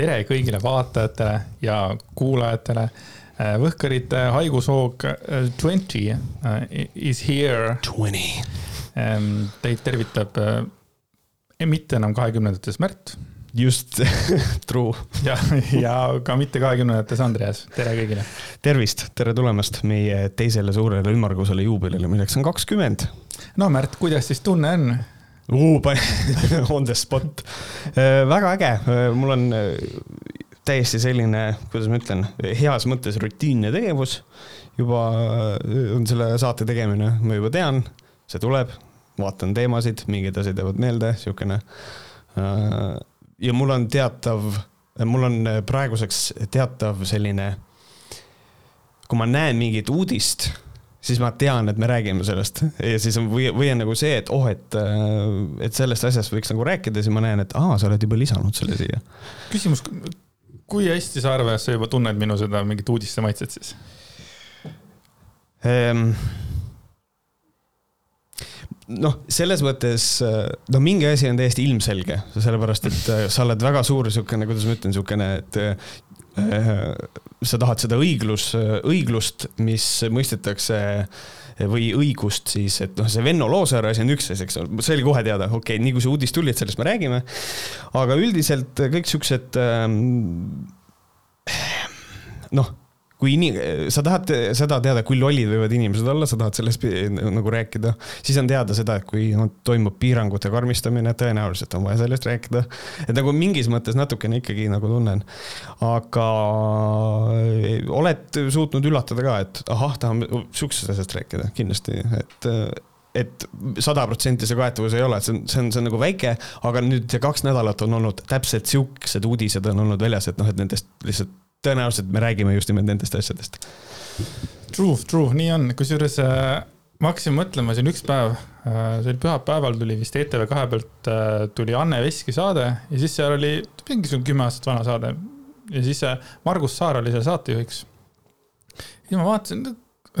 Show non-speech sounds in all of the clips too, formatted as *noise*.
tere kõigile vaatajatele ja kuulajatele. Võhkarite haigushoog twenty is here. Twenty. Teid tervitab mitte enam kahekümnendates Märt just *laughs* true. ja, ja ka mitte kahekümnendates Andreas, tere kõigile. tervist, tere tulemast meie teisele suurele ümmargusele juubelile, milleks on kakskümmend. no Märt, kuidas siis tunne on? *laughs* on the spot. Äh, väga äge, äh, mul on äh, täiesti selline, kuidas ma ütlen, heas mõttes rutiinne tegevus. juba on selle saate tegemine, ma juba tean, see tuleb, vaatan teemasid, mingid asjad jäävad meelde, siukene ja mul on teatav, mul on praeguseks teatav selline, kui ma näen mingit uudist, siis ma tean, et me räägime sellest ja siis on või, või on nagu see, et oh, et, et sellest asjast võiks nagu rääkida, siis ma näen, et aa, sa oled juba lisanud selle siia. küsimus, kui hästi sa arvad, sa juba tunned minu seda mingit uudiste maitset siis ehm,? noh, selles mõttes, no mingi asi on täiesti ilmselge, sellepärast et äh, sa oled väga suur niisugune, kuidas ma ütlen, niisugune, et äh, sa tahad seda õiglus, õiglust, mis mõistetakse või õigust siis, et noh, see Venno Loosaare asi on üks asi, eks ole, see oli kohe teada, okei okay,, nii kui see uudis tuli, et sellest me räägime. aga üldiselt kõik siuksed ähm, noh kui ini-, sa tahad seda teada, kui lollid võivad inimesed olla, sa tahad sellest nagu rääkida, siis on teada seda, et kui no, toimub piirangute karmistamine, tõenäoliselt on vaja sellest rääkida. et nagu mingis mõttes natukene ikkagi nagu tunnen. aga oled suutnud üllatada ka, et ahah, tahame sihukesest asjast rääkida, kindlasti, et et sada protsenti see kaetavus ei ole, et see on, see on, see on nagu väike, aga nüüd kaks nädalat on olnud täpselt siuksed uudised on olnud väljas, et noh, et nendest lihtsalt tõenäoliselt me räägime just nimelt nendest asjadest. True, true, nii on, kusjuures äh, ma hakkasin mõtlema siin üks päev äh,, see oli pühapäeval tuli vist ETV kahe pealt äh, tuli Anne Veski saade ja siis seal oli mingisugune kümme aastat vana saade. ja siis äh, Margus Saar oli seal saatejuhiks. ja ma vaatasin,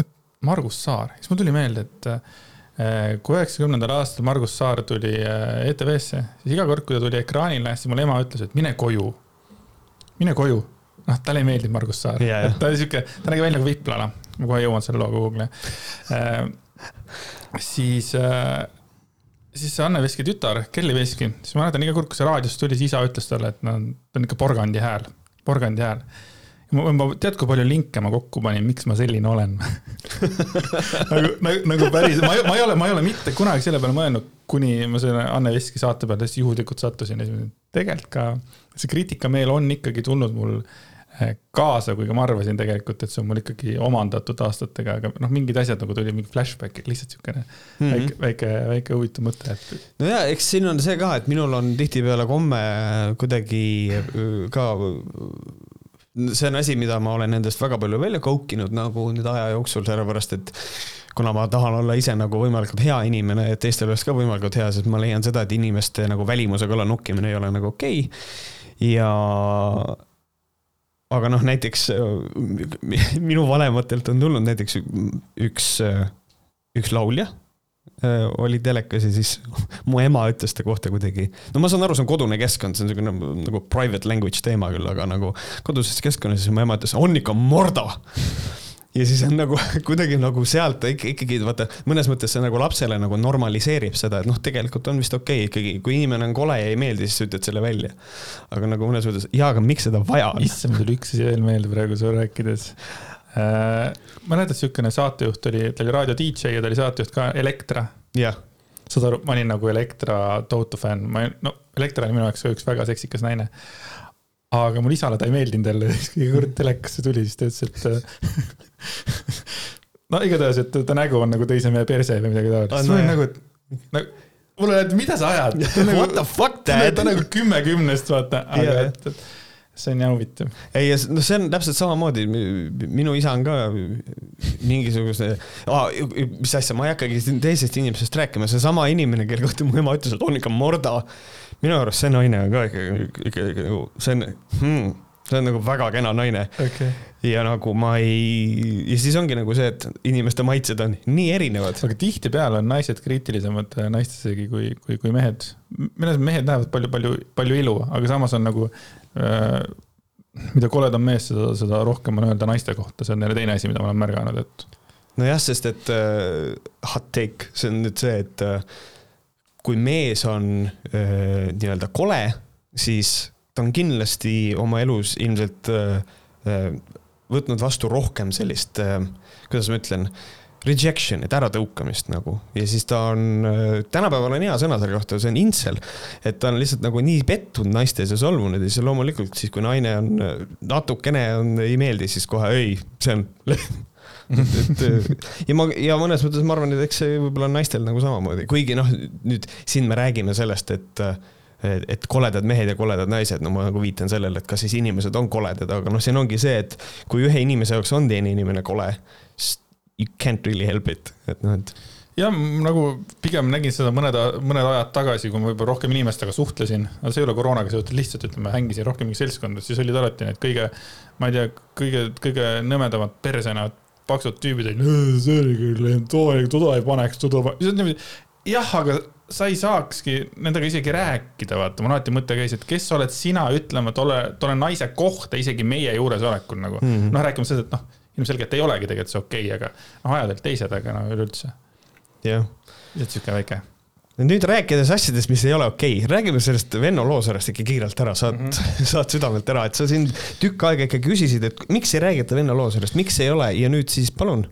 et Margus Saar, siis mul tuli meelde, et äh, kui üheksakümnendal aastal Margus Saar tuli äh, ETV-sse, siis iga kord, kui ta tuli ekraanile, siis mul ema ütles, et mine koju. mine koju noh, talle ei meeldinud Margus Saar. Yeah,, yeah. ta oli sihuke, ta nägi välja nagu viplana, ma kohe jõuan selle looga Google'i. Äh,. siis äh,, siis see Anne Veski tütar, Kelly Veski, siis ma mäletan iga kord, kui see raadiost tuli, siis isa ütles talle, et no ta on ikka porgandi hääl, porgandi hääl. Ma, ma tead, kui palju linke ma kokku panin, miks ma selline olen? *laughs* Nagu, nagu, nagu päris, ma, ma ei ole, ma ei ole mitte kunagi selle peale mõelnud, kuni ma selle Anne Veski saate peale täiesti juhuslikult sattusin. Ja siis tegelikult ka see kriitikameel on ikkagi tulnud mul Eh, kaasa, kui ka ma arvasin tegelikult, et see on mul ikkagi omandatud aastatega, aga noh, mingid asjad nagu tuli mingi flashback, lihtsalt siukene mm -hmm. väike, väike, väike huvitav mõte, et. no ja, eks siin on see ka, et minul on tihtipeale komme kuidagi ka see on asi, mida ma olen endast väga palju välja koukinud nagu nüüd aja jooksul, sellepärast et kuna ma tahan olla ise nagu võimalikult hea inimene, et teistel oleks ka võimalikult hea, sest ma leian seda, et inimeste nagu välimuse kallal nokkimine ei ole nagu okei okay. ja aga noh, näiteks äh, minu vanematelt on tulnud näiteks üks, äh, üks laulja äh, oli telekas ja siis *laughs* mu ema ütles ta kohta kuidagi, no ma saan aru, see on kodune keskkond, see on niisugune nagu, nagu private language teema küll, aga nagu koduses keskkonnas, siis mu ema ütles, on ikka morda ja siis on nagu *laughs* kuidagi nagu sealt ikka, ikkagi vaata, mõnes mõttes see nagu lapsele nagu normaliseerib seda, et noh, tegelikult on vist okei okay, ikkagi, kui inimene on kole ja ei meeldi, siis sa ütled selle välja. aga nagu mõnes mõttes, jaa, aga miks seda vaja on? issand, mul tuli üks asi veel meelde praegu sul rääkides äh,. mäletad, niisugune saatejuht oli, ta oli raadio DJ ja ta oli saatejuht ka, Elektra. jah saad aru, ma olin nagu Elektra tohutu fänn, ma, no Elektra oli minu jaoks üks väga seksikas naine aga mul isale ta ei meeldinud jälle, iga kord telekasse tuli, siis ta ütles, et *laughs* no igatahes, et ta nägu on nagu teise mehe perse või midagi taolist, siis ma olin nagu, et nagu, mulle öeldi, mida sa ajad *laughs* nagu, What the fuck, dad? ta nagu kümme kümnest, vaata, aga yeah. et, et see on jah huvitav. ei, noh, see on täpselt samamoodi, minu isa on ka mingisuguse ah,, mis asja, ma ei hakkagi teisest inimesest rääkima, seesama inimene, kelle kohta mu ema ütles, et on ikka morda. Minu arust see naine on ka ikka, ikka, ikka nagu, see on hmm,, see on nagu väga kena naine okay. ja nagu ma ei, ja siis ongi nagu see, et inimeste maitsed on nii erinevad. aga tihtipeale on naised kriitilisemad naistest isegi kui, kui, kui mehed. minu arust mehed näevad palju, palju, palju ilu, aga samas on nagu äh, mida koledam mees, seda, seda rohkem on öelda naiste kohta, see on jälle teine asi, mida ma olen märganud, et. nojah, sest et uh, hot take, see on nüüd see, et uh, kui mees on uh, nii-öelda kole, siis ta on kindlasti oma elus ilmselt äh, äh, võtnud vastu rohkem sellist, äh, kuidas ma ütlen, rejection'it, äratõukamist nagu ja siis ta on, tänapäeval on hea sõna selle kohta, see on incel. et ta on lihtsalt nagu nii pettunud naistes ja solvunud ja siis loomulikult siis, kui naine on natukene on, ei meeldi, siis kohe ei, see on *laughs* et ja ma, ja mõnes mõttes ma arvan, et eks see võib-olla on naistel nagu samamoodi, kuigi noh, nüüd siin me räägime sellest, et et koledad mehed ja koledad naised, no ma nagu viitan sellele, et kas siis inimesed on koledad, aga noh, siin ongi see, et kui ühe inimese jaoks on teine inimene kole, siis you can't really help it, et noh, et jah, nagu pigem nägin seda mõned, mõned ajad tagasi, kui ma võib-olla rohkem inimestega suhtlesin, aga see ei ole koroonaga seotud, lihtsalt ütleme, hängisin rohkem mingi seltskonda, siis olid alati need kõige, ma ei tea, kõige, kõige nõmedamad persena paksud tüübid olid, see oli küll, too, toda ei paneks, toda, jah, aga sa ei saakski nendega isegi rääkida, vaata, mul alati mõte käis, et kes oled sina ütlema tolle, tolle naise kohta isegi meie juuresolekul nagu mm -hmm.. noh, rääkima sellest, et noh, ilmselgelt ei olegi tegelikult see okei okay,, aga noh, ajadelt teised, aga no üleüldse. jah. lihtsalt sihuke väike nüüd rääkides asjadest, mis ei ole okei okay,, räägime sellest Venno Loosaarest ikka kiirelt ära, saad mm, -hmm. *laughs* saad südamelt ära, et sa siin tükk aega ikka küsisid, et miks ei räägita Venno Loosaarest, miks ei ole ja nüüd siis palun,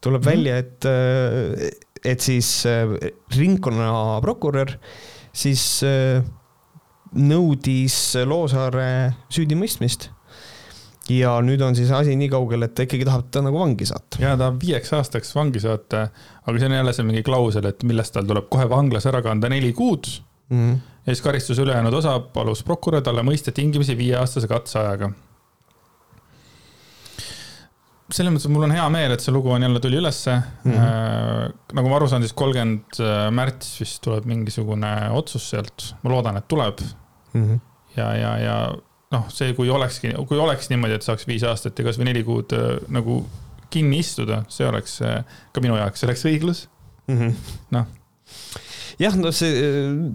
tuleb mm -hmm. välja, et äh, et siis äh, ringkonnaprokurör siis äh, nõudis Loosaare süüdimõistmist. Ja nüüd on siis asi nii kaugel, et ta ikkagi tahab ta nagu vangi saata. ja ta viieks aastaks vangi saata, aga see on jälle see mingi klausel, et millest tal tuleb kohe vanglas ära kanda neli kuud mm. -hmm. ja siis karistuse ülejäänud osa palus prokurör talle mõista tingimisi viieaastase katseajaga selles mõttes mul on hea meel, et see lugu on jälle tuli ülesse mm. -hmm. nagu ma aru saan, siis kolmkümmend märts vist tuleb mingisugune otsus sealt, ma loodan, et tuleb mm. -hmm. ja, ja, ja noh, see, kui olekski, kui oleks niimoodi, et saaks viis aastat ja kasvõi neli kuud äh, nagu kinni istuda, see oleks ka minu jaoks, see oleks õiglus mm -hmm.. noh. jah, no see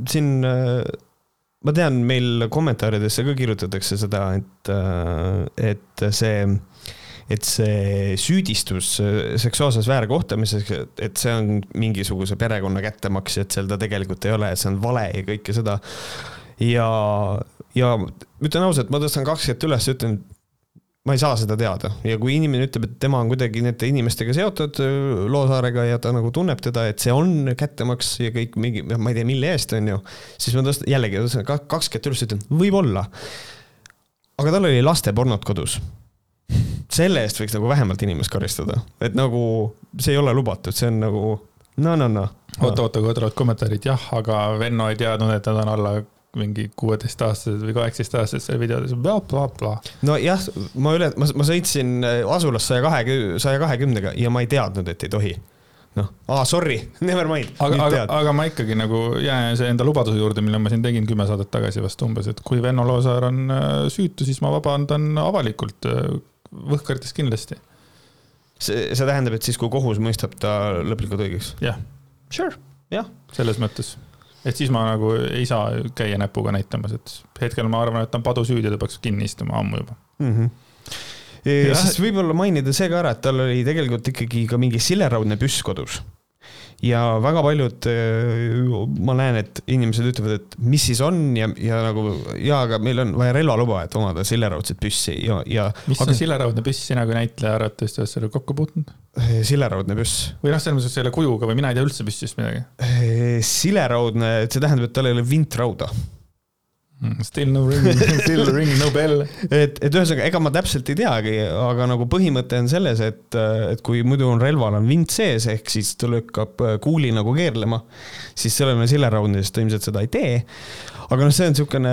siin ma tean, meil kommentaaridesse ka kirjutatakse seda, et, et see et see süüdistus seksuaalses väärkohtlemises, et see on mingisuguse perekonna kättemaks, et seal ta tegelikult ei ole, et see on vale ja kõike seda. Ja, ja ütlen ausalt, ma tõstan kaks kätt üles ja ütlen, ma ei saa seda teada ja kui inimene ütleb, et tema on kuidagi nende inimestega seotud Loosaarega ja ta nagu tunneb teda, et see on kättemaks ja kõik mingi, ma ei tea, mille eest, on ju, siis ma tõstan jällegi tõstan kaks kätt üles ütlen, võib-olla. aga tal oli lastepornod kodus selle eest võiks nagu vähemalt inimest karistada, et nagu see ei ole lubatud, see on nagu no, no, no. oota, oota, kui tulevad kommentaarid, jah, aga Venno ei teadnud, et nad on alla mingi kuueteistaastased või kaheksateistaastased seal videodes bla, bla, bla. nojah, ma üle, ma, ma sõitsin äh, asulas saja kahekümne, saja kahekümnega ja ma ei teadnud, et ei tohi noh, aa sorry, *laughs* never mind. aga, aga, aga ma ikkagi nagu jään enda lubaduse juurde, mille ma siin tegin kümme saadet tagasi vast umbes, et kui Venno Loosaar on äh, süütu, siis ma vabandan avalikult äh, võhkarites kindlasti. see, see tähendab, et siis, kui kohus mõistab ta lõplikult õigeks? jah. Sure, jah. selles mõttes, et siis ma nagu ei saa käia näpuga näitamas, et hetkel ma arvan, et ta on padusüüdi ja ta peaks kinni istuma ammu juba. Mm. -hmm ja siis võib-olla mainida see ka ära, et tal oli tegelikult ikkagi ka mingi sileraudne püss kodus ja väga paljud, äh, ma näen, et inimesed ütlevad, et mis siis on ja, ja nagu ja, aga meil on vaja relvaluba, et omada silleraudset püssi ja, ja. mis aga... on silleraudne püss, sina kui näitleja arvatavasti oled sellega kokku puutunud? Äh, silleraudne püss. või noh, selles mõttes selle kujuga või mina ei tea üldse püssist midagi. Äh, silleraudne, see tähendab, et tal ei ole vintrauda still no ring, *laughs* still ring no bell. et, et ühesõnaga, ega ma täpselt ei teagi, aga nagu põhimõte on selles, et, et kui muidu on relval on vint sees, ehk siis ta lükkab kuuli nagu keerlema, siis sellele sileraudnides ta ilmselt seda ei tee. Aga noh, see on niisugune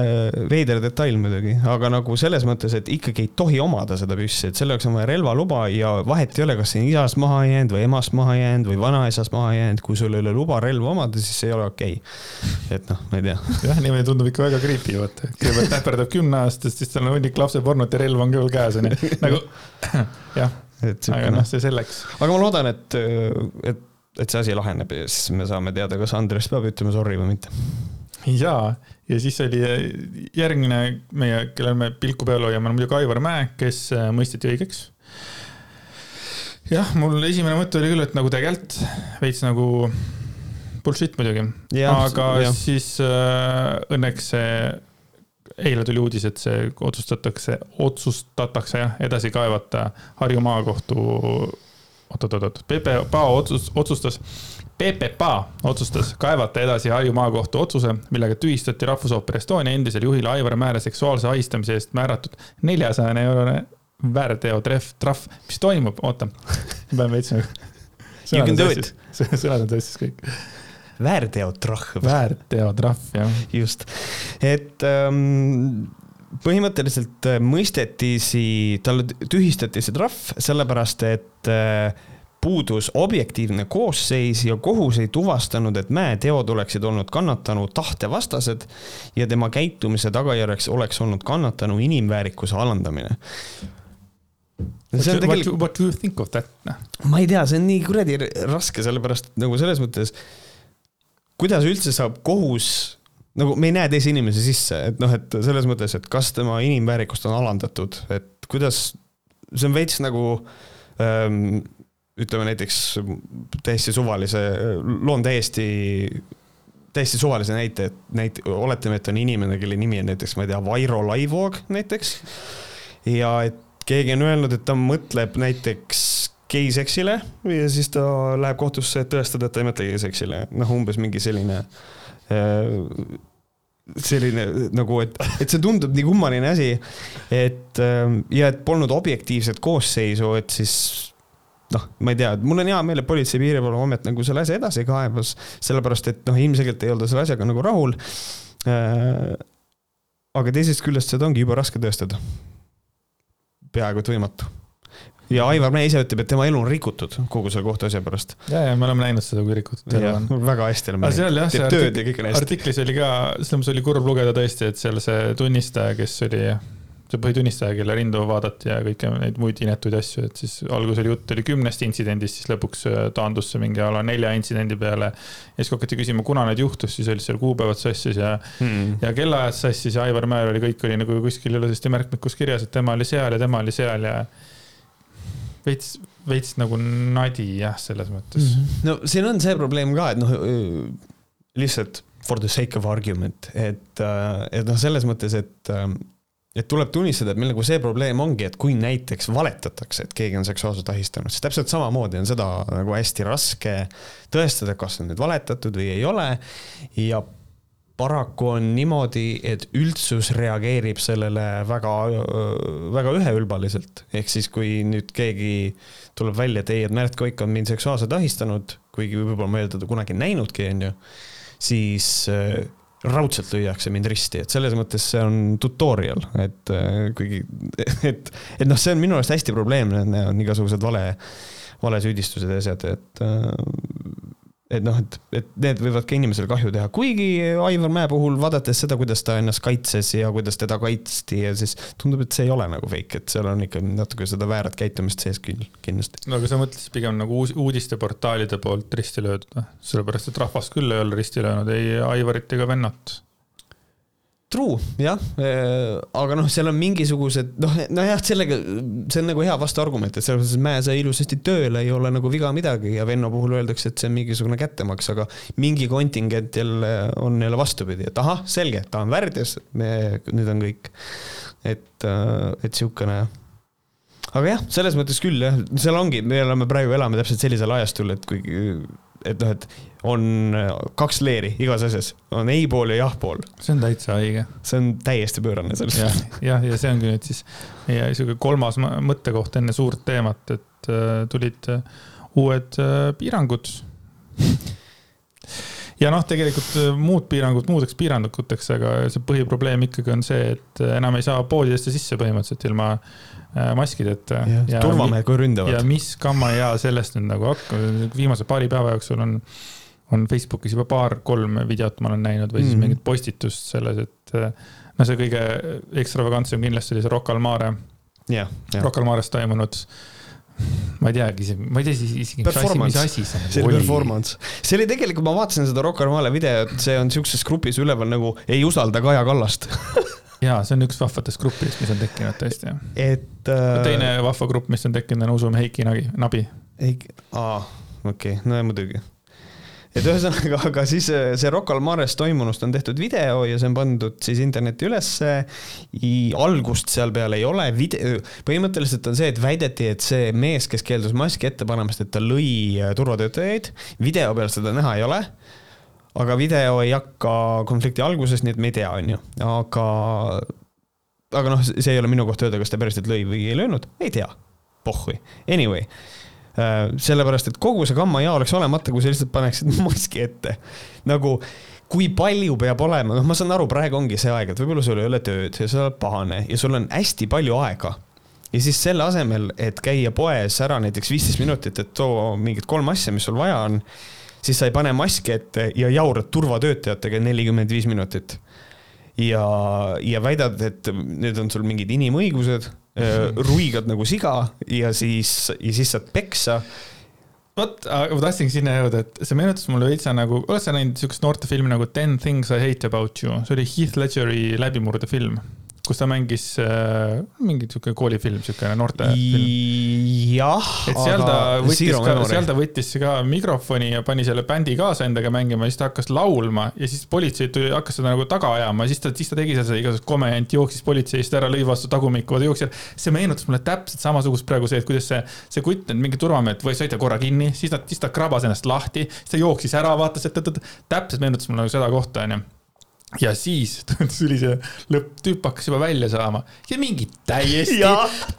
veider detail muidugi, aga nagu selles mõttes, et ikkagi ei tohi omada seda püssi, et selle jaoks on vaja relvaluba ja vahet ei ole, kas see on isast maha jäänud või emast maha jäänud või vanaisast maha jäänud, kui sul ei ole luba relva omada, siis ei ole okei. Okay.. et noh, ma ei tea. jah, niimoodi tundub ikka väga creepy, vaata, kõigepealt ähvardab kümneaastast, siis tal on hunnik lapsepornot ja relv on veel käes, onju, nagu *clears throat* jah, aga noh, see selleks. aga ma loodan, et, et, et see asi laheneb ja siis me saame teada, kas Andres peab ütlema sorry või mitte. Jaa, ja siis oli äh, järgmine meie, kellel me pilku peal hoiame, on muidugi Aivar Mäe, kes äh, mõisteti õigeks. jah, mul esimene mõte oli küll, et nagu tegelikult veits nagu bullshit muidugi, aga ja. siis äh, õnneks see eile tuli uudis, et see otsustatakse, otsustatakse jah, edasi kaevata Harju maakohtu oot-oot-oot, Pao otsus, otsustas PPPA otsustas kaevata edasi Harju maakohtu otsuse, millega tühistati Rahvusooper Estonia endisele juhile Aivar Mäele seksuaalse ahistamise eest määratud neljasajane eurone väärteotrahv, trahv, mis toimub, oota, ma pean veits nagu. *laughs* You can do it. sõnad on sassis *laughs* kõik. väärteotrahv. väärteotrahv, jah. just, et ähm, põhimõtteliselt mõisteti sii-, talle tühistati see trahv sellepärast, et äh, puudus objektiivne koosseis ja kohus ei tuvastanud, et Mäe teod oleksid olnud kannatanu tahtevastased ja tema käitumise tagajärjeks oleks olnud kannatanu inimväärikuse alandamine. What, tegelikult... what do you think of that? Noh? ma ei tea, see on nii kuradi raske, sellepärast nagu selles mõttes, kuidas üldse saab kohus nagu me ei näe teisi inimesi sisse, et noh, et selles mõttes, et kas tema inimväärikust on alandatud, et kuidas, see on veits nagu ähm, ütleme näiteks täiesti suvalise, loon täiesti, täiesti suvalise näite, et näit-, oletame, et on inimene, kelle nimi on näiteks, ma ei tea, Vairo Laivoog näiteks. ja et keegi on öelnud, et ta mõtleb näiteks geiseksile ja siis ta läheb kohtusse, et tõestada, et ta ei mõtle geiseksile, noh, umbes mingi selline äh, selline nagu, et, et see tundub nii kummaline asi, et äh, ja et polnud objektiivset koosseisu, et siis noh, ma ei tea, mul on hea meel, et Politsei- ja Piirivalveamet nagu selle asja edasi kaebas, sellepärast et noh, ilmselgelt ei olda selle asjaga nagu rahul äh,. aga teisest küljest seda ongi jube raske tõestada. peaaegu et võimatu ja Aivar Mäe ise ütleb, et tema elu on rikutud kogu selle kohtuasja pärast. ja, ja me oleme näinud seda, kui rikutud elu on. väga hästi oleme näinud. teeb tööd ja kõik on hästi. artiklis oli ka, selles mõttes oli kurb lugeda tõesti, et seal see tunnistaja, kes oli see põhitunnistaja, kelle rindu vaadati ja kõiki neid muid inetuid asju, et siis alguses oli jutt oli kümnest intsidendist, siis lõpuks äh, taandus see mingi a la nelja intsidendi peale. ja siis kui hakati küsima, kuna need juhtus, siis olid seal kuupäevad sassis ja hmm., ja kellaajad sassis ja Aivar Mäel oli, kõik oli nagu kuskil ilusasti märkmikus kirjas, et tema oli seal ja tema oli seal ja veits, veits nagu nadi jah, selles mõttes mm. -hmm. no siin on see probleem ka, et noh, lihtsalt for the sake of argument, et, äh, et noh, selles mõttes, et ähm, et tuleb tunnistada, et meil nagu see probleem ongi, et kui näiteks valetatakse, et keegi on seksuaalselt ahistanud, siis täpselt samamoodi on seda nagu hästi raske tõestada, kas on nüüd valetatud või ei ole. ja paraku on niimoodi, et üldsus reageerib sellele väga, väga üheülbaliselt. ehk siis, kui nüüd keegi tuleb välja, et ei, et Märt Koik on mind seksuaalselt ahistanud, kuigi võib-olla ma ei ole teda kunagi näinudki, on ju, siis raudselt lüüakse mind risti, et selles mõttes see on tutorial, et äh, kuigi, *laughs* et, et noh, see on minu arust hästi probleemne, on igasugused vale, valesüüdistused ja asjad, et äh, et noh, et, et need võivad ka inimesele kahju teha, kuigi Aivar Mäe puhul vaadates seda, kuidas ta ennast kaitses ja kuidas teda kaitsti ja siis tundub, et see ei ole nagu fake, et seal on ikka natuke seda väärat käitumist sees küll, kindlasti. no aga sa mõtlesid pigem nagu uus, uudisteportaalide poolt risti löödud või? sellepärast, et rahvas küll ei ole risti löönud ei Aivarit ega vennat True, jah, äh, aga noh, seal on mingisugused noh, nojah, sellega, see on nagu hea vastuargument, et selles mõttes Mäe sai ilusasti tööle, ei ole nagu viga midagi ja Venno puhul öeldakse, et see on mingisugune kättemaks, aga mingi kontingent jälle on jälle vastupidi, et ahah, selge, ta on värdjas, me, nüüd on kõik. et, äh, et siukene aga jah, selles mõttes küll jah, seal ongi, me oleme praegu elame täpselt sellisel ajastul, et kui et noh, et on äh, kaks leeri igas asjas, on ei pool ja jah pool. see on täitsa õige. see on täiesti pöörane selles ja,. jah, ja see ongi nüüd siis meie sihuke kolmas mõttekoht enne suurt teemat, et äh, tulid äh, uued piirangud ja noh, tegelikult muud piirangud muudeks piiranguteks, aga see põhiprobleem ikkagi on see, et enam ei saa poodidesse sisse põhimõtteliselt ilma maskideta. turvamehed kui ründavad. ja mis kamma hea sellest nüüd nagu hakkab, viimase paari päeva jooksul on, on Facebookis juba paar-kolm videot ma olen näinud või siis mm -hmm. mingit postitust selles, et no see kõige ekstravagantsem kindlasti oli see Rocca al Mare yeah,. Yeah. Rocca al Mares toimunud ma ei teagi ma ei tea isegi, mis asi, mis asi see nagu see oli. performance, see oli tegelikult, ma vaatasin seda Rocca al Mare videot, see on siukses grupis üleval nagu ei usalda Kaja Kallast *laughs* ja see on üks vahvatest gruppidest, mis on tekkinud tõesti. et äh.... teine vahva grupp, mis on tekkinud, on Usume Heiki Nagi, Nabi. Heiki, aa, okei okay., no muidugi et ühesõnaga, aga siis äh, see Rocca al Mares toimunust on tehtud video ja see on pandud siis internetti ülesse. algust seal peal ei ole, video, põhimõtteliselt on see, et väideti, et see mees, kes keeldus maski ette panemast, et ta lõi äh, turvatöötajaid, video peal seda näha ei ole. Aga video ei hakka konflikti alguses, nii et me ei tea, on ju, aga, aga noh, see ei ole minu koht öelda, kas ta päriselt lõi või ei löönud, ei tea, pohhui, anyway sellepärast, et kogu see gamma ja oleks olemata, kui sa lihtsalt paneksid *laughs* maski ette. nagu kui palju peab olema, noh, ma saan aru, praegu ongi see aeg, et võib-olla sul ei ole tööd ja sa oled pahane ja sul on hästi palju aega. ja siis selle asemel, et käia poes ära näiteks viisteist minutit, et too mingid kolm asja, mis sul vaja on, siis sa ei pane maski ette ja jaurad turvatöötajatega nelikümmend viis minutit. ja, ja väidad, et need on sul mingid inimõigused Äh, ruigad nagu siga ja siis, ja siis saad peksa. Vot, ma tahtsingi sinna jõuda, et see meenutas mulle veitsa nagu, oled sa näinud siukest noortefilmi nagu Ten Things I Hate About You, see oli Heath Ledgeri läbimurdefilm kus ta mängis äh, mingi sihuke koolifilm, siukene noortefilm. jah. et seal ta võttis ka, seal ta võttis ka mikrofoni ja pani selle bändi kaasa endaga mängima, siis ta hakkas laulma ja siis politsei tuli, hakkas teda nagu taga ajama ja siis ta, siis ta tegi seal seda igasugust komedjant, jooksis politseist ära, lõi vastu tagumikku, ta jooksis. see meenutas mulle täpselt samasugust praegu see, et kuidas see, see kutt, need mingid turvamehed või said ta korra kinni, siis ta, siis ta krabas ennast lahti, siis ta jooksis ära, vaatas, et täpselt meenutas mulle nagu seda kohta, onju ja siis *laughs* tuli see lõpp, tüüp hakkas juba välja saama ja mingi täiesti,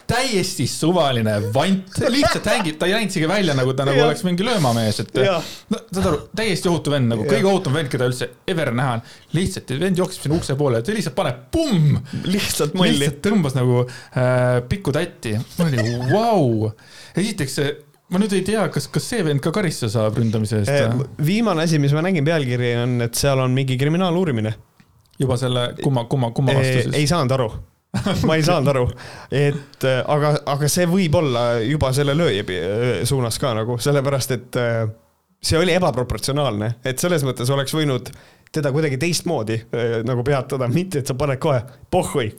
täiesti suvaline vant, lihtsalt hängib, ta ei läinud isegi välja, nagu ta nagu ja. oleks mingi löömamees, et no saad aru, täiesti ohutu vend, nagu ja. kõige ohutum vend, keda üldse ever näha on. lihtsalt vend jookseb sinna ukse poole, ta lihtsalt paneb pumm. lihtsalt molli. lihtsalt tõmbas nagu äh, pikku tatti, ma olin vau. esiteks ma nüüd ei tea, kas, kas see vend ka karistuse saab ründamise eest eh,? viimane asi, mis ma nägin pealkiri on, et seal on mingi kriminaaluurimine. juba selle kumma, kumma, kumma vastu siis? ei saanud aru ma ei saanud aru, et eh, aga, aga see võib olla juba selle lööja eh, suunas ka nagu, sellepärast et eh, see oli ebaproportsionaalne, et selles mõttes oleks võinud teda kuidagi teistmoodi nagu peatada, mitte et sa paned kohe pohhui,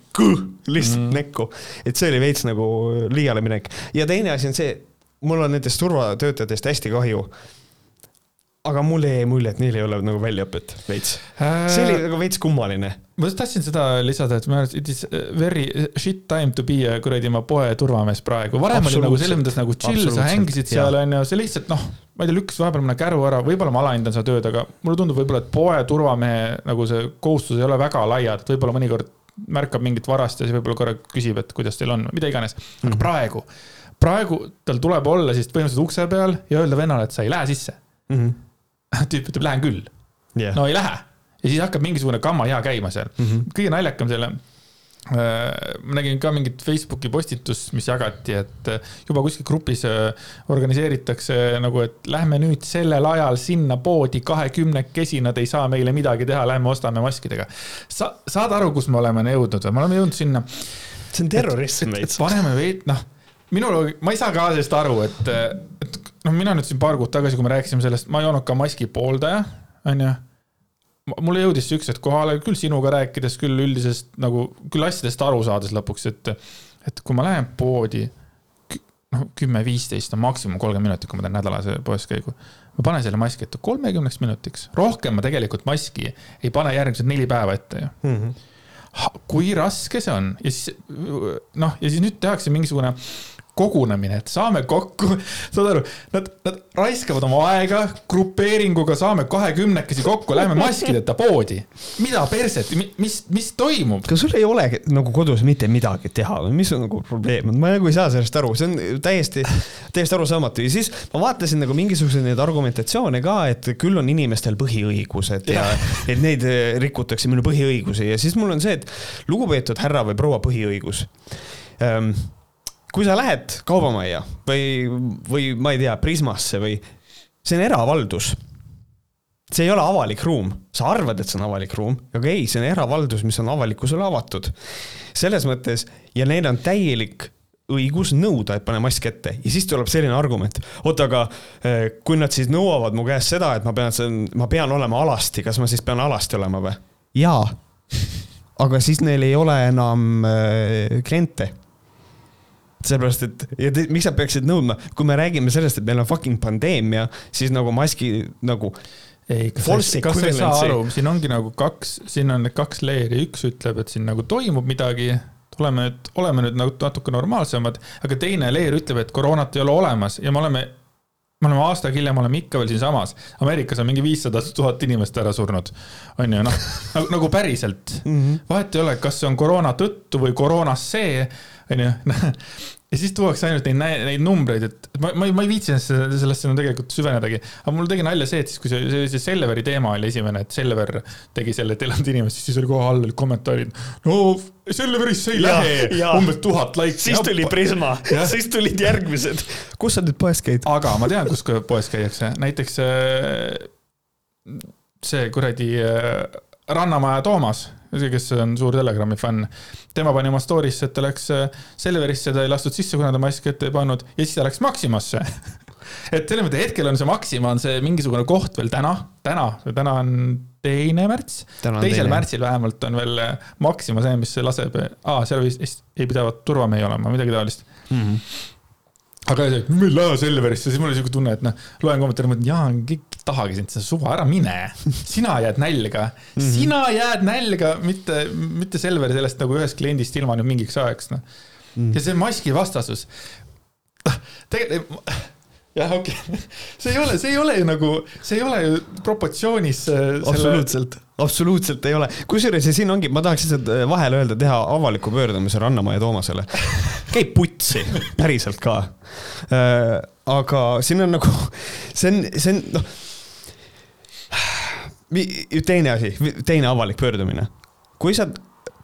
lihtsalt mm. nekku. et see oli veits nagu liiale minek ja teine asi on see mul on nendest turvatöötajatest hästi kahju. aga mulle jäi mulje, et neil ei ole nagu väljaõpet veits äh.... see oli nagu veits kummaline. ma just tahtsin seda lisada, et minu arust it is very shit time to be kuradi ma poe turvamees praegu. varem oli nagu selles mõttes nagu chill, sa hängisid seal onju, see lihtsalt noh, ma ei tea, lükkas vahepeal mõne käru ära, võib-olla ma alahindan seda tööd, aga mulle tundub võib-olla, et poe turvamehe nagu see kohustus ei ole väga laiad, et võib-olla mõnikord märkab mingit varast ja siis võib-olla korra küsib, et kuidas teil on, mida iganes. aga mm -hmm. praegu praegu tal tuleb olla siis põhimõtteliselt ukse peal ja öelda vennale, et sa ei lähe sisse mm. -hmm. *laughs* tüüp ütleb, lähen küll yeah.. no ei lähe. ja siis hakkab mingisugune kamma hea käima seal mm. -hmm. kõige naljakam selle äh, ma nägin ka mingit Facebooki postitust, mis jagati, et äh, juba kuskil grupis äh, organiseeritakse nagu, et lähme nüüd sellel ajal sinna poodi kahekümnekesi, nad ei saa meile midagi teha, lähme ostame maskidega. sa, saad aru, kus me oleme jõudnud või? me oleme jõudnud sinna. see on terrorism veits. paneme veid, noh minul, ma ei saa ka sellest aru, et, et noh, mina nüüd siin paar kuud tagasi, kui me rääkisime sellest, ma ei olnud ka maski pooldaja, onju. mulle jõudis see üks hetk kohale, küll sinuga rääkides, küll üldisest nagu, küll asjadest aru saades lõpuks, et, et kui ma lähen poodi, noh, kümme-viisteist on maksimum kolmkümmend minutit, kui ma teen nädalase poeskäigu. ma panen selle maski ette kolmekümneks minutiks, rohkem ma tegelikult maski ei pane järgmised neli päeva ette ju mm. -hmm kui raske see on ja siis noh, ja siis nüüd tehakse mingisugune kogunemine, et saame kokku, saad aru, nad, nad raiskavad oma aega grupeeringuga, saame kahekümnekesi kokku, lähme maskideta poodi. mida perset, mis, mis toimub? kas sul ei ole nagu kodus mitte midagi teha või mis on nagu probleem, ma nagu ei saa sellest aru, see on täiesti, täiesti arusaamatu ja siis ma vaatasin nagu mingisuguseid neid argumentatsioone ka, et küll on inimestel põhiõigused ja, ja et neid eh, rikutakse, minu põhiõigusi ja siis mul on see, et lugupeetud härra või proua põhiõigus ähm, kui sa lähed kaubamajja või, või ma ei tea, Prismasse või, see on eravaldus. see ei ole avalik ruum, sa arvad, et see on avalik ruum, aga ei, see on eravaldus, mis on avalikkusele avatud. selles mõttes ja neil on täielik õigus nõuda, et pane mask ette ja siis tuleb selline argument, oota, aga eh, kui nad siis nõuavad mu käest seda, et ma pean, ma pean olema alasti, kas ma siis pean alasti olema või? jaa. aga siis neil ei ole enam äh, kliente sellepärast, et ja te, miks sa peaksid nõudma, kui me räägime sellest, et meil on fucking pandeemia, siis nagu maski nagu. ei, kas sa, ei saa aru, siin ongi nagu kaks, siin on need kaks leeri, üks ütleb, et siin nagu toimub midagi oleme nüüd, oleme nüüd nagu natuke normaalsemad, aga teine leer ütleb, et koroonat ei ole olemas ja me oleme, me oleme aasta hiljem, oleme ikka veel siinsamas. Ameerikas on mingi viissada tuhat inimest ära surnud, on ju, noh nagu, nagu päriselt mm. -hmm. vahet ei ole, kas see on koroona tõttu või koroonas see, on ju *laughs* ja siis tuuakse ainult neid, neid numbreid, et ma, ma, ma ei viitsi sellesse, sellesse tegelikult süvenedagi. aga mul tegi nalja see, et siis, kui see, see, see Selveri teema oli esimene, et Selver tegi selle, et ei olnud inimest, siis oli kohe all olid kommentaarid. no Selverisse ei ja, lähe, umbes tuhat laiki. siis tuli Prisma, siis tulid järgmised. kus sa nüüd poes käid? aga ma tean, kus poes käiakse, näiteks äh, see kuradi äh, Rannamaja Toomas kes on suur Telegrami fänn, tema pani oma story'sse, et ta läks äh, Selverisse, ta ei lastud sisse, kuna ta maski ette ei pannud ja siis ta läks Maximasse *laughs* et selles mõttes hetkel on see Maxima on see mingisugune koht veel täna, täna, täna on teine märts. teisel märtsil vähemalt on veel äh, Maxima see, mis laseb, aa, seal vist ei pidavat turvamehi olema, midagi taolist mm. -hmm aga me ei lähe Selverisse, siis mul oli siuke tunne, et noh, loen kommentaare, mõtlen, Jaan, kõik tahagi sind, suva, ära mine. sina jääd nälga mm, -hmm. sina jääd nälga, mitte, mitte Selver sellest nagu ühest kliendist ilma nüüd mingiks ajaks, noh mm. -hmm. ja see maski vastasus. tegelikult *laughs* jah, okei okay., see ei ole, see ei ole ju nagu, see ei ole ju proportsioonis äh, selle.... absoluutselt, absoluutselt ei ole. kusjuures ja siin ongi, ma tahaks lihtsalt äh, vahele öelda, teha avaliku pöördumise Rannamäe Toomasele. *laughs* käib putsi, päriselt ka. Äh, aga siin on nagu, see on, see on noh. Teine asi, teine avalik pöördumine. kui sa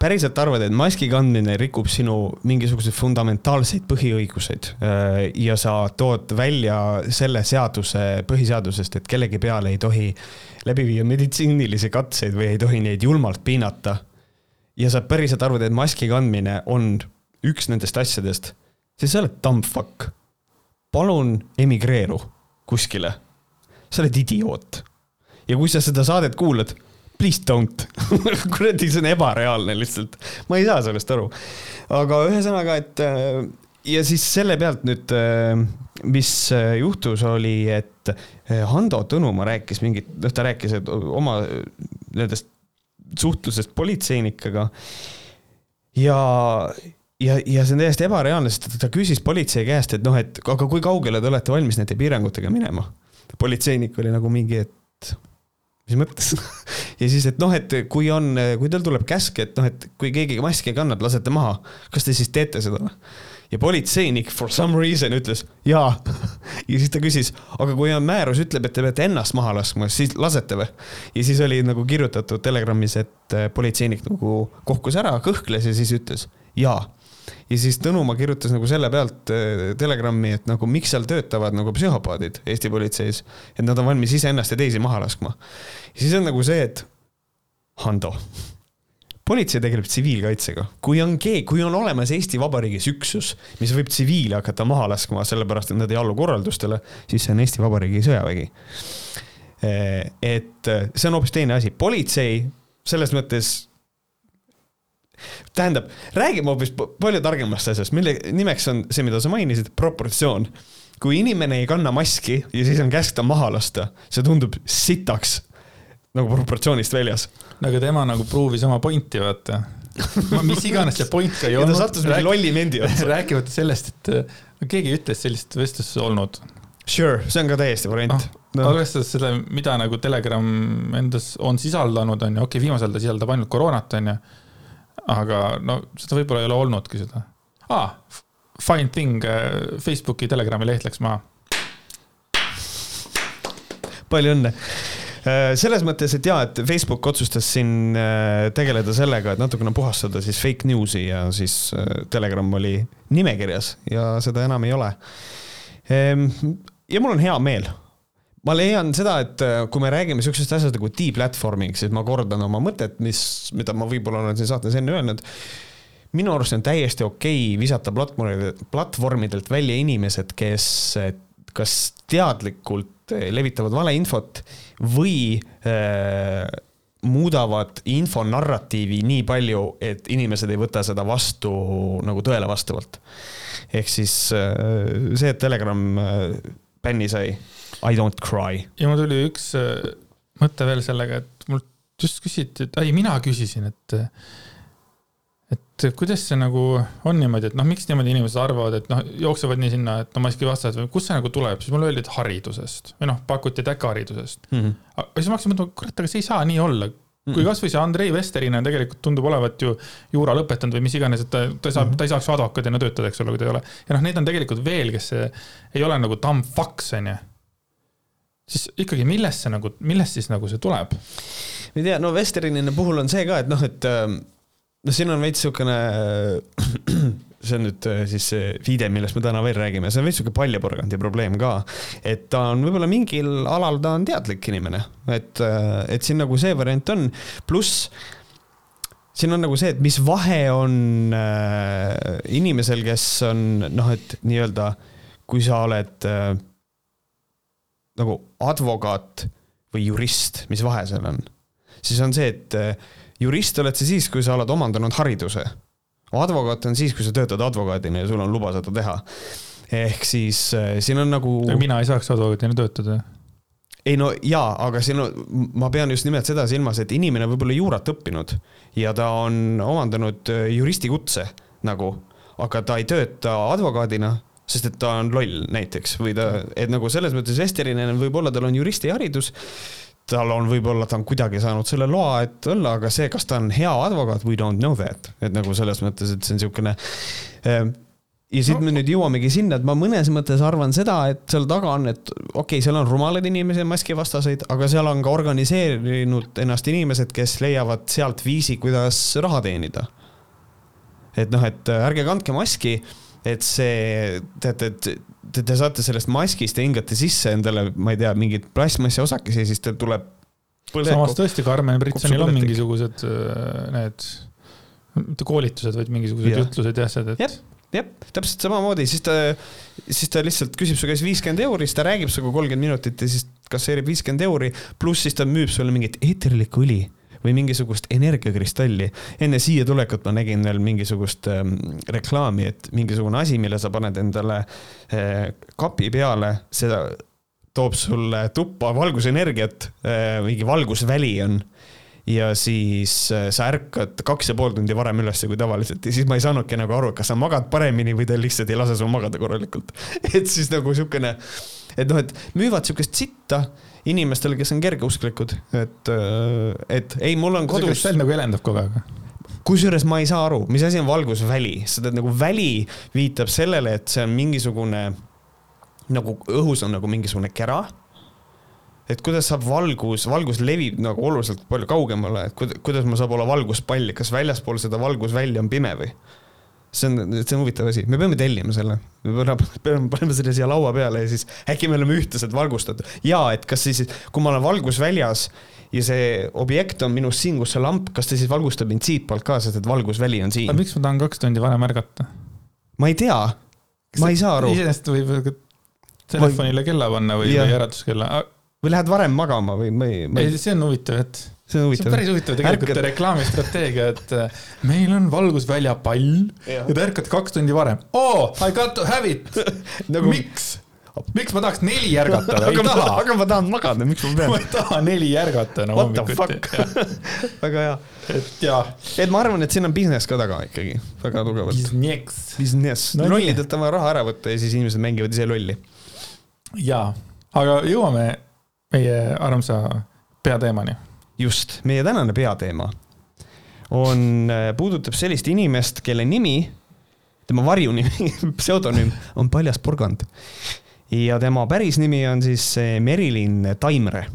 päriselt arvad, et maski kandmine rikub sinu mingisuguseid fundamentaalseid põhiõiguseid äh, ja sa tood välja selle seaduse põhiseadusest, et kellegi peale ei tohi läbi viia meditsiinilisi katseid või ei tohi neid julmalt piinata. ja sa päriselt arvad, et maski kandmine on üks nendest asjadest, siis sa oled dumb fuck. palun emigreeru kuskile. sa oled idioot. Ja kui sa seda saadet kuulad please don't *laughs* kuradi, see on ebareaalne lihtsalt, ma ei saa sellest aru. aga ühesõnaga, et äh, ja siis selle pealt nüüd, äh, mis äh, juhtus, oli, et Hando Tõnumaa rääkis mingit, noh, ta rääkis oma nendest suhtlusest politseinikega. ja, ja, ja see on täiesti ebareaalne, sest ta küsis politsei käest, et noh, et aga kui kaugele te olete valmis nende piirangutega minema. politseinik oli nagu mingi, et mis mõttes *laughs* ja siis, et noh, et kui on, kui teil tuleb käsk, et noh, et kui keegi maski ei kanna, lasete maha, kas te siis teete seda ja politseinik for some reason ütles jaa. *laughs* ja siis ta küsis, aga kui on määrus ütleb, et te peate ennast maha laskma, siis lasete või? ja siis oli nagu kirjutatud Telegramis, et politseinik nagu kohkus ära, kõhkles ja siis ütles jaa ja siis Tõnumaa kirjutas nagu selle pealt äh, Telegrami, et nagu miks seal töötavad nagu psühhopaadid Eesti politseis, et nad on valmis iseennast ja teisi maha laskma. siis on nagu see, et Hando, politsei tegeleb tsiviilkaitsega, kui on keegi, kui on olemas Eesti Vabariigis üksus, mis võib tsiviile hakata maha laskma, sellepärast et nad ei allu korraldustele, siis see on Eesti Vabariigi sõjavägi. Äh, et äh, see on hoopis teine asi, politsei selles mõttes tähendab, räägime hoopis palju targemast asjast, mille nimeks on see, mida sa mainisid, proportsioon. kui inimene ei kanna maski ja siis on käsk ta maha lasta, see tundub sitaks nagu proportsioonist väljas. no aga tema nagu pruuvis oma pointi, vaata. mis iganes see point ka ei *laughs* ja ta olnud. sattus mingi lolli mendi otsa. *laughs* rääkimata sellest, et keegi ütles sellist vestlust olnud. Sure, see on ka täiesti variant Ah, no.. arvestades seda, mida nagu Telegram endas on sisaldanud, on ju, okei okay,, viimasel ajal ta sisaldab ainult koroonat, on ju. Aga no seda võib-olla ei ole olnudki seda ah,. Fine thing, Facebooki, Telegrami leht läks maha. palju õnne. selles mõttes, et jaa, et Facebook otsustas siin äh, tegeleda sellega, et natukene puhastada siis fake news'i ja siis äh, Telegram oli nimekirjas ja seda enam ei ole. ja mul on hea meel ma leian seda, et äh, kui me räägime siuksest asjast nagu deplatforming, siis ma kordan oma mõtet, mis, mida ma võib-olla olen siin saates enne öelnud. minu arust on täiesti okei visata platvormidelt, platvormidelt välja inimesed, kes kas teadlikult eh, levitavad valeinfot või äh, muudavad infonarratiivi nii palju, et inimesed ei võta seda vastu nagu tõele vastavalt. ehk siis äh, see, et Telegram äh, bänni sai, I don't cry. ja mul tuli üks äh, mõte veel sellega, et mult just küsiti, et ei, mina küsisin, et et kuidas see nagu on niimoodi, et noh, miks niimoodi inimesed arvavad, et noh, jooksevad nii sinna, et no maski vastased või kust see nagu tuleb, siis mulle öeldi, et haridusest või noh, pakuti, et äkki haridusest. Mhm. aga siis ma hakkasin mõtlema, kurat, aga see ei saa nii olla. kui kasvõi see Andrei Vesterinen tegelikult tundub olevat ju juura lõpetanud või mis iganes, et ta, ta saab, ta ei saaks advokaadina töötada, eks ole, kui ta ei ole. ja noh, neid on tegelikult veel, kes ei ole nagu tamm faks, onju siis ikkagi millest see nagu, millest siis nagu see tuleb? ma ei tea, no Vesterinine puhul on see ka, et noh, et noh, siin on veits siukene, *clears throat* see on nüüd äh, siis see viide, millest me täna veel räägime, see on veits siuke paljaporgandi probleem ka. et ta on võib-olla mingil alal, ta on teadlik inimene, et, et siin nagu see variant on, pluss siin on nagu see, et mis vahe on äh, inimesel, kes on noh, et nii-öelda kui sa oled äh, nagu advokaat või jurist, mis vahe seal on? siis on see, et äh, jurist oled sa siis, kui sa oled omandanud hariduse. advokaat on siis, kui sa töötad advokaadina ja sul on luba seda teha. ehk siis äh, siin on nagu. mina ei saaks advokaadina töötada. ei no jaa, aga siin on, ma pean just nimelt seda silmas, et inimene võib olla juurat õppinud ja ta on omandanud äh, juristi kutse nagu, aga ta ei tööta advokaadina sest et ta on loll näiteks või ta, et nagu selles mõttes Vesterinen võib-olla tal on juristiharidus tal on võib-olla, ta on kuidagi saanud selle loa, et olla, aga see, kas ta on hea advokaat, we don't know that, et nagu selles mõttes, et see on niisugune. ja siit me nüüd jõuamegi sinna, et ma mõnes mõttes arvan seda, et seal taga on, et okei okay,, seal on rumalaid inimesi, maskivastaseid, aga seal on ka organiseerinud ennast inimesed, kes leiavad sealt viisi, kuidas raha teenida. et noh, et ärge kandke maski et see, teate, et te, te saate sellest maskist ja hingate sisse endale, ma ei tea, mingeid plastmassi osakesi ja siis teil tuleb. samas tõesti, Karmen Britsonil on mingisugused äh, need, mitte koolitused, vaid mingisugused Jah. jutlused ja asjad, et jah, täpselt samamoodi, siis ta, siis ta lihtsalt küsib su käest viiskümmend euri, siis ta räägib sinuga kolmkümmend minutit ja siis kasseerib viiskümmend euri, pluss siis ta müüb sulle mingit eeterlikku õli või mingisugust energiakristalli. enne siia tulekut ma nägin veel mingisugust ähm, reklaami, et mingisugune asi, mille sa paned endale äh, kapi peale, seda toob sulle tuppa valgusenergiat äh,, mingi valgusväli on ja siis äh, sa ärkad kaks ja pool tundi varem üles kui tavaliselt ja siis ma ei saanudki nagu aru, kas sa magad paremini või ta lihtsalt ei lase sul magada korralikult. *laughs* et siis nagu siukene, et noh, et müüvad siukest sitta inimestele, kes on kergeusklikud, et, et ei, mul on kodus, kristall nagu helendab kogu aeg. kusjuures ma ei saa aru, mis asi on valgusväli, seda nagu väli viitab sellele, et see on mingisugune nagu õhus on nagu mingisugune kera et kuidas saab valgus, valgus levib nagu oluliselt palju kaugemale, et kuida- kuidas mul saab olla valguspall, kas väljaspool seda valgusvälja on pime või? See on, see on huvitav asi, me peame tellima selle, me peame, paneme selle siia laua peale ja siis äkki me oleme ühtlaselt valgustatud ja et kas siis, kui ma olen valgusväljas ja see objekt on minust siin, kus see lamp, kas ta siis valgustab mind siitpoolt ka, sest et valgusväli on aga siin? miks ma tahan kaks tundi varem ärgata? ma ei tea, ma ei saa aru iseenesest võib telefonile kella panna või, või äratuskella. või lähed varem magama või ma ei, ma ei, ei, see on huvitav, et see on see on huvitav. päris huvitav tegelikult Ärkad- reklaamistrateegia, et äh, meil on valgusväljapall ja te ärkate kaks tundi varem. oo, I got to have it. *laughs* nagu miks? miks ma tahaks neli ärgata, *laughs* ei aga, taha. aga ma tahan magada, miks ma *laughs* ma pean? ei taha neli ärgata enam What the hommikuti. väga hea. et jaa, et ma arvan, et siin on business ka taga ikkagi väga tugevalt. business. Business No no, lollidelt on vaja raha ära võtta ja siis inimesed mängivad ise lolli. jaa, aga jõuame meie armsa peateemani. Just, meie tänane peateema on, puudutab sellist inimest, kelle nimi, tema varjunimi *laughs* pseudonüüm on Paljas porgand. ja tema päris nimi on siis eh, Merilin Taimre,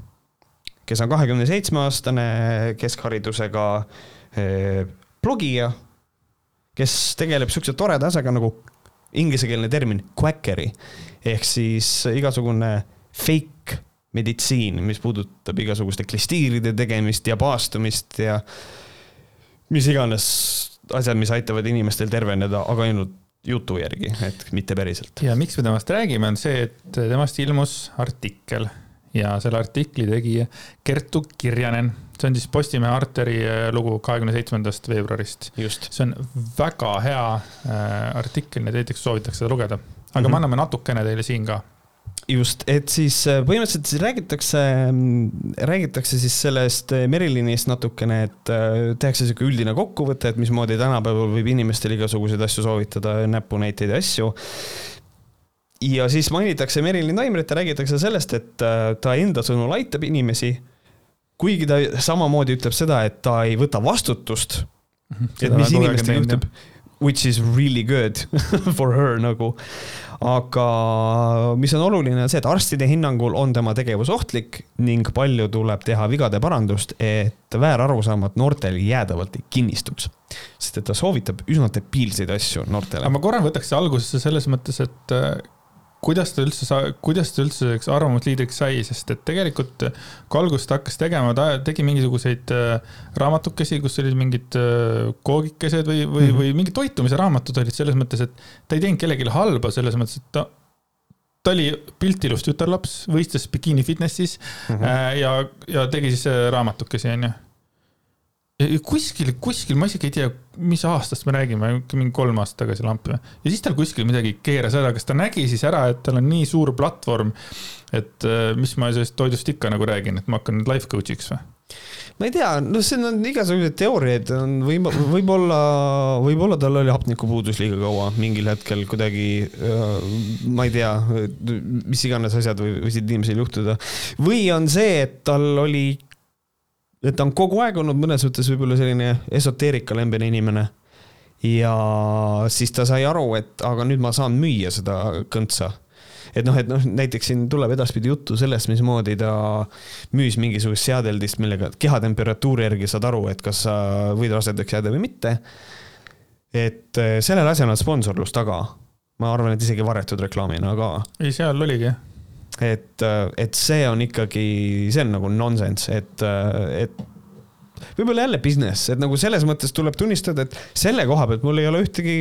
kes on kahekümne seitsme aastane keskharidusega eh, blogija, kes tegeleb siukse toreda asjaga nagu inglisekeelne termin quackery ehk siis igasugune fake meditsiin, mis puudutab igasuguste klistiiride tegemist ja paastumist ja mis iganes asjad, mis aitavad inimestel terveneda, aga ainult jutu järgi, et mitte päriselt. ja miks me temast räägime, on see, et temast ilmus artikkel ja selle artikli tegi Kertu Kirjanen. see on siis Postimehe Arteri lugu kahekümne seitsmendast veebruarist. just. see on väga hea äh, artikkel, näiteks soovitaks seda lugeda. aga mm. -hmm. me anname natukene teile siin ka. Just, et siis äh, põhimõtteliselt siis räägitakse, räägitakse siis sellest äh, Merilinist natukene, et äh, tehakse sihuke üldine kokkuvõte, et mismoodi tänapäeval võib inimestele igasuguseid asju soovitada, näpunäiteid ja asju. ja siis mainitakse Merilin Taimret ja räägitakse sellest, et ta enda sõnul aitab inimesi. kuigi ta samamoodi ütleb seda, et ta ei võta vastutust, et mis inimestega juhtub which is really good *laughs* for her nagu. aga mis on oluline, on see, et arstide hinnangul on tema tegevus ohtlik ning palju tuleb teha vigade parandust, et väärarusaamad noortel jäädavalt ei kinnistuks. sest et ta soovitab üsna debiilseid asju noortele aga ma korra võtaks algusesse selles mõttes, et kuidas ta üldse sa-, kuidas ta üldse selleks arvamusliidriks sai, sest et tegelikult kui alguses ta hakkas tegema, ta tegi mingisuguseid äh, raamatukesi, kus olid mingid äh, koogikesed või, või mm, -hmm. või mingid toitumise raamatud olid selles mõttes, et ta ei teinud kellelegi halba selles mõttes, et ta ta oli piltilus tütarlaps, võistles bikiini fitnessis mm -hmm. ja, ja tegi siis raamatukesi, onju. Kuskil, kuskil, ma isegi ei tea, mis aastast me räägime, mingi kolm aastat tagasi lampi või. ja siis tal kuskil midagi keeras ära, kas ta nägi siis ära, et tal on nii suur platvorm, et äh, mis ma sellest toidust ikka nagu räägin, et ma hakkan nüüd life coach'iks või? ma ei tea, no siin on igasuguseid teooriaid, on võib, võib-olla, võib-olla tal oli hapnikupuudus liiga kaua mingil hetkel kuidagi, ma ei tea, mis iganes asjad või, võisid inimesel juhtuda. või on see, et tal oli, et ta on kogu aeg olnud mõnes mõttes võib-olla selline esoteerikalembene inimene. ja siis ta sai aru, et aga nüüd ma saan müüa seda kõntsa et noh, et noh, näiteks siin tuleb edaspidi juttu sellest, mismoodi ta müüs mingisugust seadeldist, millega kehatemperatuuri järgi saad aru, et kas sa võid rasedaks jääda või mitte. et eh, sellel asjal on sponsorlus taga. ma arvan, et isegi varjatud reklaamina ka. ei, seal oligi. Et, et see on ikkagi, see on nagu nonsense, et, et võib-olla jälle business, et nagu selles mõttes tuleb tunnistada, et selle koha pealt mul ei ole ühtegi,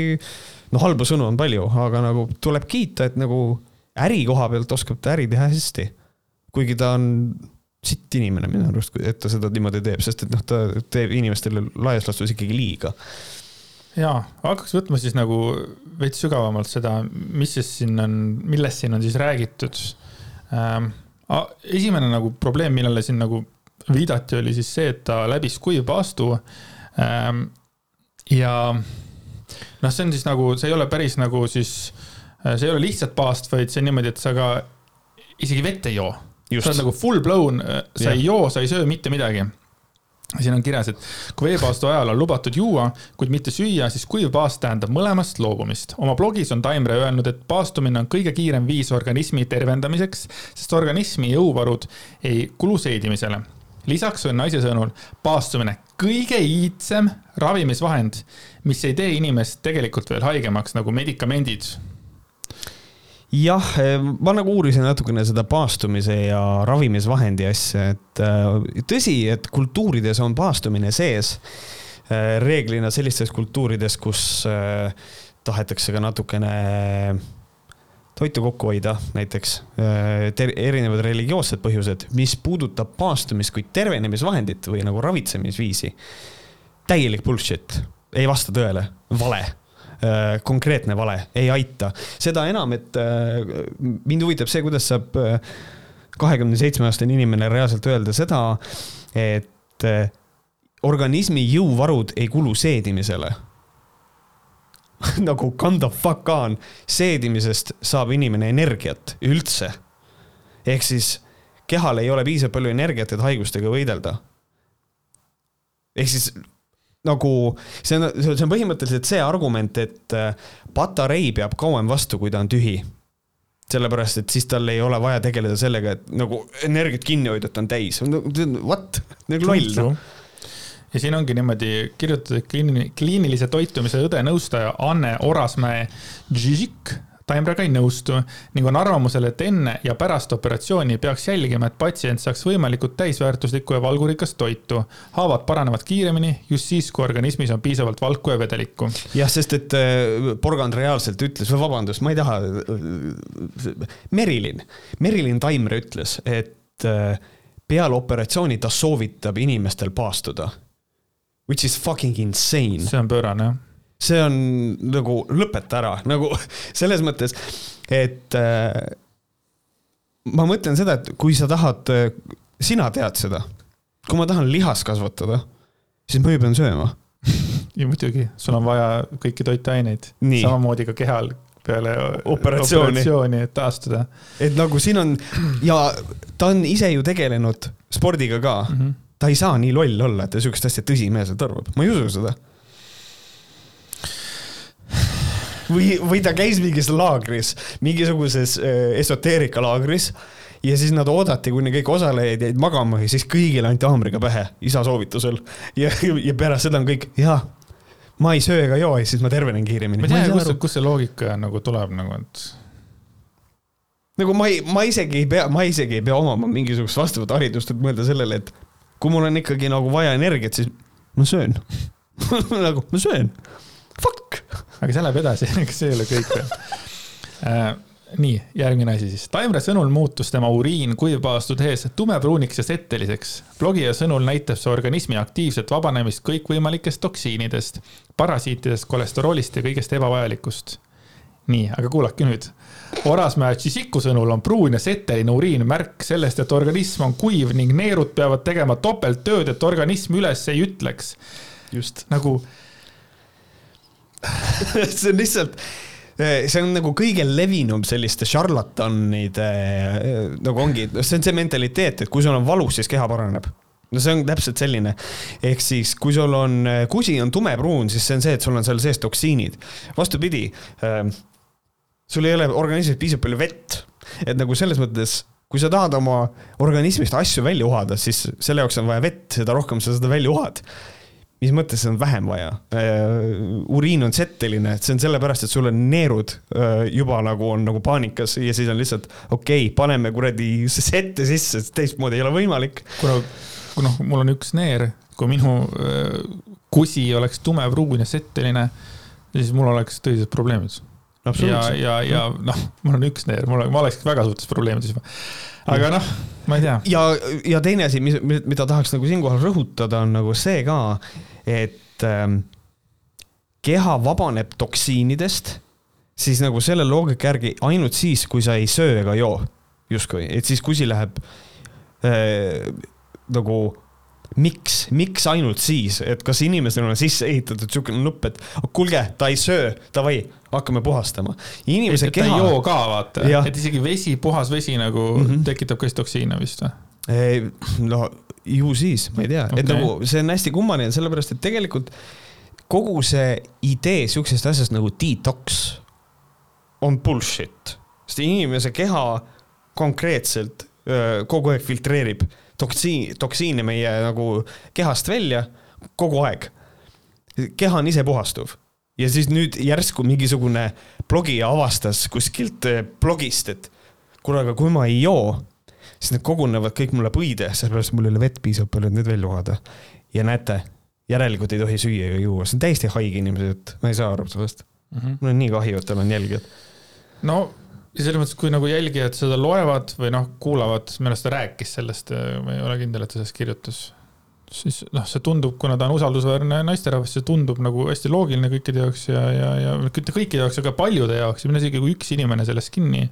no halbu sõnu on palju, aga nagu tuleb kiita, et nagu äri koha pealt oskab ta äri teha hästi. kuigi ta on sitt inimene minu arust, et ta seda niimoodi teeb, sest et noh, ta teeb inimestele laias laastus ikkagi liiga. ja, hakkaks võtma siis nagu veits sügavamalt seda, mis siis siin on, millest siin on siis räägitud. Esimene nagu probleem, millele siin nagu viidati, oli siis see, et ta läbis kuivpaastu ähm,. ja noh, see on siis nagu, see ei ole päris nagu siis see ei ole lihtsalt paast, vaid see on niimoodi, et sa ka isegi vett ei joo. sa oled nagu full blown, sa ja. ei joo, sa ei söö mitte midagi. Siin on kirjas, et kui veepaastu ajal on lubatud juua, kuid mitte süüa, siis kuiv paast tähendab mõlemast loobumist. oma blogis on Taimre öelnud, et paastumine on kõige kiirem viis organismi tervendamiseks, sest organismi jõuvarud ei kulu seedimisele. lisaks on naise sõnul paastumine kõige iidsem ravimisvahend, mis ei tee inimest tegelikult veel haigemaks nagu medikamendid jah, ma nagu uurisin natukene seda paastumise ja ravimisvahendi asja, et äh, tõsi, et kultuurides on paastumine sees. reeglina sellistes kultuurides, kus tahetakse ka natukene toitu kokku hoida, näiteks erinevad religioossed põhjused, mis puudutab paastumist kui tervenemisvahendit või nagu ravitsemisviisi. täielik bullshit, ei vasta tõele, vale konkreetne vale, ei aita. seda enam, et äh, mind huvitab see, kuidas saab kahekümne seitsme aastane inimene reaalselt öelda seda, et organismi jõuvarud ei kulu seedimisele *laughs* nagu come the fuck on, seedimisest saab inimene energiat üldse. ehk siis kehal ei ole piisavalt palju energiat, et haigustega võidelda. ehk siis nagu see on, see on põhimõtteliselt see argument, et äh, patarei peab kauem vastu, kui ta on tühi. sellepärast, et siis tal ei ole vaja tegeleda sellega, et nagu energiat kinni hoida, et ta on täis. What? nagu loll noh ja siin ongi niimoodi kirjutatud kliini, kliinilise toitumise õde nõustaja Anne Orasmäe Taimraga ei nõustu ning on arvamusel, et enne ja pärast operatsiooni peaks jälgima, et patsient saaks võimalikult täisväärtuslikku ja valgurikast toitu. haavad paranevad kiiremini just siis, kui organismis on piisavalt valku ja vedelikku. jah, sest et äh, Porgand reaalselt ütles, või vabandust, ma ei taha. Merilin, Merilin Taimre ütles, et äh, peale operatsiooni ta soovitab inimestel paastuda which is fucking insane. see on pöörane, jah. See on nagu, lõpeta ära, nagu *laughs* selles mõttes, et äh, ma mõtlen seda, et kui sa tahad äh,, sina tead seda, kui ma tahan lihast kasvatada, siis ma ju pean sööma. *laughs* Ja muidugi, sul on vaja kõiki toitaineid, samamoodi ka kehal peale operatsiooni, operatsiooni, et taastuda. et nagu siin on ja ta on ise ju tegelenud spordiga ka. Mm. -hmm ta ei saa nii loll olla, et ta sihukest asja tõsimeelselt arvab, ma ei usu seda. Või, või ta käis mingis laagris, mingisuguses äh, esoteerikalaagris ja siis nad oodati, kuni kõik osalejad jäid magama ja siis kõigile anti haamriga pähe isa soovitusel. ja, ja pärast seda on kõik, jaa, ma ei söö ega joo ja siis ma tervenen kiiremini. ma ei tea, kust, kust see loogika nagu tuleb nagu, et nagu ma ei, ma isegi ei pea, ma isegi ei pea omama mingisugust vastavat haridust, et mõelda sellele, et kui mul on ikkagi nagu vaja energiat, siis ma söön *laughs* nagu ma söön. Aga see läheb edasi, kas *laughs* see ei ole kõik veel äh,? nii, järgmine asi siis. Taimre sõnul muutus tema uriin kuivpaastu tehes tumepruuniks ja setteliseks. blogija sõnul näitab see organismi aktiivset vabanemist kõikvõimalikest toksiinidest, parasiitidest, kolesteroolist ja kõigest ebavajalikust. nii, aga kuulake nüüd Orasmäe Tšisiku sõnul on pruun ja seteline uriin märk sellest, et organism on kuiv ning neerud peavad tegema topelttööd, et organism üles ei ütleks. just. nagu *laughs* see on lihtsalt, see on nagu kõige levinum selliste šarlatanide nagu ongi, see on see mentaliteet, et kui sul on valus, siis keha paraneb no see on täpselt selline, ehk siis kui sul on, kusi on tumepruun, siis see on see, et sul on seal sees toksiinid. vastupidi sul ei ole organismis piisavalt palju vett. et nagu selles mõttes, kui sa tahad oma organismist asju välja uhada, siis selle jaoks on vaja vett, seda rohkem sa seda välja uhad. Mis mõttes on vähem vaja uh,? uriin on setteline, et see on sellepärast, et sul on neerud uh, juba nagu on nagu paanikas ja siis on lihtsalt okei okay,, paneme kuradi sette sisse, sest teistmoodi ei ole võimalik. kuna, kuna mul on üks neer, kui minu uh, kusi oleks tumepruun ja setteline, siis mul oleks tõsised probleemid ja, ja, ja noh, mul on üks neer, mul ma oleks väga suurtes probleemides juba. Aga noh, ma ei tea. ja, ja teine asi, mis, mida tahaks nagu siinkohal rõhutada, on nagu see ka, et ähm, keha vabaneb toksiinidest, siis nagu selle loogika järgi ainult siis, kui sa ei söö ega joo, justkui, et siis kusi läheb äh, nagu miks, miks ainult siis, et kas inimesel on sisse ehitatud niisugune nupp, et oh, kuulge, ta ei söö, davai, hakkame puhastama. inimese keha. ta ei joo ka, vaata, et isegi vesi, puhas vesi nagu mm -hmm. tekitab ka siis toksiine vist või? no ju siis, ma ei tea okay., et nagu see on hästi kummaline, sellepärast et tegelikult kogu see idee sihukesest asjast nagu detox on bullshit, sest inimese keha konkreetselt kogu aeg filtreerib toksiin, toksiine meie nagu kehast välja kogu aeg. keha on ise puhastuv ja siis nüüd järsku mingisugune blogija avastas kuskilt eh, blogist, et kuule, aga kui ma ei joo, siis need kogunevad kõik mulle põide, sellepärast mul ei ole vett piisavalt palju, et need välja uhada. ja näete, järelikult ei tohi süüa ega juua, see on täiesti haige inimese jutt, ma ei saa aru sellest mm. -hmm. mul on nii kahju, et tal on jälgijad. no selles mõttes, kui nagu jälgijad seda loevad või noh, kuulavad, minu arust ta rääkis sellest, ma ei ole kindel, et ta sellest kirjutas. siis noh, see tundub, kuna ta on usaldusväärne naisterahvas, see tundub nagu hästi loogiline kõikide jaoks ja, ja, ja mitte kõikide jaoks, aga paljude jaoks ja isegi kui üks inimene sellest kinni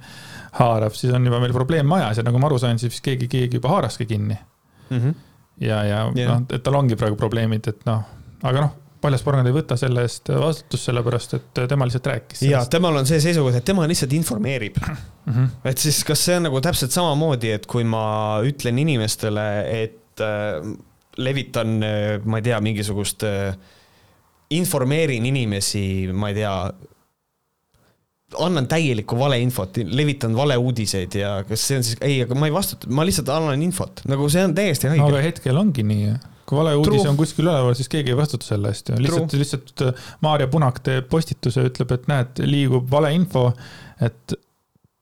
haarab, siis on juba meil probleem majas ja nagu ma aru sain, siis keegi, keegi juba haaraski kinni mm. -hmm. ja, ja yeah. noh, et tal ongi praegu probleemid, et noh, aga noh paljas porgand ei võta selle eest vastutust, sellepärast et tema lihtsalt rääkis. ja temal on see seisukoht, et tema lihtsalt informeerib mm. -hmm. et siis, kas see on nagu täpselt samamoodi, et kui ma ütlen inimestele, et äh, levitan, äh, ma ei tea, mingisugust äh,, informeerin inimesi, ma ei tea, annan täielikku valeinfot, levitan valeuudiseid ja kas see on siis, ei, aga ma ei vastuta, ma lihtsalt annan infot, nagu see on täiesti haige no,. aga hetkel ongi nii kui valeuudis on kuskil üleval, siis keegi ei vastuta selle eest ju, lihtsalt, lihtsalt äh, Maarja Punak teeb postituse, ütleb, et näed, liigub valeinfo, et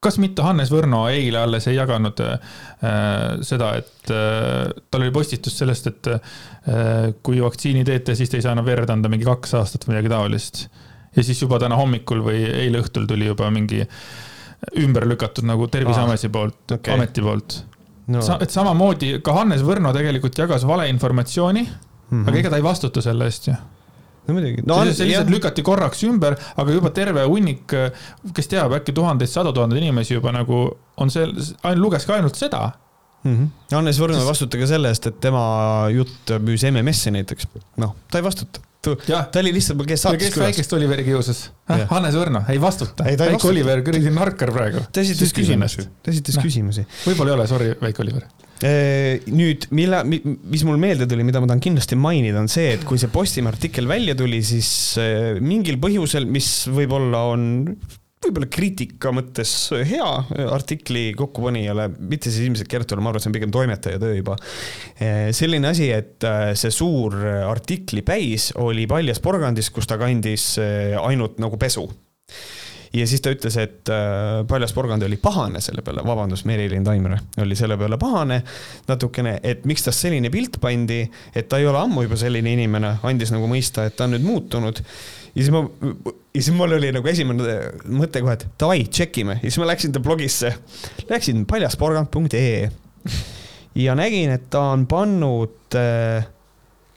kas mitte Hannes Võrno eile alles ei jaganud äh, seda, et äh, tal oli postitus sellest, et äh, kui vaktsiini teete, siis te ei saa enam verd anda mingi kaks aastat või midagi taolist. ja siis juba täna hommikul või eile õhtul tuli juba mingi ümber lükatud nagu Terviseameti poolt okay., ameti poolt no.. et samamoodi ka Hannes Võrno tegelikult jagas valeinformatsiooni mm, -hmm. aga ega ta ei vastuta selle eest ju no muidugi no,. see, lihtsalt lükati korraks ümber, aga juba terve hunnik, kes teab, äkki tuhandeid, sadu tuhandeid inimesi juba nagu on see, ainult luges ka ainult seda mm. -hmm. Hannes Võrno ei vastuta ka selle eest, et tema jutt müüs MMS-i näiteks. noh, ta ei vastuta ta oli lihtsalt mul, kes saatis külas. kes väikest Oliveri kiusas? Hannes Võrno, ei vastuta. väike Oliver, kuradi narkar praegu. ta esitas küsimusi, ta esitas küsimusi. võib-olla ei ole, sorry, väike Oliver nüüd, mille, mis mul meelde tuli, mida ma tahan kindlasti mainida, on see, et kui see Postimehe artikkel välja tuli, siis mingil põhjusel, mis võib-olla on võib-olla kriitika mõttes hea artikli kokkupanijale, mitte siis ilmselt Kertule, ma arvan, et see on pigem toimetaja töö juba. Selline asi, et eh, see suur artikli päis oli paljas porgandis, kus ta kandis eh, ainult nagu pesu ja siis ta ütles, et paljas porgand oli pahane selle peale, vabandust, Merilin Taimre oli selle peale pahane natukene, et miks tast selline pilt pandi, et ta ei ole ammu juba selline inimene, andis nagu mõista, et ta on nüüd muutunud ja siis ma, ja siis mul oli nagu esimene mõte kohe, et davai, tšekime, ja siis ma läksin ta blogisse, läksin paljasporgand.ee ja nägin, et ta on pannud äh,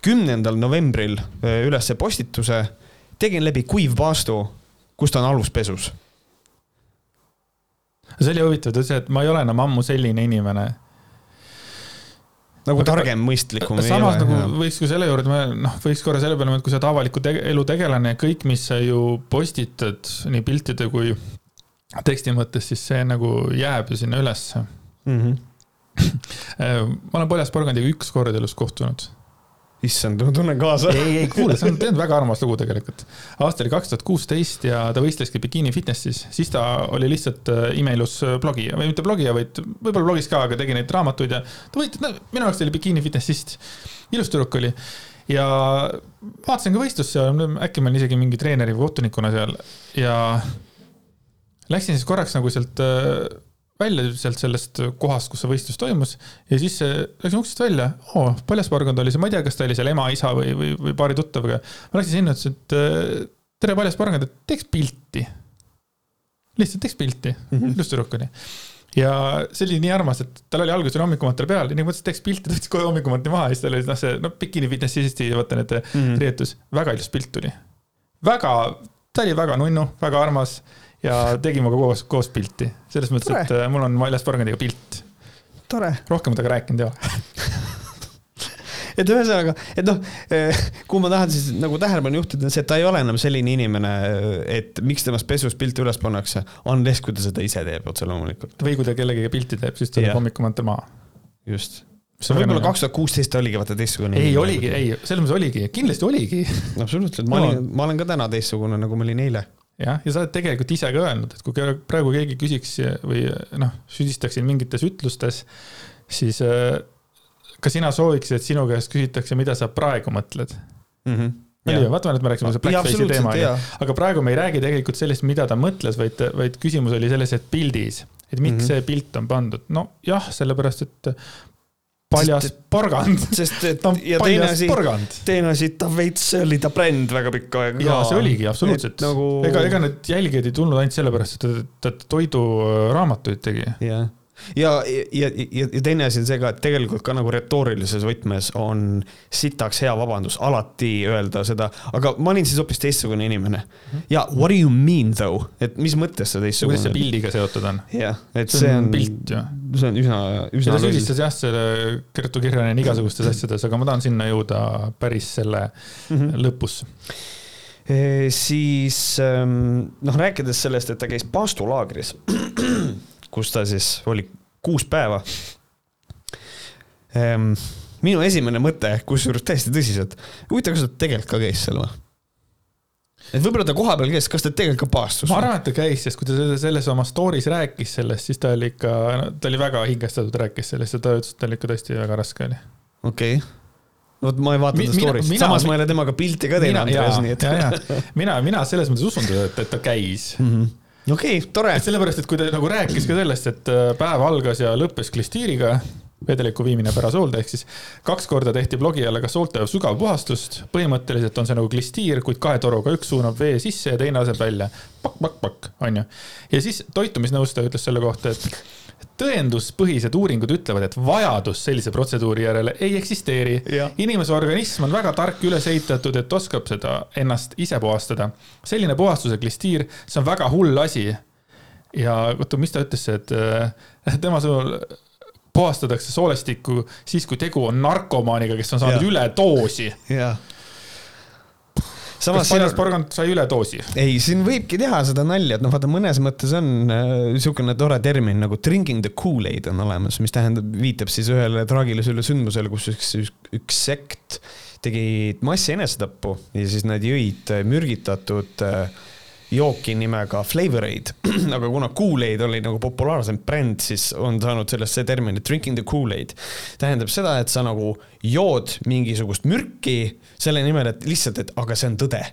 kümnendal novembril äh, ülesse postituse, tegin läbi kuivpaastu, kus ta on aluspesus. see oli huvitav, ta ütles, et ma ei ole enam ammu selline inimene nagu targem, mõistlikum. samas nagu ja. võiks ka selle juurde, noh, võiks korra selle peale mõelda, kui sa oled avaliku te elu tegelane ja kõik, mis sa ju postitad nii piltide kui teksti mõttes, siis see nagu jääb ju sinna ülesse mm. -hmm. *clears throat* ma olen Poljas Porgandiga üks kord elus kohtunud issand, ma tunnen kaasa. ei, ei kuule, see on tegelikult väga armas lugu tegelikult. aasta oli kaks tuhat kuusteist ja ta võistleski Bikini Fitnessis, siis ta oli lihtsalt äh, imeilus äh, blogija või mitte blogija, vaid võib-olla blogis ka, aga tegi neid raamatuid ja ta võitis, no minu jaoks ta oli Bikini Fitnessist. ilus tüdruk oli ja vaatasin ka võistlust seal, äkki ma olin isegi mingi treeneri või kohtunikuna seal ja läksin siis korraks nagu sealt äh, välja sealt sellest kohast, kus see võistlus toimus ja siis läksin uksest välja, oo, paljasporgand oli see, ma ei tea, kas ta oli seal ema, isa või, või, või paari tuttavaga. ma läksin sinna, ütlesin, et äh, tere, paljasporgand, et teeks pilti. lihtsalt teeks pilti mm -hmm., ilus tüdruk oli. ja see oli nii armas, et tal oli alguses hommikumantel peal ja nii mõtlesin, et teeks pilti, ta võttis kohe hommikumantel maha ja siis tal oli noh, see noh, bikini fitnessi, vaata need mm -hmm. riietus, väga ilus pilt tuli. väga, ta oli väga nunnu, väga armas ja tegime ka koos, koos pilti. selles mõttes, et äh, mul on Maljas Porgandiga pilt. rohkem temaga rääkinud ei ole *laughs* et ühesõnaga, et noh, äh, kuhu ma tahan siis nagu tähelepanu juhtida, on see, et ta ei ole enam selline inimene, et miks temast pesus pilte üles pannakse, unless kui ta seda ise teeb, otse loomulikult. või kui ta kellegagi pilti teeb, siis tuleb hommikul mantel maha. just. võib-olla kaks tuhat kuusteist oligi vaata teistsugune. ei, oligi, ei, selles mõttes oligi, kindlasti oligi. absoluutselt, ma olin, ma olen ka täna teistsugune, nagu ma olin eile jah, ja sa oled tegelikult ise ka öelnud, et kui praegu keegi küsiks või noh, süüdistaks sind mingites ütlustes, siis äh, ka sina sooviksid, et sinu käest küsitakse, mida sa praegu mõtled mm. -hmm oli ju, vaata, et me rääkisime see blackface'i teema, aga praegu me ei räägi tegelikult sellest, mida ta mõtles, vaid, vaid küsimus oli selles, et pildis, et miks mm -hmm. see pilt on pandud. no jah, sellepärast, et paljas sest, porgand. *laughs* sest et *laughs* ta on ja teine asi, teine asi, ta veits oli ta bränd väga pikka aega jaa, see oligi absoluutselt. Nagu... ega, ega need jälgijad ei tulnud ainult sellepärast, et ta, ta toiduraamatuid tegi. jah, ja, ja, ja, ja teine asi on see ka, et tegelikult ka nagu retoorilises võtmes on sitaks hea vabandus alati öelda seda, aga ma olin siis hoopis teistsugune inimene. ja what do you mean though, et mis mõttes see teistsugune? kuidas see pildiga seotud on? jah, et see on. pilt ju. see on üsna, üsna. ta süüdistas jah, selle Kertu Kirjanen igasugustes asjades, aga ma tahan sinna jõuda päris selle mm -hmm. lõpusse e,. siis ehm, noh, rääkides sellest, et ta käis paastulaagris kus ta siis oli kuus päeva. Ehm, minu esimene mõte, kusjuures täiesti tõsiselt, huvitav, kas ta tegelikult ka käis seal või? et võib-olla ta kohapeal käis, kas ta tegelikult ka paastus? ma arvan, et ta käis, sest kui ta selles oma story's rääkis sellest, siis ta oli ikka, ta oli väga hingestatud, rääkis sellest ja ta ütles, et tal ikka tõesti väga raske oli. okei okay vot ma ei vaata ta story'st, samas ma ei ole temaga pilti ka teinud, Andreas, nii et. mina, mina selles mõttes usun teda, et, et ta käis mm. -hmm okei okay,, tore. sellepärast, et kui ta nagu rääkis ka sellest, et äh, päev algas ja lõppes klistiiriga, vedeliku viimine pärasoolde, ehk siis kaks korda tehti blogijale ka soolte sügav puhastust. põhimõtteliselt on see nagu klistiir, kuid kahe toruga, üks suunab vee sisse ja teine laseb välja pakk, pakk, pakk, onju. ja siis toitumisnõustaja ütles selle kohta, et tõenduspõhised uuringud ütlevad, et vajadus sellise protseduuri järele ei eksisteeri. inimese organism on väga tark üles ehitatud, et oskab seda ennast ise puhastada. selline puhastuse klistiir, see on väga hull asi. ja oota, mis ta ütles, et äh, *laughs* tema sõnul puhastatakse soolestikku siis, kui tegu on narkomaaniga, kes on saanud üledoosi. jah samas kas Paljaks porgand sai üledoosi? ei, siin võibki teha seda nalja, et noh, vaata mõnes mõttes on niisugune äh, tore termin nagu drinking the kool-aid on olemas, mis tähendab, viitab siis ühele traagilisele sündmusele, kus üks, üks, üks sekt tegi massi enesetappu ja siis nad jõid mürgitatud äh, jooki nimega Flavor Aid, *clears throat* aga kuna Kool-Aid oli nagu populaarsem bränd, siis on saanud sellest see termin, et drinking the Kool-Aid. tähendab seda, et sa nagu jood mingisugust mürki selle nimel, et lihtsalt, et aga see on tõde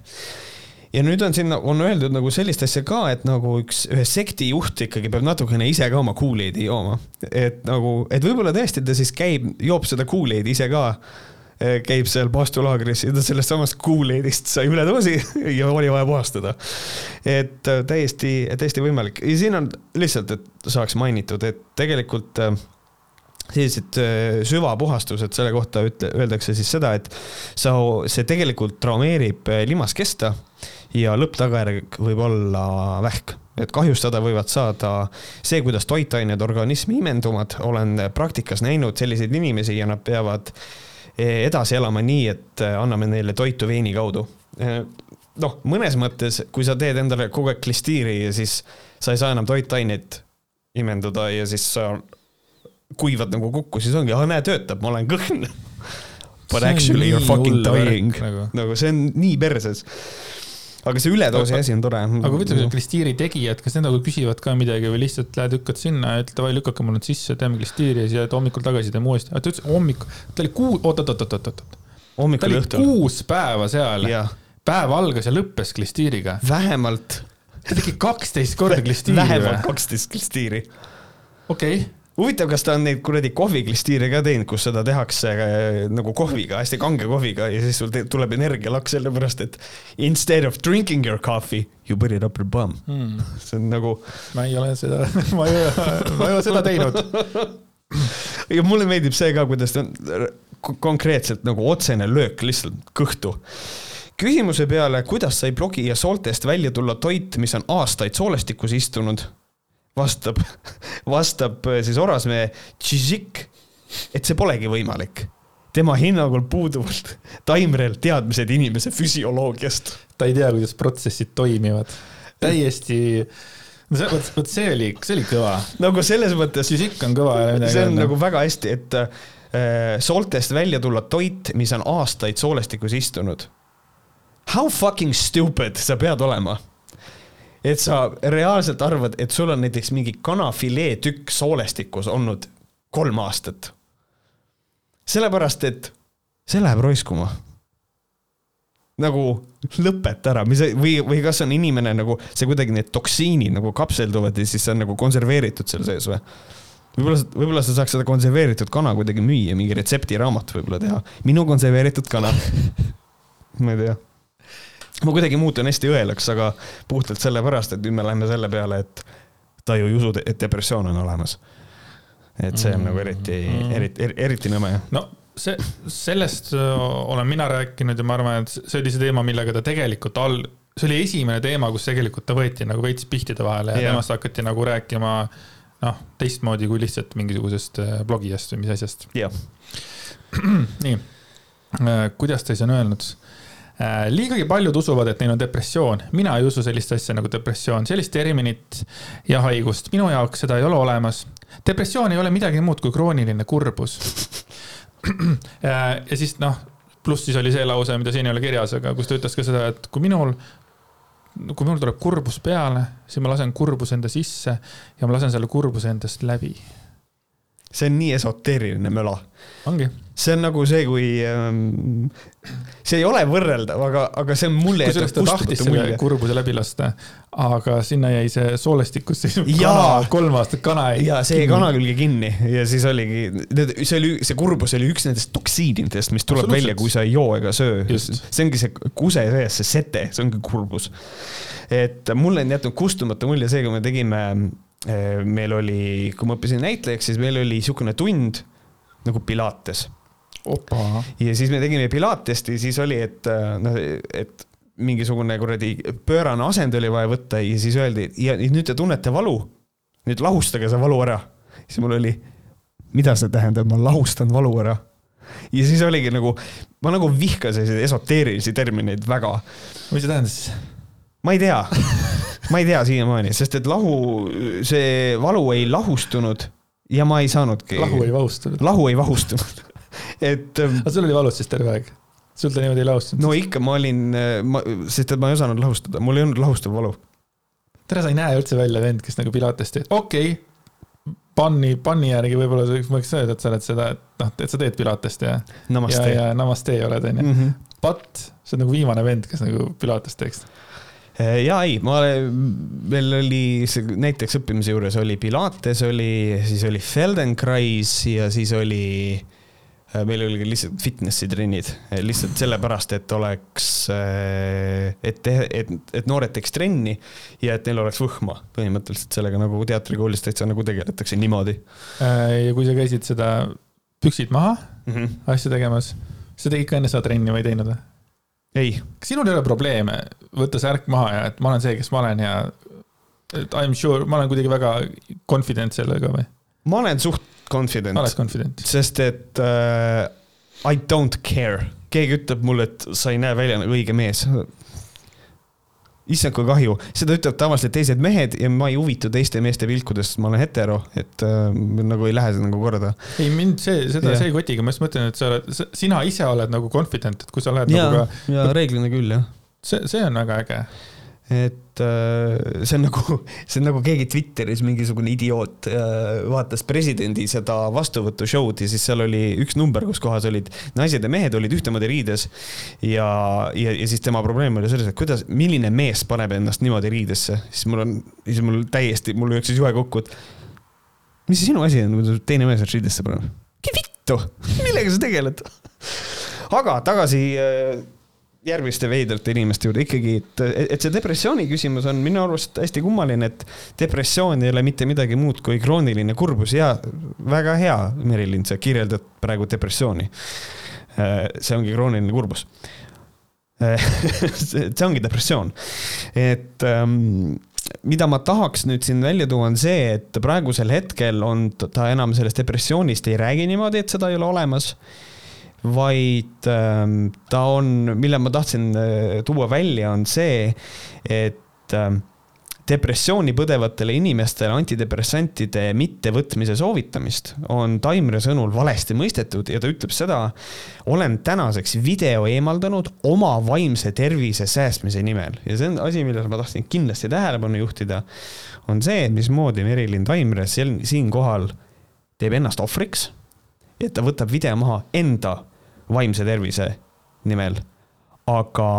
ja nüüd on sinna, on öeldud nagu sellist asja ka, et nagu üks, ühe sekti juht ikkagi peab natukene ise ka oma Kool-Aidi jooma. et nagu, et võib-olla tõesti ta siis käib, joob seda Kool-Aidi ise ka käib seal paastulaagris ja ta sellest samast Kool-Aidist sai üledoosi *laughs* ja oli vaja puhastada. et äh, täiesti, täiesti võimalik. Ja siin on lihtsalt, et saaks mainitud, et tegelikult äh, sellised äh, süvapuhastused, selle kohta ütle, öeldakse siis seda, et sa, see tegelikult traumeerib limaskesta ja lõpptagajärg võib olla vähk. Et kahjustada võivad saada see, kuidas toitained organismi imenduvad, olen praktikas näinud selliseid inimesi ja nad peavad äh, Eh, edasi elama nii, et eh, anname neile toitu veini kaudu. Eh, noh, mõnes mõttes, kui sa teed endale kogu aeg klistiiri ja siis sa ei saa enam toitaineid imenduda ja siis sa kuivad nagu kokku, siis ongi, ah näe, töötab, ma olen kõhn. *laughs* But actually you are fucking dying, nagu. nagu see on nii perses aga see üledoosi asi on tore. aga huvitav, klistiiri tegijad, kas need nagu küsivad ka midagi või lihtsalt lähed lükkad sinna ütled davai, lükake mul nüüd sisse, teeme klistiiri ja siis jääd hommikul tagasi, teeme uuesti. ta ütles hommikul, ta oli kuu, oot-oot-oot-oot-oot. ta oli õhtul. kuus päeva seal. päev algas ja lõppes klistiiriga. vähemalt. ta tegi kaksteist korda klistiiri. vähemalt kaksteist klistiiri. okei okay huvitav, kas ta on neid kuradi kohviklistiire ka teinud, kus seda tehakse äh, nagu kohviga, hästi kange kohviga ja siis sul tuleb energialaks sellepärast, et instead of drinking your coffee, you put it up your bum hmm.. *laughs* see on nagu. ma ei ole seda *laughs* ma ei ole, ma ei ole seda teinud. ja mulle meeldib see ka, kuidas ta on konkreetselt nagu otsene löök lihtsalt kõhtu küsimuse peale, kuidas sai blogija sooltest välja tulla toit, mis on aastaid soolestikus istunud vastab, *laughs* vastab äh, siis Orasmäe Tšižik, et see polegi võimalik. tema hinnangul puuduvad *laughs* Taimrel teadmised inimese füsioloogiast. ta ei tea, kuidas protsessid toimivad. täiesti no see, vot, vot see oli, see oli kõva. nagu selles mõttes. Tšižik on kõva. see on nagu väga hästi, et äh, sooltest välja tulla toit, mis on aastaid soolestikus istunud. How fucking stupid sa pead olema et sa reaalselt arvad, et sul on näiteks mingi kanafilee tükk soolestikus olnud kolm aastat. sellepärast, et see läheb roiskuma. nagu lõpeta ära, mis, või, või kas on inimene nagu, see kuidagi need toksiinid nagu kapselduvad ja siis see on nagu konserveeritud seal sees või? võib-olla, võib-olla sa saaks seda konserveeritud kana kuidagi müüa, mingi retseptiraamat võib-olla teha. minu konserveeritud kana *laughs* ma ei tea ma kuidagi muutun hästi õelaks, aga puhtalt sellepärast, et nüüd me läheme selle peale, et ta ju ei usu, et depressioon on olemas. et see on nagu eriti Mm., eriti, eriti nõme. no see, sellest öö, olen mina rääkinud ja ma arvan, et see oli see teema, millega ta tegelikult all, see oli esimene teema, kus tegelikult ta võeti nagu veits pihtide vahele ja Jah. temast hakati nagu rääkima noh, teistmoodi kui lihtsalt mingisugusest öö, blogijast või mis asjast. *clears throat* nii, kuidas ta siis on öelnud? Liigagi paljud usuvad, et neil on depressioon, mina ei usu sellist asja nagu depressioon, sellist terminit ja haigust, minu jaoks seda ei ole olemas. depressioon ei ole midagi muud kui krooniline kurbus. *clears throat* ja siis noh, pluss siis oli see lause, mida siin ei ole kirjas, aga kus ta ütles ka seda, et kui minul, kui minul tuleb kurbus peale, siis ma lasen kurbuse enda sisse ja ma lasen selle kurbuse endast läbi. See on nii esoteeriline möla ongi see on nagu see, kui ähm,, see ei ole võrreldav, aga, aga see on mulle kusjuures ta tahtis selle kurbuse läbi lasta, aga sinna jäi see soolestikus Jaa. kana, kolm aastat kana jäi. ja see jäi kana külge kinni ja siis oligi, see oli, see kurbus oli üks nendest toksiinidest, mis tuleb välja, kui sa ei joo ega söö. See ongi see kuse sees, see sete, see ongi kurbus. et mulle on jätnud kustumata mulje see, kui me tegime, meil oli, kui ma õppisin näitlejaks, siis meil oli niisugune tund nagu Pilates ja siis me tegime Pilatest ja siis oli, et noh, et mingisugune kuradi pöörane asend oli vaja võtta ja siis öeldi ja nüüd te tunnete valu. nüüd lahustage see valu ära. siis mul oli, mida see tähendab, ma lahustan valu ära. ja siis oligi nagu, ma nagu selliseid esoteerilisi termineid väga. mis see tähendas siis? ma ei tea, *laughs* ma ei tea siiamaani, sest et lahu, see valu ei lahustunud ja ma ei saanudki. lahu ei vahustunud. lahu ei vahustunud. *laughs* et ähm, aga sul oli valus siis terve aeg? sul ta niimoodi ei lahustunud no ikka, ma olin, ma, sest et ma ei osanud lahustada, mul ei olnud lahustav valu. tere, sa ei näe üldse välja vend, kes nagu pilates teeb, okei okay.. Panni, panni järgi võib-olla võiks öelda, et sa oled seda, et noh, et sa teed pilatest ja, ja, Namaste. ja namaste oled, onju. But see on nagu viimane vend, kes nagu pilates teeks. Ja ei, ma, meil oli see näiteks õppimise juures oli Pilates oli, siis oli Feldenkrais ja siis oli, meil oli lihtsalt fitnessi trennid, lihtsalt sellepärast, et oleks, et, et, et noored teeks trenni ja et neil oleks võhma põhimõtteliselt sellega nagu teatrikoolis täitsa nagu tegeletakse niimoodi ja kui sa käisid seda püksid maha mm. -hmm. asja tegemas, sa tegid ka enne seda trenni või ei teinud või? ei, kas sinul ei ole probleeme võtta särk maha ja et ma olen see, kes ma olen ja et I m sure, ma olen kuidagi väga confident sellega või? ma olen suht confident oled confident? sest et äh, I don't care, keegi ütleb mulle, et sa ei näe välja nagu õige mees. issand, kui kahju, seda ütlevad tavaliselt teised mehed ja ma ei huvitu teiste meeste pilkudest, ma olen hetero, et äh, nagu ei lähe see nagu korda. ei mind see, seda Jah. see ei kotiga, ma just mõtlen, et sa oled, sina ise oled nagu confident, et kui sa oled ja nagu, ka, ja reeglina küll jah, see, see on väga äge. Et äh, see on nagu, see on nagu keegi Twitteris mingisugune idioot äh, vaatas presidendi seda vastuvõtushow'd ja siis seal oli üks number, kus kohas olid naised ja mehed olid ühtemoodi riides ja, ja, ja siis tema probleem oli selles, et kuidas, milline mees paneb ennast niimoodi riidesse, siis mul on, siis mul täiesti, mul jooksis joe kokku, et mis see sinu asi on, kui teine mees ennast riidesse paneb? vittu, millega sa tegeled? aga tagasi äh, järgmiste veidrate inimeste juurde ikkagi, et, et see depressiooni küsimus on minu arust hästi kummaline, et depressioon ei ole mitte midagi muud kui krooniline kurbus ja väga hea, Merilin, sa kirjeldad praegu depressiooni. see ongi krooniline kurbus. *laughs* see ongi depressioon, et ähm, mida ma tahaks nüüd siin välja tuua, on see, et praegusel hetkel on ta- enam sellest depressioonist ei räägi niimoodi, et seda ei ole olemas vaid ähm, ta on, mille ma tahtsin äh, tuua välja, on see, et ähm, depressiooni põdevatele inimestele antidepressantide mittevõtmise soovitamist on Taimre sõnul valesti mõistetud ja ta ütleb seda, olen tänaseks video eemaldanud oma vaimse tervise säästmise nimel. Ja see on asi, millele ma tahtsin kindlasti tähelepanu juhtida, on see, mismoodi Merilin Taimre siinkohal teeb ennast ohvriks, et ta võtab video maha enda vaimse tervise nimel, aga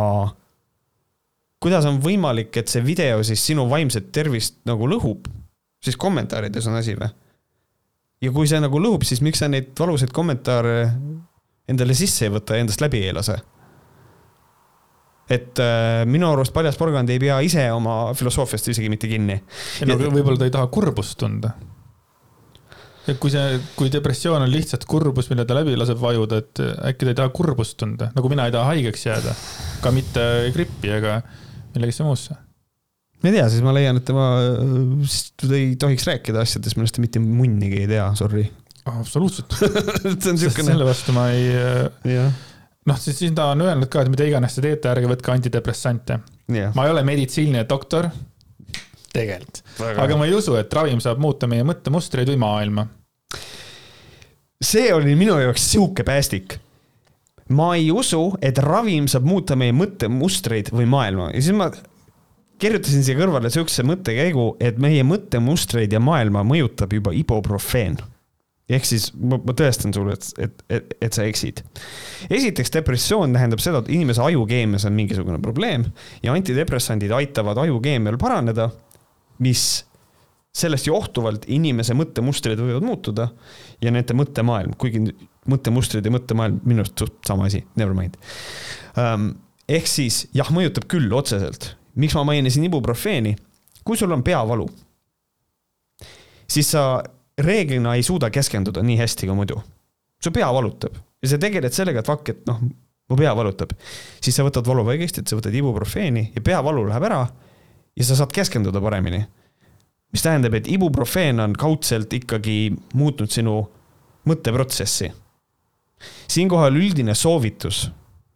kuidas on võimalik, et see video siis sinu vaimset tervist nagu lõhub, siis kommentaarides on asi või? ja kui see nagu lõhub, siis miks sa neid valusaid kommentaare endale sisse ei võta ja endast läbi ei lase? et äh, minu arust paljas porgand ei pea ise oma filosoofiast isegi mitte kinni. ei no võib-olla ta ei taha kurbust tunda. Kui see, kui depressioon on lihtsalt kurbus, mille ta läbi laseb vajuda, et äkki ta ei taha kurbust tunda, nagu mina ei taha haigeks jääda. ka mitte grippi ega millegisse muusse. ma ei tea, siis ma leian, et tema, ta ei tohiks rääkida asjadest, millest ta mitte munnigi ei tea, sorry. absoluutselt *laughs* see on siukene. selle vastu ma ei. noh, siis, siis ta on öelnud ka, et mida iganes te teete, ärge võtke antidepressante. ma ei ole meditsiiniline doktor tegelikult. aga ma ei usu, et ravim saab muuta meie mõttemustreid või maailma. see oli minu jaoks sihuke päästik. ma ei usu, et ravim saab muuta meie mõttemustreid või maailma ja siis ma kirjutasin siia kõrvale siukse mõttekäigu, et meie mõttemustreid ja maailma mõjutab juba ibuprofeen ehk siis ma, ma tõestan sulle, et, et, et, et sa eksid. esiteks, depressioon tähendab seda, et inimese ajukeemias on mingisugune probleem ja antidepressandid aitavad ajukeemial paraneda mis sellest johtuvalt inimese mõttemustrid võivad muutuda ja nende mõttemaailm, kuigi mõttemustrid ja mõttemaailm minu arust suht sama asi, never mind um,. ehk siis jah, mõjutab küll otseselt. miks ma mainisin ibuprofeeni? kui sul on peavalu, siis sa reeglina ei suuda keskenduda nii hästi kui muidu. su pea valutab ja sa tegeled sellega, et fuck, et noh, mu pea valutab. siis sa võtad valuvaigistit, sa võtad ibuprofeeni ja peavalu läheb ära ja sa saad keskenduda paremini. mis tähendab, et ibuprofeen on kaudselt ikkagi muutnud sinu mõtteprotsessi. siinkohal üldine soovitus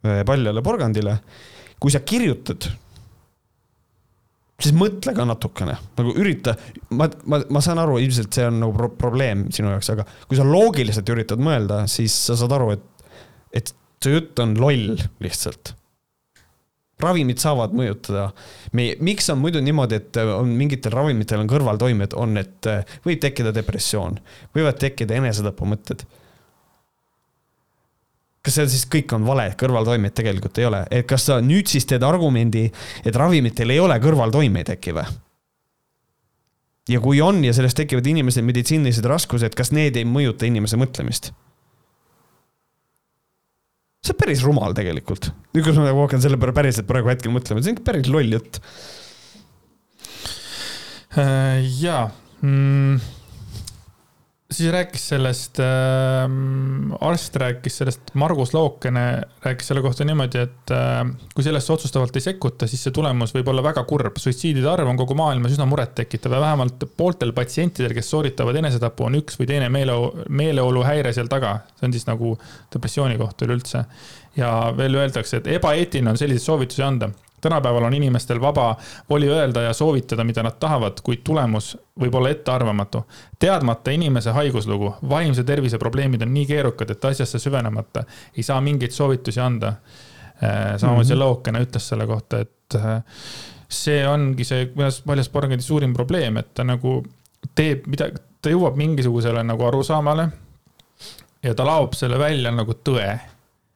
äh, paljale porgandile, kui sa kirjutad, siis mõtle ka natukene, nagu ürita, ma, ma, ma saan aru, ilmselt see on nagu pro probleem sinu jaoks, aga kui sa loogiliselt üritad mõelda, siis sa saad aru, et, et see jutt on loll lihtsalt ravimid saavad mõjutada. me, miks on muidu niimoodi, et äh, on mingitel ravimitel on kõrvaltoimed, on, et äh, võib tekkida depressioon, võivad tekkida enesetapumõtted. kas see siis kõik on vale, kõrvaltoimeid tegelikult ei ole, et kas sa nüüd siis teed argumendi, et ravimitel ei ole kõrvaltoimeid äkki või? ja kui on ja sellest tekivad inimesel meditsiinilised raskused, kas need ei mõjuta inimese mõtlemist? See on päris rumal tegelikult. nüüd, kui ma nagu hakkan selle peale päriselt praegu hetkel mõtlema, see on päris loll jutt. Äh, jaa mm siis rääkis sellest äh,, arst rääkis sellest, Margus Lookene rääkis selle kohta niimoodi, et äh, kui sellesse otsustavalt ei sekkuta, siis see tulemus võib olla väga kurb. suitsiidide arv on kogu maailmas üsna murettekitav ja vähemalt pooltel patsientidel, kes sooritavad enesetapu, on üks või teine meeleolu, meeleoluhäire seal taga. see on siis nagu depressiooni kohta üleüldse. ja veel öeldakse, et ebaeetiline on selliseid soovitusi anda tänapäeval on inimestel vaba voli öelda ja soovitada, mida nad tahavad, kuid tulemus võib olla ettearvamatu. teadmata inimese haiguslugu, vaimse tervise probleemid on nii keerukad, et asjasse süvenemata ei saa mingeid soovitusi anda. Äh, samamoodi see mhm. Lookene ütles selle kohta, et äh, see ongi see, kuidas paljas porgandi suurim probleem, et ta nagu teeb midagi, ta jõuab mingisugusele nagu arusaamale ja ta laob selle välja nagu tõe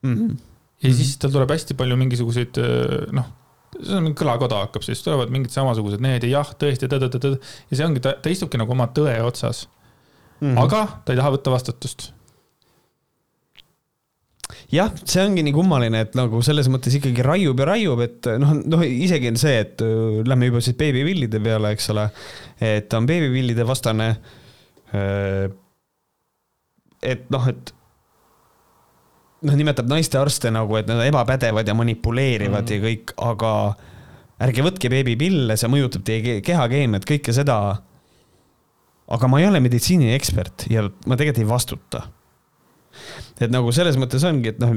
mm. -hmm. ja siis tal tuleb hästi palju mingisuguseid noh see on mingi kõlakoda hakkab, siis tulevad mingid samasugused need ja jah, tõesti, tõd-tõd-tõd. ja see ongi, ta, ta istubki nagu oma tõe otsas mm. -hmm. aga ta ei taha võtta vastutust. jah, see ongi nii kummaline, et nagu selles mõttes ikkagi raiub ja raiub, et noh, noh isegi on see, et äh, lähme juba siis beebivillide peale, eks ole. et ta on beebivillide vastane. Äh, et noh, et noh, nimetab naistearste nagu, et nad on ebapädevad ja manipuleerivad mm. ja kõik, aga ärge võtke beebipille, see mõjutab teie kehakeemiat, kõike seda. aga ma ei ole meditsiiniekspert ja ma tegelikult ei vastuta. et nagu selles mõttes ongi, et noh,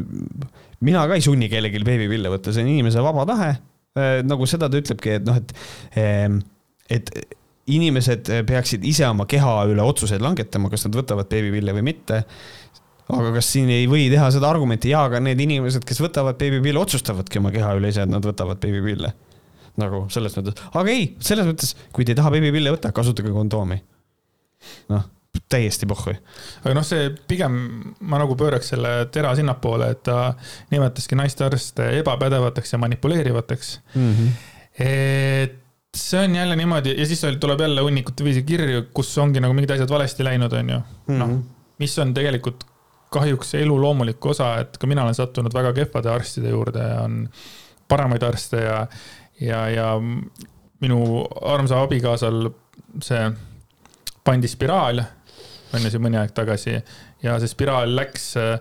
mina ka ei sunni kellelgi beebipille võtta, see on inimese vaba tahe. Äh, nagu seda ta ütlebki, et noh, et, ehm, et inimesed peaksid ise oma keha üle otsuseid langetama, kas nad võtavad beebipille või mitte aga kas siin ei või teha seda argumenti, jaa, aga need inimesed, kes võtavad beebipille, otsustavadki oma keha üle ise, et nad võtavad beebipille. nagu selles mõttes, aga ei, selles mõttes, kui te ei taha beebipille võtta, kasutage kondoomi. noh, täiesti pohhui. aga noh, see pigem ma nagu pööraks selle tera sinnapoole, et ta nimetaski naistearste ebapädevateks ja manipuleerivateks mm. -hmm. et see on jälle niimoodi ja siis tuleb jälle hunnikute viisi kirju, kus ongi nagu mingid asjad valesti läinud, on ju. noh, mhm. mis on tegelikult kahjuks elu loomulik osa, et ka mina olen sattunud väga kehvade arstide juurde ja on paremaid arste ja, ja, ja minu armsa abikaasal see pandi spiraal on ju, see mõni aeg tagasi ja see spiraal läks äh,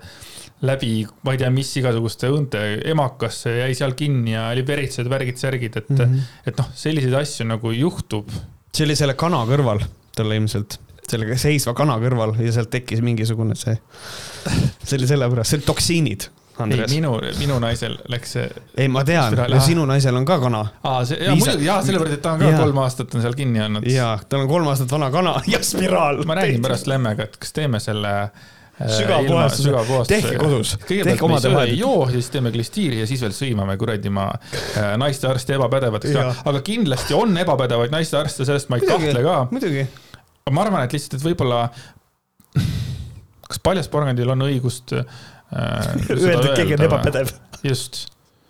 läbi, ma ei tea, mis igasuguste õunte emakasse, jäi seal kinni ja oli veritsed, värgid, särgid, et mm, -hmm. et noh, selliseid asju nagu juhtub. see oli selle kana kõrval tal ilmselt, selle seisva kana kõrval ja sealt tekkis mingisugune see, see oli sellepärast, see oli toksiinid Andres. ei, minu, minu naisel läks see. ei, ma tean, sinu naisel on ka kana. aa, see, jaa, muidugi, jaa, sellepärast, et ta on ka ja. kolm aastat on seal kinni olnud. jaa, tal on kolm aastat vana kana *laughs* ja spiraal. ma räägin pärast Lemmega, et kas teeme selle äh, sügavpuhastuse, tehke kodus, tehke omade vahel. ei joo, siis teeme klistiiri ja siis veel sõimame kuradi ma äh, naistearste ebapädevateks aga kindlasti on ebapädevaid naistearste, sellest ma ei kahtle ka. muidugi. Ma arvan, et lihtsalt, et võib-olla *laughs* kas paljasporgandil on õigust äh, *laughs* öelda, et keegi on ebapädev. just,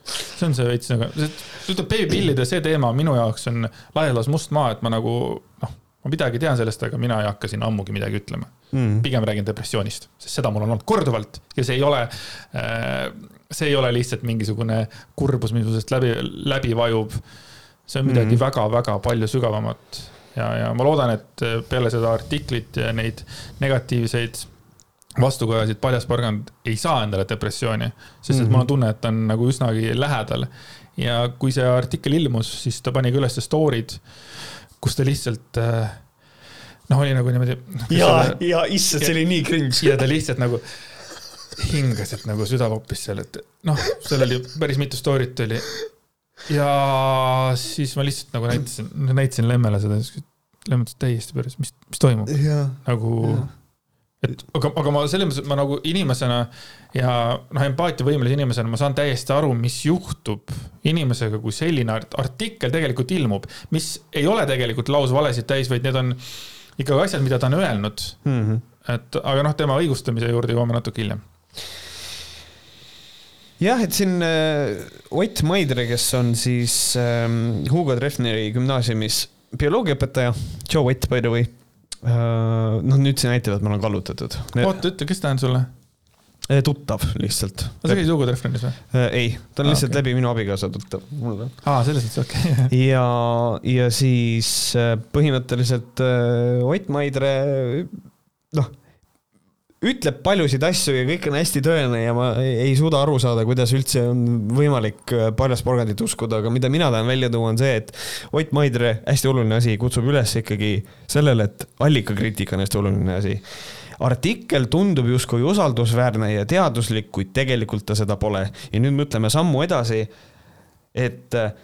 see on see veits nagu, ütleme beebipillide see teema minu jaoks on laias laastus must maa, et ma nagu noh, ma midagi tean sellest, aga mina ei hakka siin ammugi midagi ütlema mm.. pigem räägin depressioonist, sest seda mul on olnud korduvalt ja see ei ole äh,, see ei ole lihtsalt mingisugune kurbus, mis minust läbi, läbi vajub. see on midagi väga-väga mm. palju sügavamat ja, ja ma loodan, et peale seda artiklit ja neid negatiivseid vastukajasid paljas porgand ei saa endale depressiooni, sest et mm -hmm. mul on tunne, et ta on nagu üsnagi lähedal. ja kui see artikkel ilmus, siis ta pani ka ülesse story'd, kus ta lihtsalt äh, noh, oli nagu niimoodi. ja, ja issand, see oli nii cringe. ja ta lihtsalt nagu hingas, et nagu süda voppis seal, et noh, seal oli päris mitu story't oli. Ja siis ma lihtsalt nagu näitasin, näitasin Lemmele seda, Lemm ütles täiesti päris, mis, mis toimub. nagu ja et aga, aga ma selles mõttes, et ma nagu inimesena ja noh, empaatiavõimelise inimesena ma saan täiesti aru, mis juhtub inimesega, kui selline artikkel tegelikult ilmub, mis ei ole tegelikult lausvalesid täis, vaid need on ikkagi asjad, mida ta on öelnud mm. -hmm. et aga noh, tema õigustamise juurde jõuame natuke hiljem jah, et siin äh, Ott Maidre, kes on siis äh, Hugo Treffneri gümnaasiumis bioloogiaõpetaja, Joe Ott by the way Äh, noh, nüüd see näitab, et ma olen kallutatud. oota, ütle, kes ta on sulle? Äh, tuttav lihtsalt. sa käisid Hugo Treffneris või? Ei, ta on ah, lihtsalt okay. läbi minu abikaasa tuttav mulle. aa, selles mõttes, okei okay. *laughs* ja, ja siis põhimõtteliselt Ott Maidre, noh ütleb paljusid asju ja kõik on hästi tõene ja ma ei suuda aru saada, kuidas üldse on võimalik äh, paljast porgandit uskuda, aga mida mina tahan välja tuua, on see, et Ott Maidre, hästi oluline asi, kutsub üles ikkagi sellele, et allikakriitika on hästi oluline asi. artikkel tundub justkui usaldusväärne ja teaduslik, kuid tegelikult ta seda pole. ja nüüd mõtleme sammu edasi, et äh,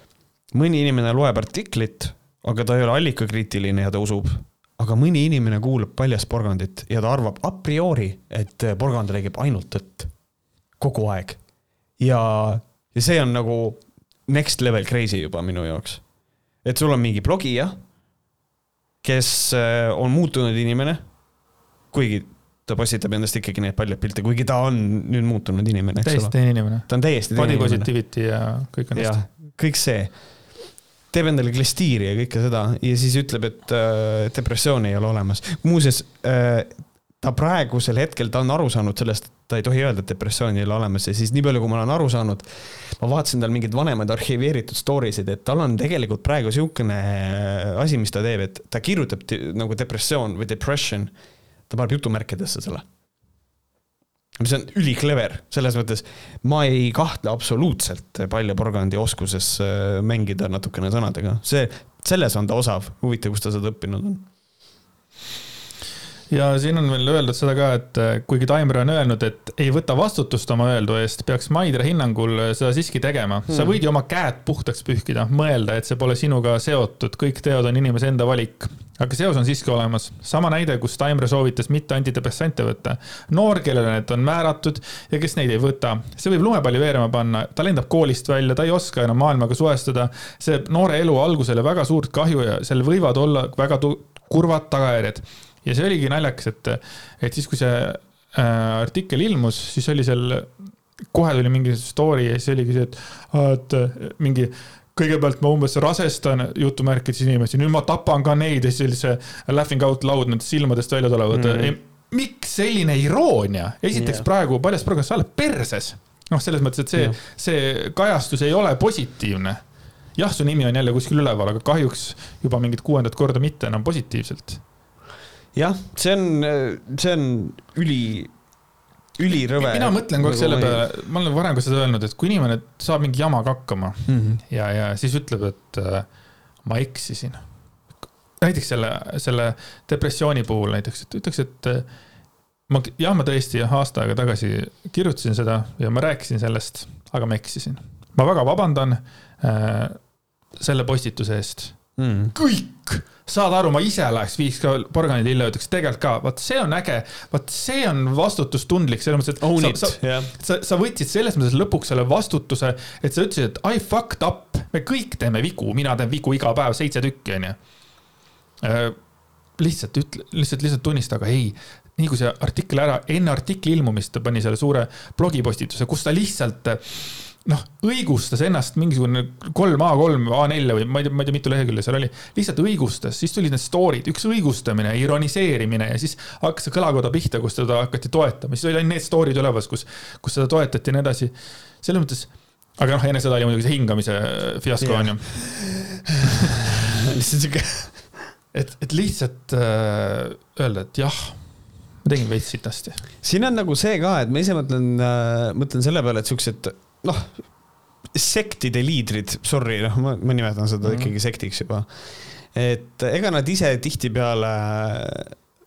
mõni inimene loeb artiklit, aga ta ei ole allikakriitiline ja ta usub aga mõni inimene kuulab paljast porgandit ja ta arvab a priori, et porgand räägib ainult tõtt. kogu aeg. ja, ja see on nagu next level crazy juba minu jaoks. et sul on mingi blogija, kes äh, on muutunud inimene, kuigi ta postitab endast ikkagi neid paljad pilte, kuigi ta on nüüd muutunud inimene. täiesti teine inimene. ta on täiesti teine inimene. Body positivity ja kõik on hästi. kõik see teeb endale klistiiri ja kõike seda ja siis ütleb, et äh, depressiooni ei ole olemas. muuseas äh,, ta praegusel hetkel, ta on aru saanud sellest, et ta ei tohi öelda, et depressiooni ei ole olemas ja siis nii palju, kui ma olen aru saanud, ma vaatasin tal mingeid vanemaid arhiveeritud story sid, et tal on tegelikult praegu niisugune äh, asi, mis ta teeb, et ta kirjutab nagu depressioon või depression, ta paneb jutumärkidesse selle mis on üliklever, selles mõttes ma ei kahtle absoluutselt Palja Porgandi oskuses äh, mängida natukene sõnadega, see, selles on ta osav, huvitav, kus ta seda õppinud on ja siin on veel öeldud seda ka, et äh, kuigi Taimre on öelnud, et ei võta vastutust oma öeldu eest, peaks Maidre hinnangul äh, seda siiski tegema hmm.. sa võid ju oma käed puhtaks pühkida, mõelda, et see pole sinuga seotud, kõik teod on inimese enda valik. aga seos on siiski olemas. sama näide, kus Taimre soovitas mitte antidepressante võtta. noor, kellele need on määratud ja kes neid ei võta, see võib lumepalli veerema panna, ta lendab koolist välja, ta ei oska enam maailmaga suhestuda. see noore elu algusele väga suurt kahju ja seal võivad olla väga kurvad tagajärjed ja see oligi naljakas, et, et siis, kui see äh, artikkel ilmus, siis oli seal, kohe tuli mingi story ja siis oligi see, et, et mingi kõigepealt ma umbes rasestan jutumärkides inimesi, nüüd ma tapan ka neid ja siis see laughing out loud nendest silmadest välja tulevad mm. -hmm. miks selline iroonia? esiteks yeah. praegu paljast praegu sa oled perses. noh, selles mõttes, et see yeah., see kajastus ei ole positiivne. jah, su nimi on jälle kuskil üleval, aga kahjuks juba mingit kuuendat korda mitte enam positiivselt jah, see on, see on üli, ülirõve. mina mõtlen kogu aeg selle peale, ma olen varem ka seda öelnud, et kui inimene saab mingi jamaga hakkama mm -hmm. ja, ja siis ütleb, et äh, ma eksisin. näiteks selle, selle depressiooni puhul näiteks, et ütleks, et äh, ma, jah, ma tõesti aasta aega tagasi kirjutasin seda ja ma rääkisin sellest, aga ma eksisin. ma väga vabandan äh, selle postituse eest mm.. kõik, saad aru, ma ise läheks viiks ka porganid lille, ütleks tegelikult ka, vot see on äge, vot see on vastutustundlik, selles mõttes, et Own sa, it, sa, yeah. sa, sa võtsid selles mõttes lõpuks selle vastutuse, et sa ütlesid, et I fucked up, me kõik teeme vigu, mina teen vigu iga päev seitse tükki, onju. Äh, lihtsalt ütle, lihtsalt, lihtsalt tunnista, aga ei, nii kui see artikkel ära, enne artikli ilmumist ta pani selle suure blogipostituse, kus ta lihtsalt noh, õigustas ennast mingisugune kolm A3 või A4 või ma ei tea, ma ei tea, mitu lehekülge seal oli. lihtsalt õigustas, siis tulid need story'd, üks õigustamine, ironiseerimine ja siis hakkas see kõlakoda pihta, kus teda hakati toetama, siis olid ainult need story'd üleval, kus, kus seda toetati ja nii edasi. selles mõttes, aga noh, enne seda oli muidugi see hingamise fiasko on ju. *laughs* lihtsalt sihuke. et, et lihtsalt äh, öelda, et jah ma tegin veits sitasti. siin on nagu see ka, et ma ise mõtlen äh,, mõtlen selle peale, et siuksed noh, sektide liidrid, sorry, noh, ma, nimetan seda mm ikkagi sektiks juba. et ega nad ise tihtipeale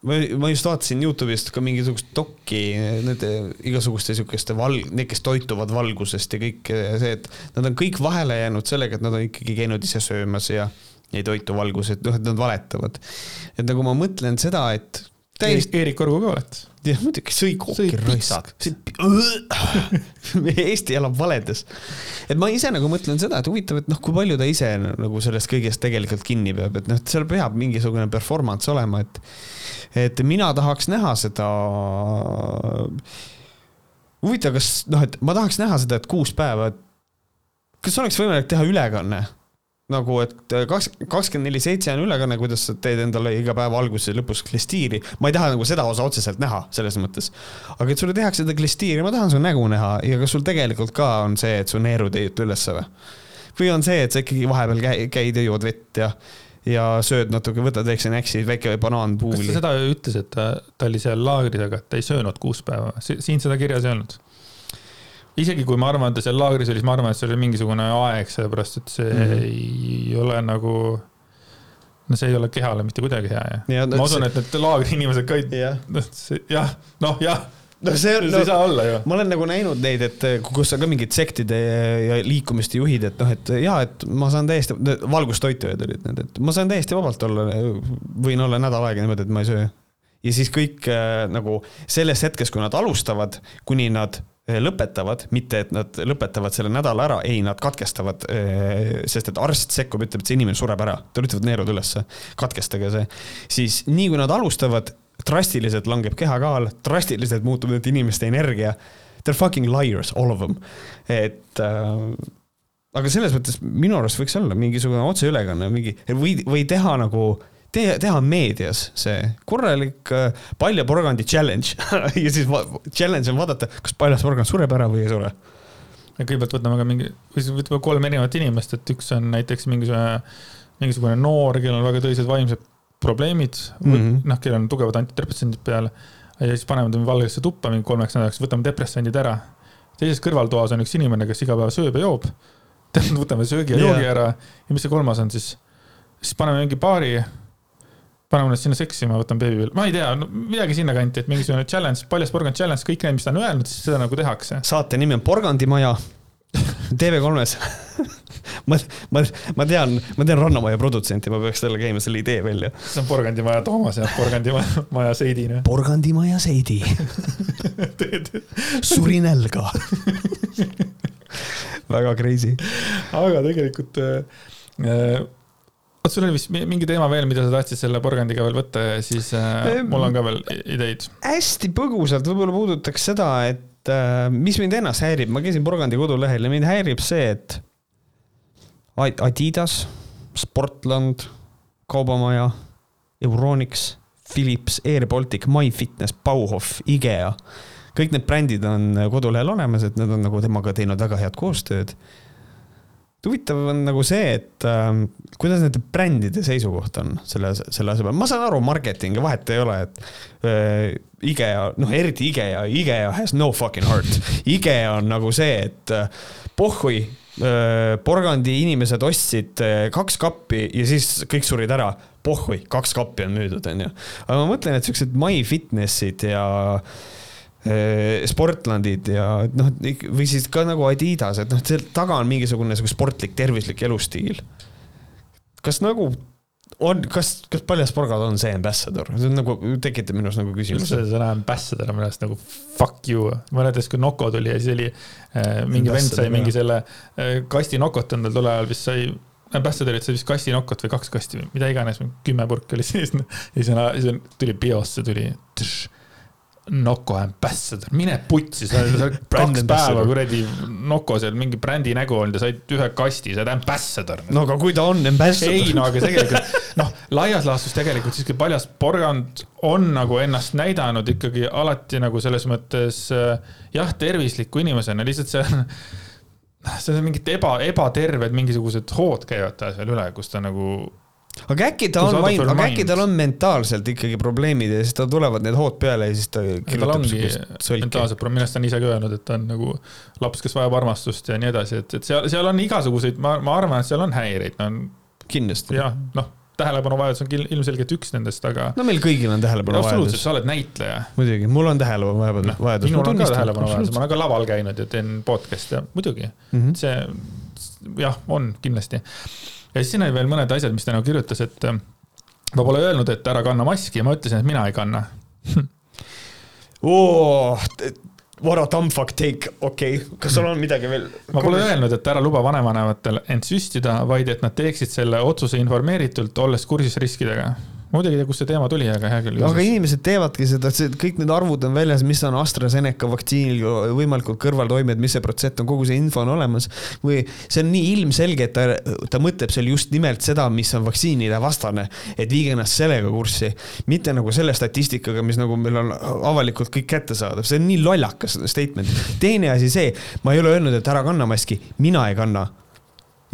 ma, ma just vaatasin Youtube'ist ka mingisugust dokki, nende igasuguste siukeste val-, need, kes toituvad valgusest ja kõik see, et nad on kõik vahele jäänud sellega, et nad on ikkagi käinud ise söömas ja ei toitu valgusest, noh, et nad valetavad. et nagu ma mõtlen seda, et täiesti. Eerik Orgu ka valetas jah, muidugi sõi kooki raisak. Eesti elab valedes. et ma ise nagu mõtlen seda, et huvitav, et noh, kui palju ta ise nagu sellest kõigest tegelikult kinni peab, et noh, et seal peab mingisugune performance olema, et, et mina tahaks näha seda. huvitav, kas noh, et ma tahaks näha seda, et kuus päeva, et kas oleks võimalik teha ülekanne nagu, et äh, kaks, kakskümmend neli seitse on ülekanne, kuidas sa teed endale iga päeva alguses ja lõpus klistiiri. ma ei taha nagu seda osa otseselt näha, selles mõttes. aga et sulle tehakse seda klistiiri, ma tahan su nägu näha ja kas sul tegelikult ka on see, et su neerud ei jutu ülesse või? või on see, et sa ikkagi vahepeal käid, käid ja jood vett ja, ja sööd natuke, võtad väikse näksi, väike banaan puuli. kas ta seda ütles, et ta, ta oli seal laagris, aga ta ei söönud kuus päeva, siin seda kirjas ei olnud isegi kui ma arvan, et ta seal laagris oli, siis ma arvan, et see oli mingisugune aeg, sellepärast et see mm -hmm. ei ole nagu no see ei ole kehale mitte kuidagi hea ja, ja ma usun, et need laagri inimesed ka ei, noh, jah, noh, jah no see on, no, ei saa olla ju. ma olen nagu näinud neid, et kus on ka mingid sektide ja liikumiste juhid, et noh, et ja, et ma saan täiesti, valgustoitujad olid need, et ma saan täiesti vabalt olla, võin olla nädal aega niimoodi, et ma ei söö. ja siis kõik äh, nagu sellest hetkest, kui nad alustavad, kuni nad Eh, lõpetavad, mitte et nad lõpetavad selle nädala ära, ei, nad katkestavad, eh, sest et arst sekkub, ütleb, et see inimene sureb ära, tal ütlevad neerud ülesse, katkestage see. siis nii kui nad alustavad, drastiliselt langeb kehakaal, drastiliselt muutub nende inimeste energia. They are fucking liars, all of them. et äh, aga selles mõttes minu arust võiks olla mingisugune otseülekanne, mingi või, või teha nagu teha, teha meedias see korralik äh, paljaporgandi challenge *laughs* ja siis challenge on vaadata, kas paljas porgand sureb ära või ei sure. kõigepealt võtame ka mingi, või siis võtame kolm erinevat inimest, et üks on näiteks mingisugune, mingisugune noor, kellel on väga tõsised vaimsed probleemid mm -hmm., noh, kellel on tugevad antidepressandid peal. ja siis paneme ta valgesse tuppa mingi kolmeks nädalaks, võtame depressandid ära. teises kõrvaltoas on üks inimene, kes iga päev sööb ja joob. *laughs* võtame söögi ja joogi yeah. ära ja mis see kolmas on siis? siis paneme mingi paari paneme nad sinna seksima, võtan beebi peale, ma ei tea no,, midagi sinnakanti, et mingisugune challenge, paljas porgand challenge, kõik need, mis ta on öelnud, siis seda nagu tehakse. saate nimi on Porgandimaja TV3-s *laughs* ma, ma, ma tean, ma tean Rannamaja produtsenti, ma peaks talle käima selle idee välja. see on Porgandimaja Toomas ja Porgandimaja Maja Seidi. Porgandimaja Seidi *laughs* suri nälga *laughs* väga crazy. aga tegelikult äh, vot sul oli vist mingi teema veel, mida sa tahtsid selle porgandiga veel võtta ja siis äh, mul on ka veel ideid. hästi põgusalt võib-olla puudutaks seda, et äh, mis mind ennast häirib, ma käisin porgandi kodulehel ja mind häirib see, et Adidas, Sportland, Kaubamaja, Euronix, Philips, Air Baltic, MyFitness, Bauhof, IKEA. kõik need brändid on kodulehel olemas, et nad on nagu temaga teinud väga head koostööd huvitav on nagu see, et äh, kuidas nende brändide seisukoht on selle, selle asja peal, ma saan aru, marketing ja vahet ei ole, et äh, IKEA, noh eriti IKEA, IKEA has no fucking heart. IKEA on nagu see, et äh, pohhui äh,, porgandi inimesed ostsid äh, kaks kappi ja siis kõik surid ära. pohhui, kaks kappi on müüdud, onju. aga ma mõtlen, et siuksed MyFitnessid ja äh, Sportlandid ja noh, või siis ka nagu Adidas, et noh, seal taga on mingisugune sihuke sportlik, tervislik elustiil. kas nagu on, kas, kas Paljas Porgad on see ambassador, see on nagu, tekitab minus nagu küsimuse. üldse sõna ambassador on minu arust nagu fuck you. mäletas, kui Noko tuli ja siis oli äh, mingi vend sai mingi selle äh, kasti Nokot endal tol ajal vist sai ambassadorit sai vist kasti Nokot või kaks kasti või mida iganes, kümme purki oli *laughs* siis. ja siis, siis tuli biosse tuli tš, Noko ambassador, mine putsi, sa oled *laughs* kaks päeva kuradi Noko seal mingi brändi nägu olnud ja said ühe kasti, sa oled ambassador. no aga kui ta on ambassador. ei, no aga tegelikult noh, laias laastus tegelikult siiski paljas porgand on nagu ennast näidanud ikkagi alati nagu selles mõttes jah, tervisliku inimesena, lihtsalt see on see on mingid eba, ebaterved mingisugused hood käivad tal seal üle, kus ta nagu aga äkki ta on vaim, aga äkki tal on mentaalselt ikkagi probleemid ja siis tal tulevad need hood peale ja siis ta kirjutab sihukest solki. mentaalsed probleemid, minu arust ta on ise ka öelnud, et ta on nagu laps, kes vajab armastust ja nii edasi, et, et seal, seal on igasuguseid, ma, ma arvan, et seal on häireid, no. kindlasti. jah, noh tähelepanuvajadus on ilmselgelt üks nendest, aga. no meil kõigil on tähelepanuvajadus. absoluutselt, sa oled näitleja. muidugi, mul on tähelepanuvajadus no,. minul on ka tähelepanuvajadus, ma olen ka laval käinud ja teen podcast'e, muidugi mm. -hmm. see jah, on kindlasti ja siis siin oli veel mõned asjad, mis ta nagu kirjutas, et äh, ma pole öelnud, et ära kanna maski ja ma ütlesin, et mina ei kanna *laughs* oh, What a dumb fuck take, okei okay., kas sul on midagi veel? ma pole öelnud, et ära luba vanevanematel end süstida, vaid et nad teeksid selle otsuse informeeritult, olles kursis riskidega muidugi ei tea, kust see teema tuli, aga hea küll. aga inimesed teevadki seda, kõik need arvud on väljas, mis on AstraZeneca vaktsiinil võimalikud kõrvaltoimed, mis see protsent on, kogu see info on olemas. või see on nii ilmselge, et ta, ta mõtleb seal just nimelt seda, mis on vaktsiinide vastane, et viige ennast sellega kurssi. mitte nagu selle statistikaga, mis nagu meil on avalikult kõik kättesaadav, see on nii lollakas statement. teine asi see, ma ei ole öelnud, et ära kanna maski, mina ei kanna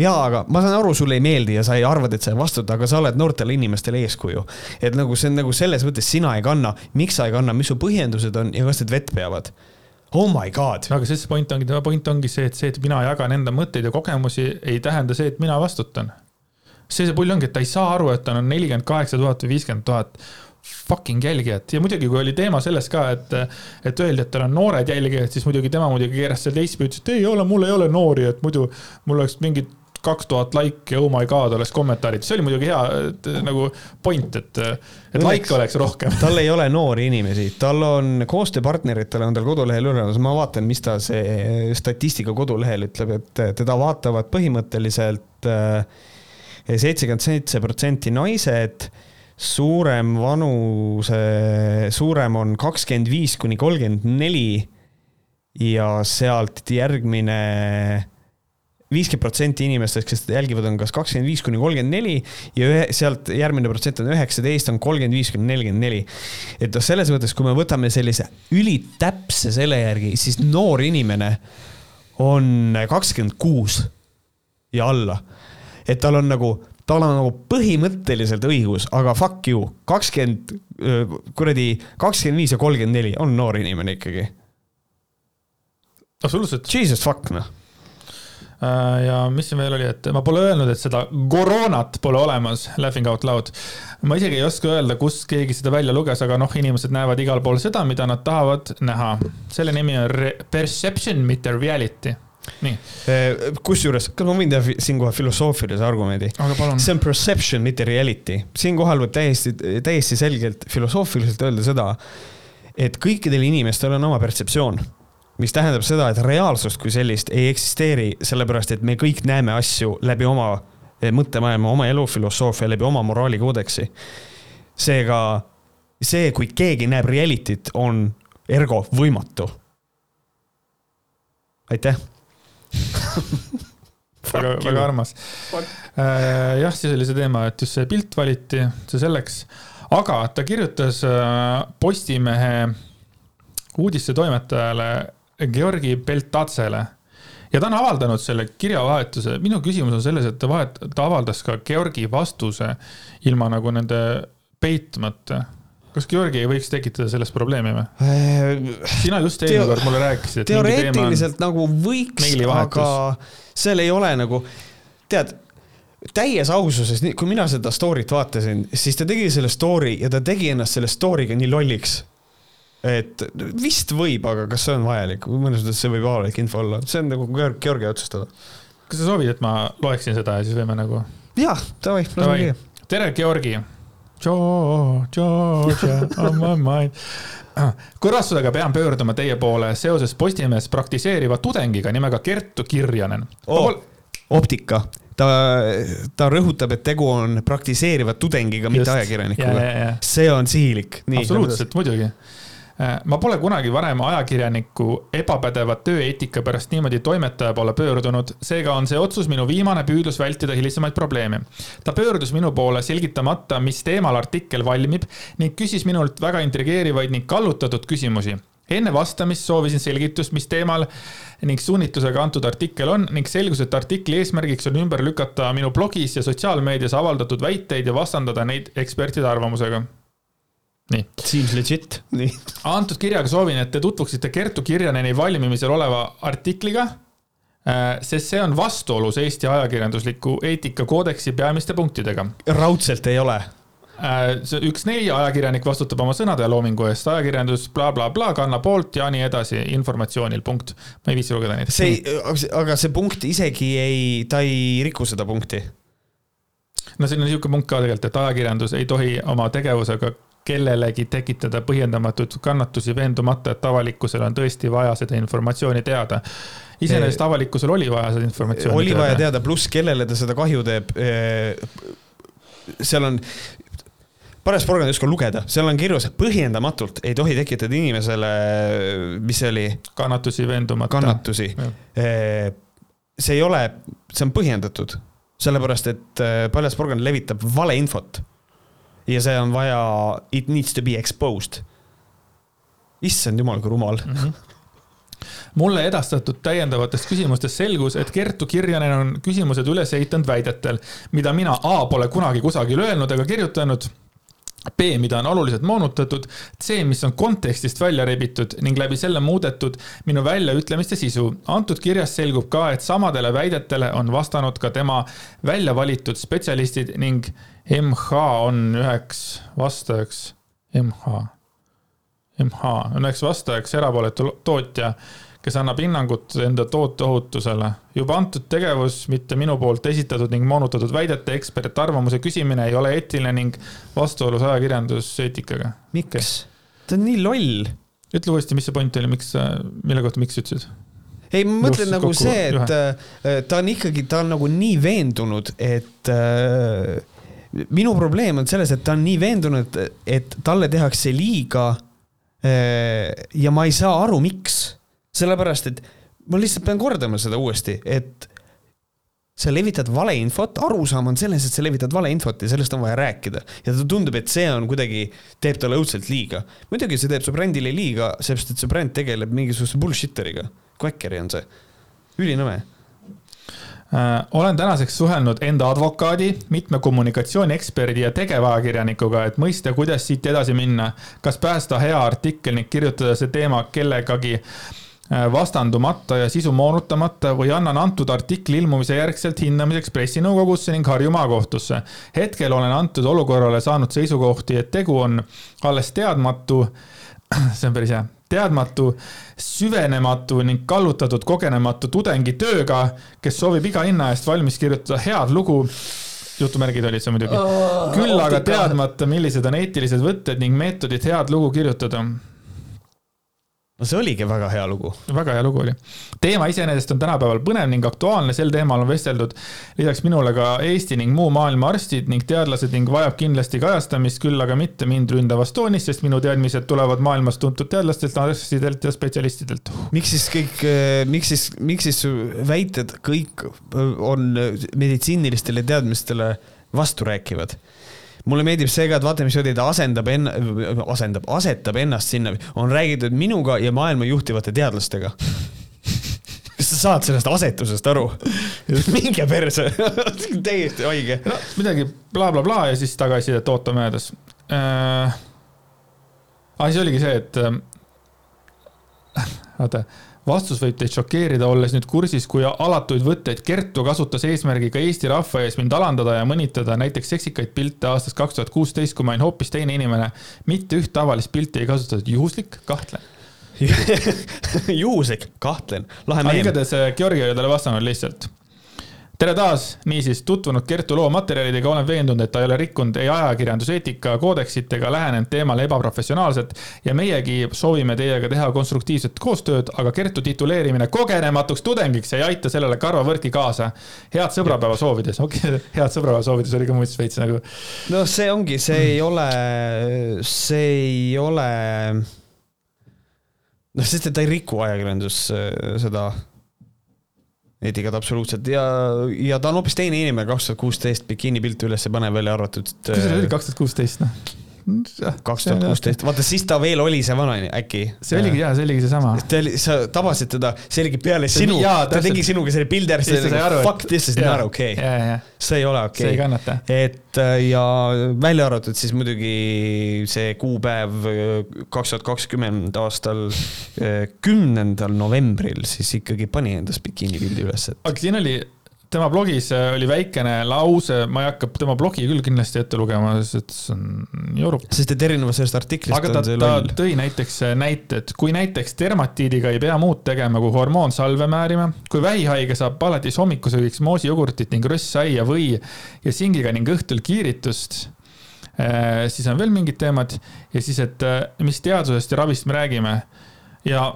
jaa, aga ma saan aru, sulle ei meeldi ja sa ei arvad, et sa ei vastuta, aga sa oled noortele inimestele eeskuju. et nagu see on nagu selles mõttes sina ei kanna, miks sa ei kanna, mis su põhjendused on ja kas need vett peavad? Oh my god. aga see point ongi, tema point ongi see, et see, et mina jagan enda mõtteid ja kogemusi, ei tähenda see, et mina vastutan. see see pull ongi, et ta ei saa aru, et tal on nelikümmend kaheksa tuhat või viiskümmend tuhat fucking jälgijat ja muidugi, kui oli teema selles ka, et, et öeldi, et tal on noored jälgijad, siis muidugi tema muidugi keeras selle teistpidi, ütles, et ei ole, mul ei ole noori, et muidu mul oleks mingid kaks tuhat laiki ja oh my god oleks kommentaarid, see oli muidugi hea et, nagu point, et, et laike oleks rohkem. tal ei ole *laughs* noori inimesi, tal on koostööpartneritele on tal kodulehel üleval, ma vaatan, mis ta see statistika kodulehel ütleb, et teda vaatavad põhimõtteliselt äh, seitsekümmend seitse protsenti naised. Suurem vanuse, suurem on kakskümmend viis kuni kolmkümmend neli. Ja sealt järgmine viiskümmend protsenti inimestest, kes seda jälgivad, on kas kakskümmend viis kuni kolmkümmend neli ja ühe, sealt järgmine protsent on üheksateist, on kolmkümmend viis kuni nelikümmend neli. et noh, selles mõttes, kui me võtame sellise ülitäpse selle järgi, siis noor inimene on kakskümmend kuus ja alla. et tal on nagu, tal on nagu põhimõtteliselt õigus, aga fuck you, kakskümmend, kuradi, kakskümmend viis ja kolmkümmend neli on noor inimene ikkagi. absoluutselt. Jesus fuck noh ja mis siin veel oli, et ma pole öelnud, et seda koroonat pole olemas, laughing out loud. ma isegi ei oska öelda, kust keegi seda välja luges, aga noh, inimesed näevad igal pool seda, mida nad tahavad näha. selle nimi on perception, mitte reality nii. Äh, kusjuures, kas ma võin teha siinkohal filosoofilise argumendi? see on perception, mitte reality. siinkohal võib täiesti, täiesti selgelt filosoofiliselt öelda seda, et kõikidel inimestel on oma pertseptsioon mis tähendab seda, et reaalsust kui sellist ei eksisteeri, sellepärast et me kõik näeme asju läbi oma eh, mõttemaailma, oma elufilosoofia, läbi oma moraalikoodeksi. seega see, kui keegi näeb reality't, on ergo võimatu. aitäh *laughs* väga, väga armas. Äh, jah, siis oli see teema, et just see pilt valiti, see selleks, aga ta kirjutas äh, Postimehe uudistetoimetajale Georgi Beltatsele ja ta on avaldanud selle kirjavahetuse, minu küsimus on selles, et ta vahet-, ta avaldas ka Georgi vastuse ilma nagu nende peitmata. kas Georgi ei võiks tekitada sellest probleemi või? sina just eelmine kord mulle rääkisid. teoreetiliselt nagu võiks, aga seal ei ole nagu, tead täies aususes, kui mina seda story't vaatasin, siis ta tegi selle story ja ta tegi ennast selle story'ga nii lolliks et vist võib, aga kas see on vajalik, mõnes mõttes see võib avalik info olla, see on nagu Georgi otsustada. kas sa soovid, et ma loeksin seda ja siis võime nagu? jah, davai, lase kirja. tere, Georgi. Georgia on my mind kurvastusega pean pöörduma teie poole seoses Postimehes praktiseeriva tudengiga nimega Kertu Kirjanen oh,. optika, ta, ta rõhutab, et tegu on praktiseeriva tudengiga, mitte ajakirjanikuga. see on sihilik. absoluutselt, muidugi ma pole kunagi varem ajakirjaniku ebapädeva tööeetika pärast niimoodi toimetaja poole pöördunud, seega on see otsus minu viimane püüdlus vältida hilisemaid probleeme. ta pöördus minu poole selgitamata, mis teemal artikkel valmib ning küsis minult väga intrigeerivaid ning kallutatud küsimusi. Enne vastamist soovisin selgitust, mis teemal ning suunitlusega antud artikkel on ning selgus, et artikli eesmärgiks on ümber lükata minu blogis ja sotsiaalmeedias avaldatud väiteid ja vastandada neid ekspertide arvamusega nii. Seems legit, antud kirjaga soovin, et te tutvuksite Kertu Kirjaneni valmimisel oleva artikliga, äh, sest see on vastuolus Eesti ajakirjandusliku eetikakoodeksi peamiste punktidega. raudselt ei ole äh, see üks neli, ajakirjanik vastutab oma sõnade ja loomingu eest, ajakirjandus blablabla bla, bla, kannab poolt ja nii edasi, informatsioonil, punkt. ma ei viitsi lugeda neid. see, aga see punkt isegi ei, ta ei riku seda punkti. no siin on niisugune punkt ka tegelikult, et ajakirjandus ei tohi oma tegevusega kellelegi tekitada põhjendamatuid kannatusi, veendumata, et avalikkusel on tõesti vaja seda informatsiooni teada. iseenesest avalikkusel oli vaja seda informatsiooni oli teada. vaja teada, pluss kellele ta seda kahju teeb. seal on, paras porgand ei oska lugeda, seal on kirjas, põhjendamatult ei tohi tekitada inimesele, mis see oli? kannatusi, veendumata. kannatusi. see ei ole, see on põhjendatud, sellepärast et paljas porgand levitab valeinfot ja see on vaja, it needs to be exposed. issand jumal, kui rumal mm. -hmm mulle edastatud täiendavatest küsimustest selgus, et Kertu Kirjanen on küsimused üles ehitanud väidetel, mida mina A pole kunagi kusagil öelnud ega kirjutanud. B, mida on oluliselt moonutatud, C, mis on kontekstist välja rebitud ning läbi selle muudetud minu väljaütlemiste sisu. antud kirjas selgub ka, et samadele väidetele on vastanud ka tema välja valitud spetsialistid ning MH on üheks vastajaks, MH, MH on üheks vastajaks erapooletu tootja, kes annab hinnangut enda tooteohutusele. juba antud tegevus, mitte minu poolt esitatud ning moonutatud väidete ekspertarvamuse küsimine ei ole eetiline ning vastuolus ajakirjanduseetikaga. miks? ta on nii loll. ütle uuesti, mis see point oli, miks, mille kohta, miks ütlesid? ei, ma mõtlen nagu see, et ühe. Äh, ta on ikkagi, ta on nagu nii veendunud, et äh, minu probleem on selles, et ta on nii veendunud, et talle tehakse liiga. Eh, ja ma ei saa aru, miks, sellepärast et ma lihtsalt pean kordama seda uuesti, et sa levitad valeinfot, arusaam on selles, et sa levitad valeinfot ja sellest on vaja rääkida. ja ta tundub, et see on kuidagi, teeb talle õudselt liiga. muidugi see teeb su brändile liiga, seepärast et see bränd tegeleb mingisuguse bullshitteriga. Quackeri on see, ülinõme olen tänaseks suhelnud enda advokaadi, mitme kommunikatsioonieksperdi ja tegevajakirjanikuga, et mõista, kuidas siit edasi minna. kas päästa hea artikkel ning kirjutada see teema kellegagi äh, vastandumata ja sisu moonutamata või annan antud artikli ilmumise järgselt hindamiseks pressinõukogusse ning Harju maakohtusse. hetkel olen antud olukorrale saanud seisukohti, et tegu on alles teadmatu, *clears throat* see on päris hea teadmatu, süvenematu ning kallutatud kogenematu tudengi tööga, kes soovib iga hinna eest valmis kirjutada head lugu. jutumärgid olid see muidugi. Oh,. küll aga teadmata, millised on eetilised võtted ning meetodid head lugu kirjutada no see oligi väga hea lugu. väga hea lugu oli. teema iseenesest on tänapäeval põnev ning aktuaalne, sel teemal on vesteldud lisaks minule ka Eesti ning muu maailma arstid ning teadlased ning vajab kindlasti kajastamist, küll aga mitte mind ründavas toonis, sest minu teadmised tulevad maailmas tuntud teadlastelt, arstidelt ja spetsialistidelt. miks siis kõik, eh, miks siis, miks siis väited kõik on meditsiinilistele teadmistele vasturääkivad? Mulle meeldib see ka, et vaata, mismoodi ta asendab enn-, asendab, asetab ennast sinna, on räägitud minuga ja maailma juhtivate teadlastega. *laughs* Kes sa sa saad sellest asetusest aru? *laughs* minge perse! *laughs* Täiesti haige. No midagi blablabla bla, bla, ja siis tagasisidet ootame jäädes äh,. siis oligi see, et äh, vaata vastus võib teid šokeerida, olles nüüd kursis, kui alatuid võtteid Kertu kasutas eesmärgiga Eesti rahva ees mind alandada ja mõnitada näiteks seksikaid pilte aastast kaks tuhat kuusteist, kui ma olin hoopis teine inimene. mitte üht tavalist pilti ei kasutatud, juhuslik, kahtlen. *laughs* Juhuslik, kahtlen, lahe meem. igatahes äh, Georgi oli talle vastanud lihtsalt tere taas, niisiis tutvunud Kertu loo materjalidega, olen veendunud, et ta ei ole rikkunud ei ajakirjanduseetika koodeksit ega lähenenud teemale ebaprofessionaalselt ja meiegi soovime teiega teha konstruktiivset koostööd, aga Kertu tituleerimine kogenematuks tudengiks ei aita sellele karvavõrki kaasa. head sõbrapäeva soovides, okei okay,, *laughs* head sõbrapäeva soovides oli ka muuseas veits nagu. no see ongi, see ei ole, see ei ole noh, sest et ta ei riku ajakirjandus seda eetikat absoluutselt ja, ja ta on hoopis teine inimene, kaks tuhat kuusteist bikiinipilte üles ei pane, välja arvatud. kuidas see oli kaks tuhat kuusteist, noh? Kaks tuhat kuusteist, vaata siis ta veel oli see vana, äkki. see oligi jaa, see oligi seesama. ta oli, sa tabasid teda, see oligi peale see, sinu, ta tegi sinuga selle pildi ära, siis ta sai aru, fuck this is not okay. see ei ole okei okay.. see ei kannata. et äh, ja välja arvatud siis muidugi see kuupäev äh, kaks tuhat kakskümmend aastal äh, kümnendal novembril siis ikkagi pani endast bikiinipildi üles, et. aga siin oli tema blogis äh, oli väikene lause, ma ei hakka tema blogi küll kindlasti ette lugema, sest see on jorup. sest et erinevalt sellest artiklist aga ta, ta tõi näiteks äh, näite, et kui näiteks dermatiidiga ei pea muud tegema, kui hormoonsalve määrima, kui vähihaige saab alates hommikusöögiks moosijogurtit ning rössaia või ja singiga ning õhtul kiiritust äh, siis on veel mingid teemad. Ja siis, et mis teadusest ja ravist me räägime. Ja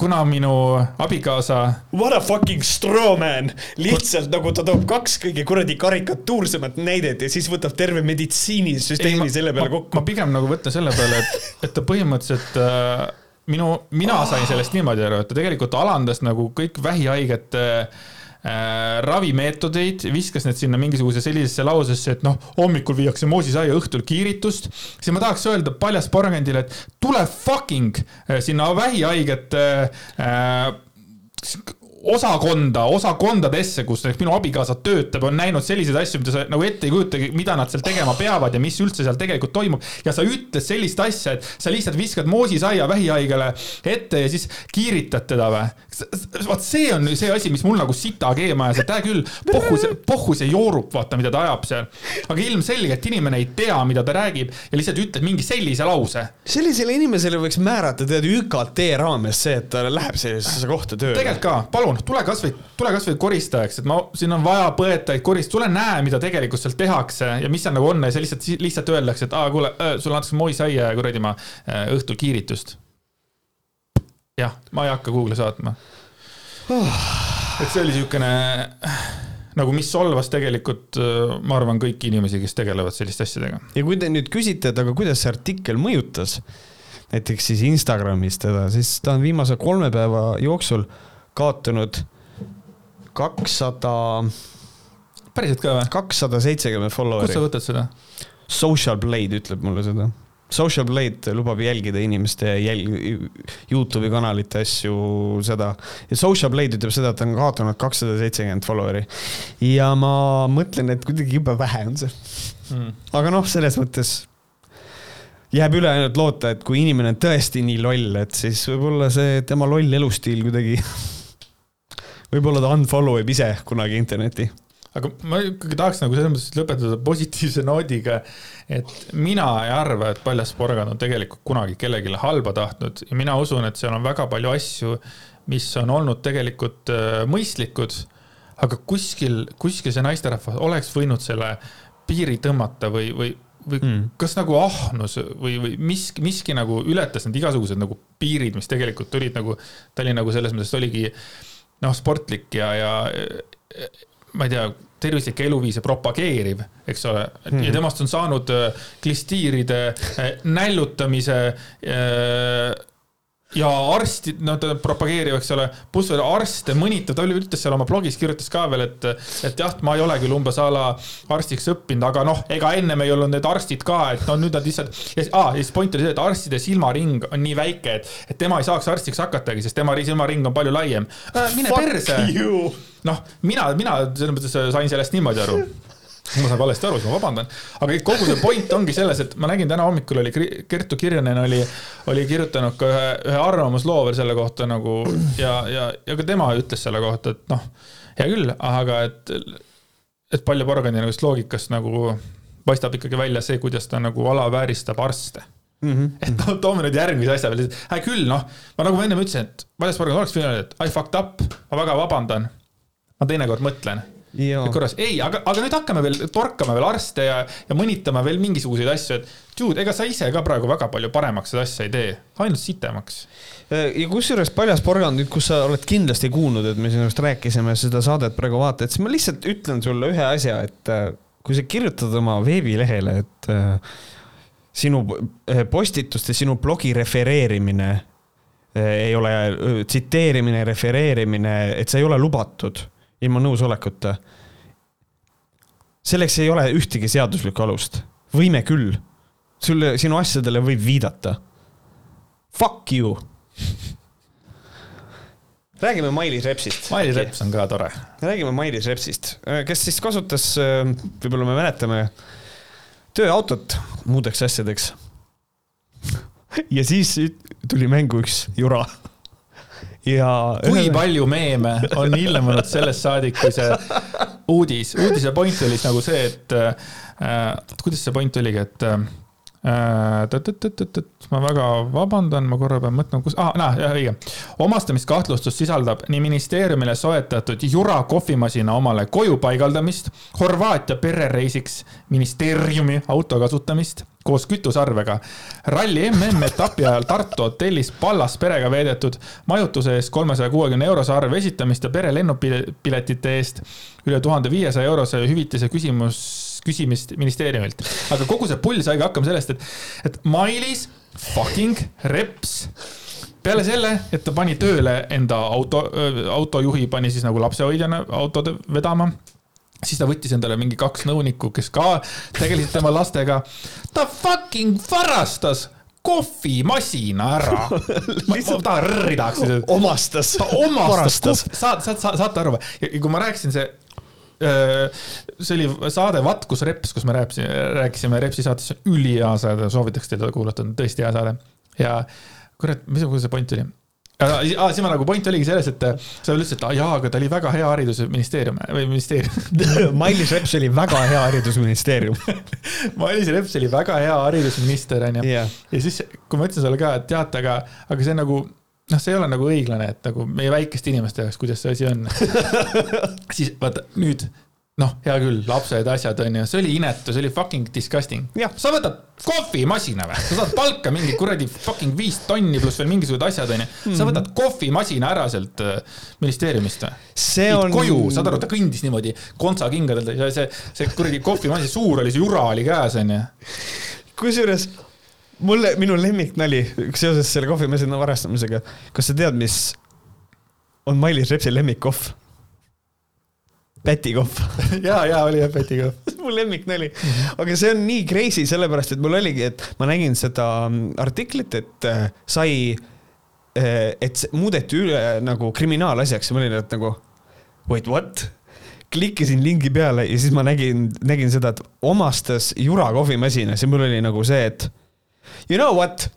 kuna minu abikaasa. What a fucking straw man, lihtsalt nagu ta toob kaks kõige kuradi karikatuursemat näidet ja siis võtab terve meditsiinisüsteemi selle peale kokku. ma pigem nagu võtan selle peale, et, et ta põhimõtteliselt äh, minu, mina sain sellest niimoodi aru, et ta tegelikult alandas nagu kõik vähihaigete äh, äh, ravimeetodeid, viskas need sinna mingisuguse sellisesse lausesse, et noh, hommikul viiakse moosisaia, õhtul kiiritust, siis ma tahaks öelda paljast porgandile, et tule fucking äh, sinna vähihaigete äh, osakonda, osakondadesse, kus näiteks minu abikaasa töötab, on näinud selliseid asju, mida sa nagu ette ei kujutagi, mida nad seal tegema peavad ja mis üldse seal tegelikult toimub. ja sa ütled sellist asja, et sa lihtsalt viskad moosisaia vähihaigele ette ja siis kiiritad teda või? vaat see on see asi, mis mul nagu sita keema ajas, et hea küll, pohhu see, pohhu see joorub, vaata, mida ta ajab seal. aga ilmselgelt inimene ei tea, mida ta räägib ja lihtsalt ütleb mingi sellise lause. sellisele inimesele võiks määrata tead ÜKT raames see, et ta läheb sellisesse kohta tööle. tegelikult ka, palun palun, tule kasvõi, tule kasvõi koristajaks, et ma, siin on vaja põetajaid, korist-, tule näe, mida tegelikult seal tehakse ja mis seal nagu on ja siis lihtsalt, lihtsalt öeldakse, et aa, kuule, sulle antakse moisaia ja kuradi ma õhtul kiiritust. jah, ma ei hakka Google'i saatma. et see oli siukene nagu, mis solvas tegelikult, ma arvan, kõiki inimesi, kes tegelevad selliste asjadega. ja kui te nüüd küsite, et aga kuidas see artikkel mõjutas näiteks siis Instagramis teda, siis ta on viimase kolme päeva jooksul kaotanud kakssada. päriselt ka või? kakssada seitsekümmend follower'i. kust sa võtad seda? Social Blade ütleb mulle seda. Social Blade lubab jälgida inimeste jälg-, Youtube'i kanalite asju, seda. ja Social Blade ütleb seda, et ta on kaotanud kakssada seitsekümmend follower'i. ja ma mõtlen, et kuidagi jube vähe on see hmm.. aga noh, selles mõttes jääb üle ainult loota, et kui inimene on tõesti nii loll, et siis võib-olla see tema loll elustiil kuidagi *laughs* võib-olla ta unfollow ib ise kunagi internetti. aga ma ikkagi tahaks nagu selles mõttes lõpetada positiivse noodiga, et mina ei arva, et Paljas porgand on tegelikult kunagi kellelegi halba tahtnud ja mina usun, et seal on väga palju asju, mis on olnud tegelikult äh, mõistlikud, aga kuskil, kuskil see naisterahvas oleks võinud selle piiri tõmmata või, või või mm. kas nagu ahnus või, või miski, miski nagu ületas need igasugused nagu piirid, mis tegelikult olid nagu, ta oli nagu selles mõttes, oligi noh, sportlik ja, ja ma ei tea, tervislikke eluviise propageeriv, eks ole mm, -hmm. ja temast on saanud äh, klistiiride näljutamise äh, ja arstid, no ta propageerib, eks ole, pluss veel arste mõnitab, ta oli, ütles seal oma blogis, kirjutas ka veel, et, et jah, ma ei ole küll umbes a la arstiks õppinud, aga noh, ega ennem ei olnud need arstid ka, et no nüüd nad lihtsalt. ja ah, siis point oli see, et arstide silmaring on nii väike, et, et tema ei saaks arstiks hakatagi, sest tema silmaring on palju laiem äh,. mine perse. noh, mina, mina selles mõttes sain sellest niimoodi aru ma sain valesti aru, siis ma vabandan. aga kogu see point ongi selles, et ma nägin täna hommikul oli Kertu Kirjanen oli, oli kirjutanud ka ühe, ühe arvamusloo veel selle kohta nagu ja, ja, ja ka tema ütles selle kohta, et noh, hea küll, aga et, et palju porgandi nagu loogikast nagu paistab ikkagi välja see, kuidas ta nagu alavääristab arste Mm -hmm. et no toome nüüd järgmise asja veel, hea küll, noh, ma nagu ma ennem ütlesin, et Valjas Porgand oleks öelda, et I fucked up, ma väga vabandan. ma teinekord mõtlen korras, ei, aga, aga nüüd hakkame veel torkama veel arste ja, ja mõnitama veel mingisuguseid asju, et dude, ega sa ise ka praegu väga palju paremaks seda asja ei tee, ainult sitemaks. ja kusjuures Paljas porgand, nüüd kus sa oled kindlasti kuulnud, et me sinust rääkisime, seda saadet praegu vaatad, siis ma lihtsalt ütlen sulle ühe asja, et äh, kui sa kirjutad oma veebilehele, et äh, sinu äh, postituste, sinu blogi refereerimine ei ole tsiteerimine, refereerimine, et see ei ole lubatud ilma nõusolekuta. selleks ei ole ühtegi seaduslikku alust, võime küll. sulle, sinu asjadele võib viidata. Fuck you räägime Mailis Repsist. Mailis Reps on ka tore. räägime Mailis Repsist, kes siis kasutas, võib-olla me mäletame, tööautot muudeks asjadeks. *laughs* ja siis tuli mängu üks jura ja. kui ühe... palju meeme on ilmunud sellest saadik, kui see uudis, uudise point oli nagu see, et äh, kuidas see point oligi, et äh, Tõt-tõt-tõt-tõt, ma väga vabandan, ma korra pean mõtlema, kus ah,, näe, jah, õige. omastamiskahtlustus sisaldab nii ministeeriumile soetatud Jura kohvimasina omale koju paigaldamist, Horvaatia perereisiks ministeeriumi auto kasutamist koos kütusearvega. ralli MM-etapi ajal Tartu hotellis Pallas perega veedetud majutuse eest kolmesaja kuuekümne eurose arve esitamist ja pere lennupiletite eest üle tuhande viiesaja eurose hüvitise küsimus küsimist ministeeriumilt. aga kogu see pull saigi hakkama sellest, et, et Mailis fucking reps peale selle, et ta pani tööle enda auto, autojuhi pani siis nagu lapsehoidjana autod vedama siis ta võttis endale mingi kaks nõunikku, kes ka tegelesid tema lastega. ta fucking varastas kohvimasina ära. *laughs* ma, tahan tahaks. omastas. ta omastas, saad, saad, saad, saate aru või? ja kui ma rääkisin see see oli saade Vatkus Reps, kus me rääkisime, rääkisime Repsi saates, ülihea saade, soovitaks teil seda kuulata, on tõesti hea saade. ja kurat, mis see point oli? Ah, siis ma nagu point oligi selles, et sa veel ütlesid, et jaa, aga ta oli väga hea haridusministeerium või ministeerium. *laughs* *laughs* Mailis Reps oli väga hea haridusministeerium. *laughs* Mailis Reps oli väga hea haridusminister, onju. ja siis, kui ma ütlesin sulle ka, et teate, aga, aga see nagu noh, see ei ole nagu õiglane, et nagu meie väikeste inimeste jaoks, kuidas see asi on. Siis vaata nüüd, noh, hea küll, lapsed, asjad on ju, see oli inetu, see oli fucking disgusting. sa võtad kohvimasina või? sa saad palka mingi kuradi fucking viis tonni pluss veel mingisugused asjad on ju. sa mhm. võtad kohvimasina ära sealt äh, ministeeriumist või? see on. koju, saad aru, ta kõndis niimoodi kontsakingadel ja see, see kuradi kohvimasin, suur oli, see jura oli käes on ju. kusjuures mulle, minu lemmiknali seoses selle kohvimasina varastamisega. kas sa tead, mis on Mailis Repsi lemmikkohv? Pätikohv *laughs* ja, ja oli jah pätikohv *laughs* mu lemmiknali, aga see on nii crazy, sellepärast et mul oligi, et ma nägin seda mm, artiklit, et äh, sai äh,, et muudeti üle nagu kriminaalasjaks. Ja ma olin, et nagu wait what? klikkisin lingi peale ja siis ma nägin, nägin seda, et omastas Jura kohvimasina, siis mul oli nagu see, et you know what?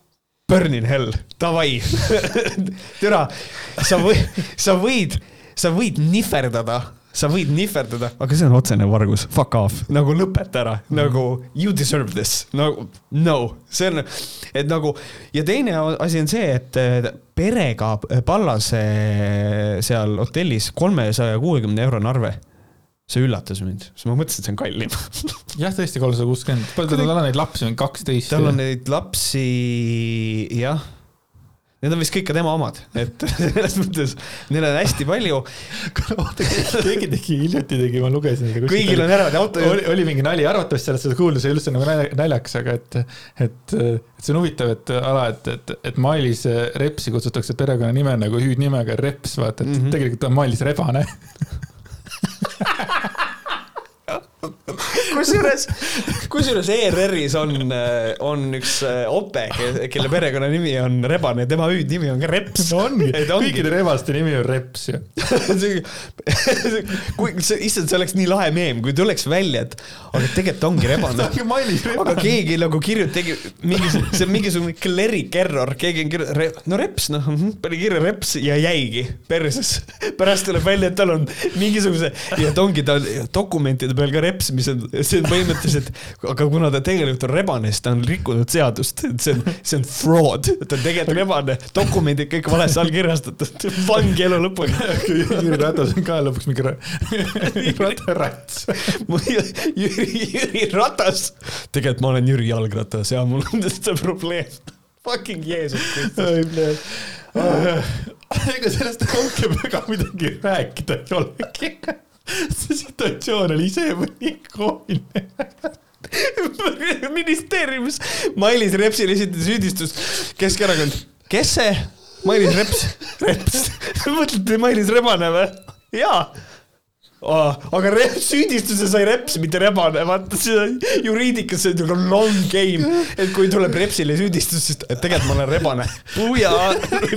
Burn in hell, davai. *laughs* Türa, sa võid, sa võid, sa võid nihverdada sa võid nihverdada, aga see on otsene vargus, fuck off, nagu lõpeta ära. Mm., nagu you deserve this, nagu no, see on, et nagu ja teine asi on see, et perega Pallase seal hotellis kolmesaja kuuekümne eurone arve. See üllatas mind, sest ma mõtlesin, et see on kallim. *laughs* Jah, tõesti, kolmsada kuuskümmend, palju tal on neid lapsi, kaksteist? tal on neid lapsi, jah. Need on vist kõik ka tema omad, et *laughs* selles mõttes neil on hästi palju. keegi tegi hiljuti tegi, ma lugesin seda. kõigil on eraldi auto. oli, oli mingi nali, arvatavasti sellest seda kuulda, see ei üldse nagu naljakas, aga et, et, et see on huvitav, et ala, et, et, et Mailis Repsi kutsutakse perekonnanime nagu hüüdnimega Reps, vaata, et mm -hmm. tegelikult on Mailis Rebane *laughs* kusjuures, kusjuures ERR-is on, on üks äh, ope, kelle perekonnanimi on Rebane tema hüüdnimi on ka Reps. ongi, kõikide rebaste nimi on Reps ju *laughs* kui see, issand, see oleks nii lahe meem, kui tuleks välja, et aga tegelikult ongi Rebane. *laughs* Aga keegi nagu kirjutab, tegi mingisugune, see on mingisugune cleric error, keegi on kirjutanud, no Reps, noh, mhm, pani kirja Reps ja jäigi perses. pärast tuleb välja, et tal on mingisuguse ja et ongi ta dokumentide peal ka Reps, mis on see on põhimõtteliselt, aga kuna ta tegelikult on rebane, siis ta on rikkunud seadust, et see on, see on fraud, ta on tegelikult rebane, dokumendid kõik valesti allkirjastatud, vangi elu lõpuni. Jüri Ratas on ka lõpuks mingi *laughs* ratarats. Jüri, Jüri Ratas, tegelikult ma olen Jüri Jalgratas ja mul on see probleem. Fucking Jeesus Kristus. ega sellest ongi väga midagi rääkida ei olegi *laughs* see situatsioon oli ise nii koomiline *laughs* ministeeriumis Mailis Repsile esitati süüdistus Keskerakond. kes see? Mailis Reps, *laughs* Reps mõtlete Mailis Rebane või? jaa oh,. aga rep, süüdistuse sai reps, mitte rebane, vaata see juriidikas see on nagu long game, et kui tuleb repsile süüdistus, siis tegelikult ma olen rebane. puja,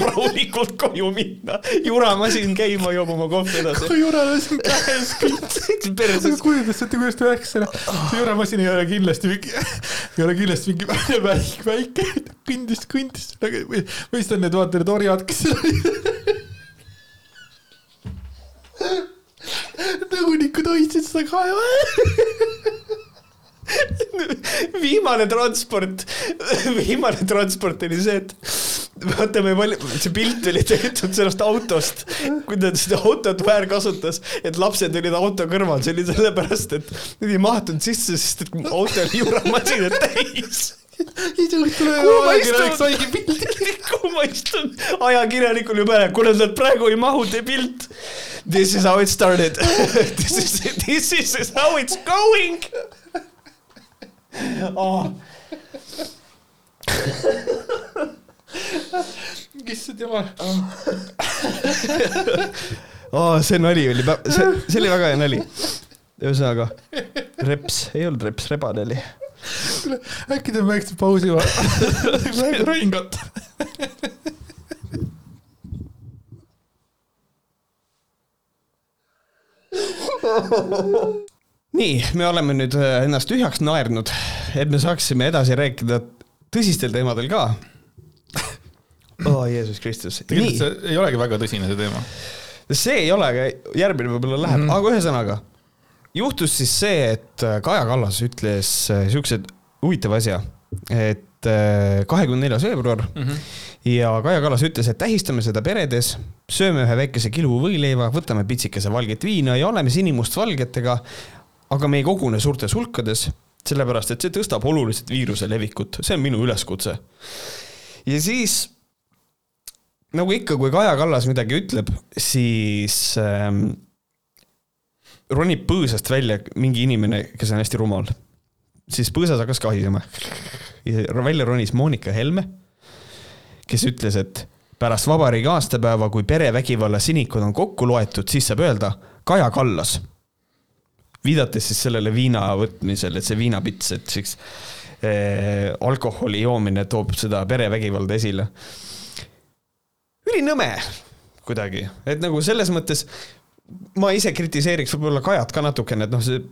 rahulikult koju minna, juramasin käima, joob oma kohvi edasi. juramasin käes kõik. kujutasite, kuidas ta läks selle, see juramasin ei ole kindlasti mingi, ei ole kindlasti mingi väike, väike, kõndis, kõndis, või, siis on need, vaata need orjad, kes seal olid nõunikud hoidsid seda kaeva viimane transport, viimane transport oli see, et vaata, me palju, see pilt oli tehtud sellest autost, kui ta seda autot väärkasutas, et lapsed olid auto kõrval, see oli sellepärast, et nad ei mahtunud sisse, sest et auto oli juramasinad täis kuhu ma istun, kuhu ma istun, ajakirjanikul juba, kuule, nad praegu ei mahu, tee pilt! This is how it started. *laughs* This is, this is how it's going! Oh. issand jumal oh,. see nali oli, see, see oli väga hea nali. *laughs* ühesõnaga, reps, ei olnud reps, rebane oli. Kuule, äkki teeme väikse pausi või? Lähme *laughs* ringat nii, me oleme nüüd äh, ennast tühjaks naernud, et me saaksime edasi rääkida tõsistel teemadel ka *laughs* oh Jeesus Kristus. tegelikult see ei olegi väga tõsine, see teema. see ei ole, aga järgmine võib-olla läheb mm, -hmm. aga ühesõnaga juhtus siis see, et äh, Kaja Kallas ütles äh, siukse huvitava asja, et kahekümne neljas veebruar mm -hmm. ja Kaja Kallas ütles, et tähistame seda peredes, sööme ühe väikese kilbu võileiva, võtame pitsikese valget viina ja oleme sinimustvalgetega. aga me ei kogune suurtes hulkades, sellepärast et see tõstab oluliselt viiruse levikut, see on minu üleskutse. ja siis nagu ikka, kui Kaja Kallas midagi ütleb, siis ähm, ronib põõsast välja mingi inimene, kes on hästi rumal. siis põõsas hakkas kahisema välja ronis Monika Helme, kes ütles, et pärast vabariigi aastapäeva, kui perevägivalla sinikud on kokku loetud, siis saab öelda Kaja Kallas. viidates siis sellele viina võtmisele, et see viinapits, et siis eh, alkoholi joomine toob seda perevägivalda esile. ülinõme kuidagi, et nagu selles mõttes ma ise kritiseeriks võib-olla Kajat ka natukene, et noh, see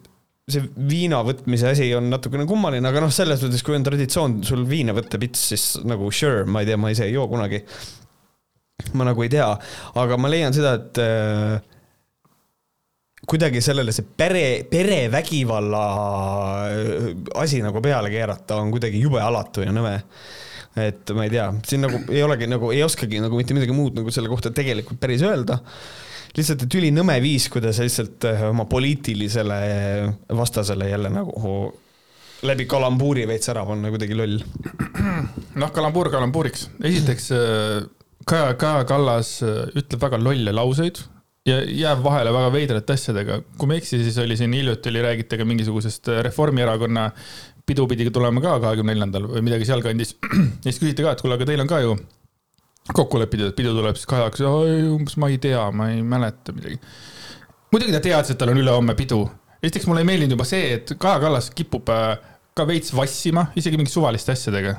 see viina võtmise asi on natukene kummaline, aga noh, selles mõttes, kui on traditsioon sul viina võtta pits, siis nagu sure, ma ei tea, ma ise ei joo kunagi. ma nagu ei tea, aga ma leian seda, et äh, kuidagi sellele see pere, perevägivalla äh, asi nagu peale keerata on kuidagi jube alatu ja nõme et ma ei tea, siin nagu ei olegi nagu, ei oskagi nagu mitte midagi muud nagu selle kohta tegelikult päris öelda lihtsalt, et ülinõme viis, kuidas lihtsalt äh, oma poliitilisele vastasele jälle nagu läbi kalambuuri veits ära panna, kuidagi loll. noh, kalambuur kalambuuriks. esiteks äh, Kaja, Kaja Kallas ütleb väga lolle lauseid ja jääb vahele väga veidrate asjadega. kui ma ei eksi, siis oli siin hiljuti oli räägiti ka mingisugusest Reformierakonna pidu pidi tulema ka kahekümne neljandal või midagi sealkandis. *clears throat* ja siis küsiti ka, et kuule, aga teil on ka ju kokku lepitud, et pidu tuleb, siis Kaja hakkas, umbes ma ei tea, ma ei mäleta midagi. muidugi ta teadis, et tal on ülehomme pidu. esiteks mulle ei meeldinud juba see, et Kaja Kallas kipub äh, ka veits vassima, isegi mingite suvaliste asjadega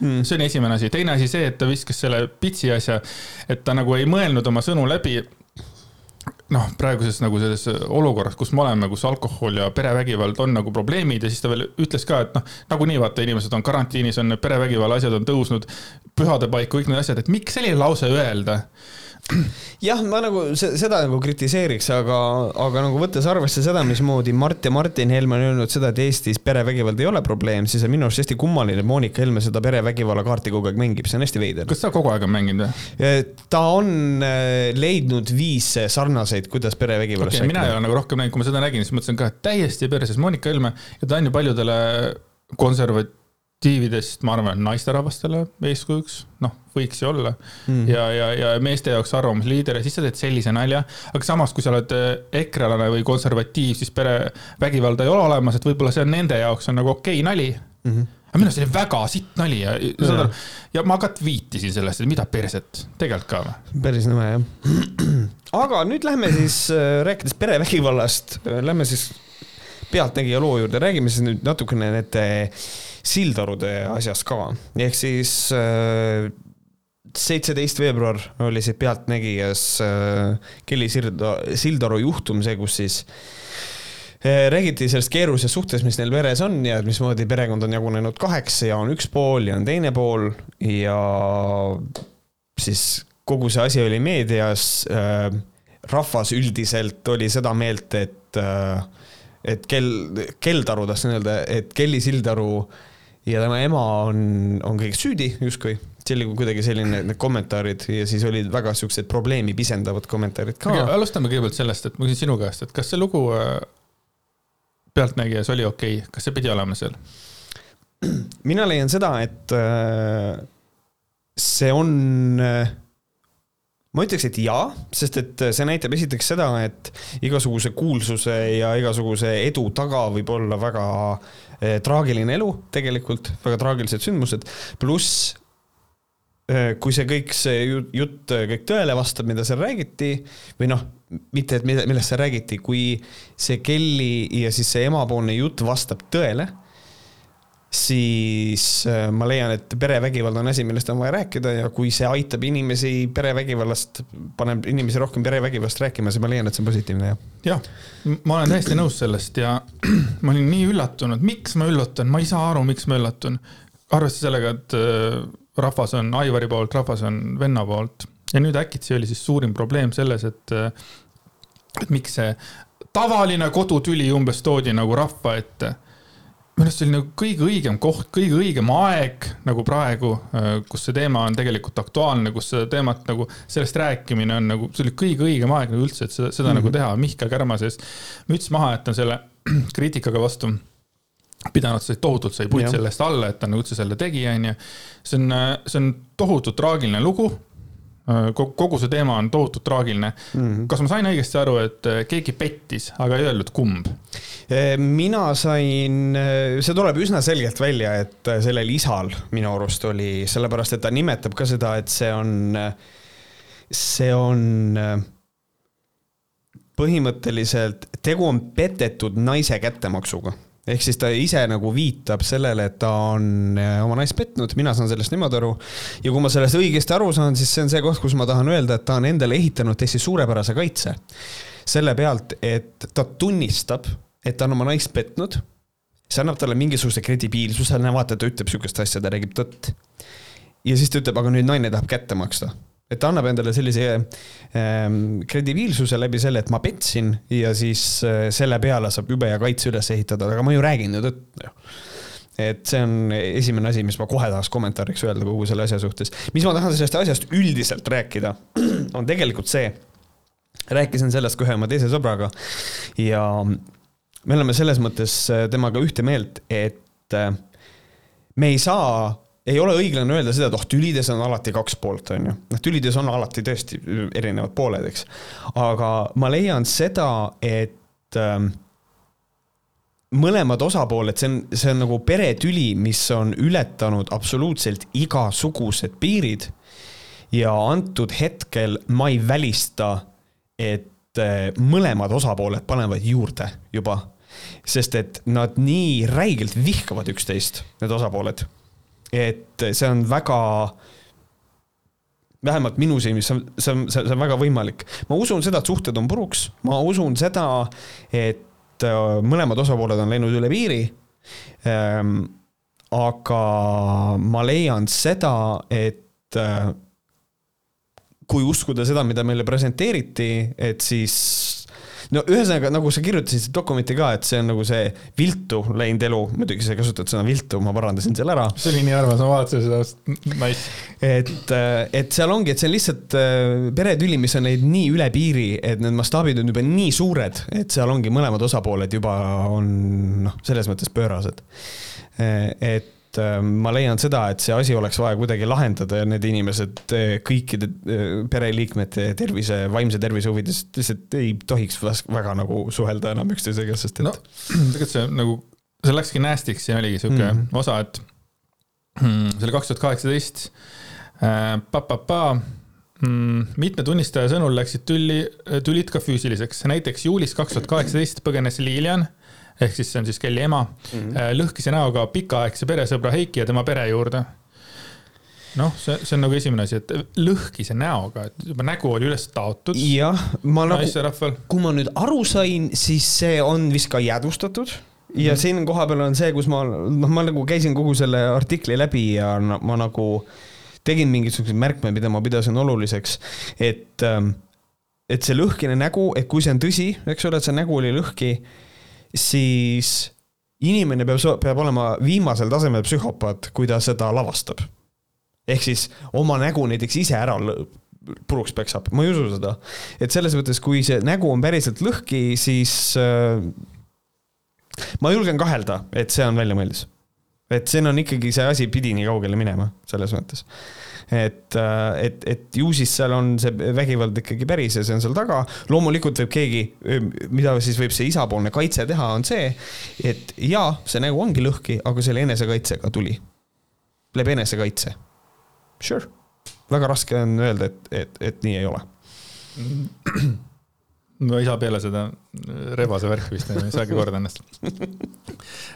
mm.. see on esimene asi, teine asi see, et ta viskas selle pitsi asja, et ta nagu ei mõelnud oma sõnu läbi noh, praeguses nagu selles olukorras, kus me oleme, kus alkohol ja perevägivald on nagu probleemid ja siis ta veel ütles ka, et noh, nagunii vaata, inimesed on karantiinis, on perevägivalla asjad on tõusnud, pühade paiku, kõik need asjad, et miks selline lause öelda jah, ma nagu seda nagu kritiseeriks, aga, aga nagu võttes arvesse seda, mismoodi Mart ja Martin Helme on öelnud seda, et Eestis perevägivald ei ole probleem, siis on minu arust hästi kummaline, et Monika Helme seda perevägivalla kaarti kogu aeg mängib, see on hästi veider. kas ta kogu aeg on mänginud või? ta on äh, leidnud viise sarnaseid, kuidas perevägivallast okay, mina ei ole nagu rohkem näinud, kui ma seda nägin, siis mõtlesin ka, et täiesti perses, Monika Helme ja ta on ju paljudele konservat-, tiividest, ma arvan, naisterahvastele eeskujuks, noh, võiks ju olla mm. ja, ja, ja meeste jaoks arvamusliider ja siis sa teed sellise nalja. aga samas, kui sa oled eh, ekrelane või konservatiiv, siis perevägivalda ei ole olemas, et võib-olla see on nende jaoks on nagu okei okay, nali mm. -hmm. aga minu arust see oli väga sitt nali ja, ja, ja ma ka tweetisin sellest, et mida perset, tegelikult ka või? päris nõme jah. *clears throat* aga nüüd lähme siis, äh, rääkides perevägivallast, äh, lähme siis Pealtnägija loo juurde, räägime siis nüüd natukene nende Sildarude asjast ka, ehk siis äh, seitseteist veebruar oli see Pealtnägijas äh, Kelly Sildaru juhtum, see, kus siis äh, räägiti sellest keerulisest suhtest, mis neil peres on ja mismoodi perekond on jagunenud kaheks ja on üks pool ja on teine pool ja siis kogu see asi oli meedias. rahvas üldiselt oli seda meelt, et, et Kel-, Keldaru, tahtsin öelda, et Kelly Sildaru ja tema ema on, on kõiges süüdi justkui. see oli kuidagi selline, need kommentaarid ja siis olid väga siuksed probleemi pisendavad kommentaarid ka. alustame kõigepealt sellest, et ma küsin sinu käest, et kas see lugu äh, Pealtnägijas oli okei okay., kas see pidi olema seal? mina leian seda, et äh, see on äh, ma ütleks, et jaa, sest et see näitab esiteks seda, et igasuguse kuulsuse ja igasuguse edu taga võib olla väga Eh, traagiline elu tegelikult, väga traagilised sündmused, pluss eh, kui see kõik, see jutt eh, kõik tõele vastab, mida seal räägiti, või noh, mitte, et millest seal räägiti, kui see Kelly ja siis see emapoolne jutt vastab tõele siis äh, ma leian, et perevägivald on asi, millest on vaja rääkida ja kui see aitab inimesi perevägivallast, paneb inimesi rohkem perevägivallast rääkima, siis ma leian, et see on positiivne, jah. jah, ma olen täiesti nõus sellest ja *clears throat* ma olin nii üllatunud, miks ma üllatan, ma ei saa aru, miks ma üllatun. arvestades sellega, et äh, rahvas on Aivari poolt, rahvas on venna poolt ja nüüd äkitsi oli siis suurim probleem selles, et, äh, et miks see tavaline kodutüli umbes toodi nagu rahva ette minu arust see oli nagu kõige õigem koht, kõige õigem aeg nagu praegu, äh, kus see teema on tegelikult aktuaalne, kus seda teemat nagu, sellest rääkimine on nagu, see oli kõige õigem aeg nagu üldse, et seda, seda mm -hmm. nagu mhm. teha. Mihkel Kärma sees müts maha, et ta on selle *clears throat* kriitikaga vastu pidanud, sai tohutult, sai puit selle eest alla, et ta nagu üldse selle tegi, onju. see on, see on tohutult traagiline lugu Äh, kogu see teema on tohutult traagiline mm. -hmm. kas ma sain õigesti aru, et äh, keegi pettis, aga ei öelnud, kumb? Äh, mina sain, see tuleb üsna selgelt välja, et sellel isal minu arust oli, sellepärast et ta nimetab ka seda, et see on, see on põhimõtteliselt, tegu on petetud naise kättemaksuga ehk siis ta ise nagu viitab sellele, et ta on äh, oma naist petnud, mina saan sellest niimoodi aru. ja kui ma sellest õigesti aru saan, siis see on see koht, kus ma tahan öelda, et ta on endale ehitanud täiesti suurepärase kaitse. selle pealt, et ta tunnistab, et ta on oma naist petnud. see annab talle mingisuguse kredibiilsuse, vaata, ta ütleb sihukest asja, ta räägib tõtt. ja siis ta ütleb, aga nüüd naine tahab kätte maksta et ta annab endale sellise ähm, kredibiilsuse läbi selle, et ma petsin ja siis äh, selle peale saab jube hea kaitse üles ehitada, aga ma ju räägin ju tõtt et see on esimene asi, mis ma kohe tahaks kommentaariks öelda kogu selle asja suhtes. mis ma tahan sellest asjast üldiselt rääkida, *clears throat* on tegelikult see, rääkisin sellest ka ühe oma teise sõbraga ja me oleme selles mõttes äh, temaga ühte meelt, et äh, me ei saa ei ole õiglane öelda seda, et oh, tülides on alati kaks poolt, on ju. noh, tülides on alati tõesti erinevad pooled, eks. aga ma leian seda, et ähm, mõlemad osapooled, see on, see on nagu peretüli, mis on ületanud absoluutselt igasugused piirid. ja antud hetkel ma ei välista, et äh, mõlemad osapooled panevad juurde juba. sest et nad nii räigelt vihkavad üksteist, need osapooled et see on väga, vähemalt minu silmis, see on, see on, see on väga võimalik. ma usun seda, et suhted on puruks, ma usun seda, et äh, mõlemad osapooled on läinud üle piiri ähm,. aga ma leian seda, et äh, kui uskuda seda, mida meile presenteeriti, et siis no ühesõnaga, nagu sa kirjutasid dokumenti ka, et see on nagu see viltu läinud elu, muidugi sa ei kasutanud sõna viltu, ma parandasin selle ära. see oli nii armas, ma vaatasin seda, nice. et, äh, et seal ongi, et see on lihtsalt äh, peretüli, mis on neid nii üle piiri, et need mastaabid on juba nii suured, et seal ongi mõlemad osapooled juba on noh, selles mõttes pöörased. Äh, et et äh, ma leian seda, et see asi oleks vaja kuidagi lahendada ja need inimesed äh, kõikide äh, pereliikmete tervise, vaimse tervise huvides lihtsalt ei tohiks väga nagu suhelda enam üksteisega, sest et. no *clears throat* tegelikult see nagu, see läkski näästiks ja oligi sihuke mm -hmm. osa, et *clears throat* see oli kaks tuhat kaheksateist. Pa-pa-pa mitme tunnistaja sõnul läksid tülli, tülid ka füüsiliseks, näiteks juulis kaks tuhat kaheksateist põgenes Lilian ehk siis see on siis Kelly ema mm, -hmm. lõhkise näoga pikaaegse peresõbra Heiki ja tema pere juurde. noh, see, see on nagu esimene asi, et lõhkise näoga, et juba nägu oli üles taotud. jah, ma nagu, kui ma nüüd aru sain, siis see on vist ka jäädvustatud ja mm -hmm. siin kohapeal on see, kus ma, noh, ma nagu käisin kogu selle artikli läbi ja ma nagu tegin mingisuguseid märkmeid, mida ma pidasin oluliseks, et, ähm, et see lõhkine nägu, et kui see on tõsi, eks ole, et see nägu oli lõhki siis inimene peab, peab olema viimasel tasemel psühhopaat, kui ta seda lavastab. ehk siis oma nägu näiteks ise ära puruks peksab, ma ei usu seda. et selles mõttes, kui see nägu on päriselt lõhki, siis äh, ma julgen kahelda, et see on väljamõeldis. Et siin on ikkagi see asi pidi nii kaugele minema, selles mõttes et, äh, et, et ju siis seal on see vägivald ikkagi päris ja see on seal taga. loomulikult võib keegi, mida siis võib see isapoolne kaitse teha, on see, et jaa, see nägu ongi lõhki, aga selle enesekaitsega tuli. läbi enesekaitse. Sure, väga raske on öelda, et, et, et nii ei ole no ei saa peale seda rebase värki vist, ei saagi korda ennast. *laughs*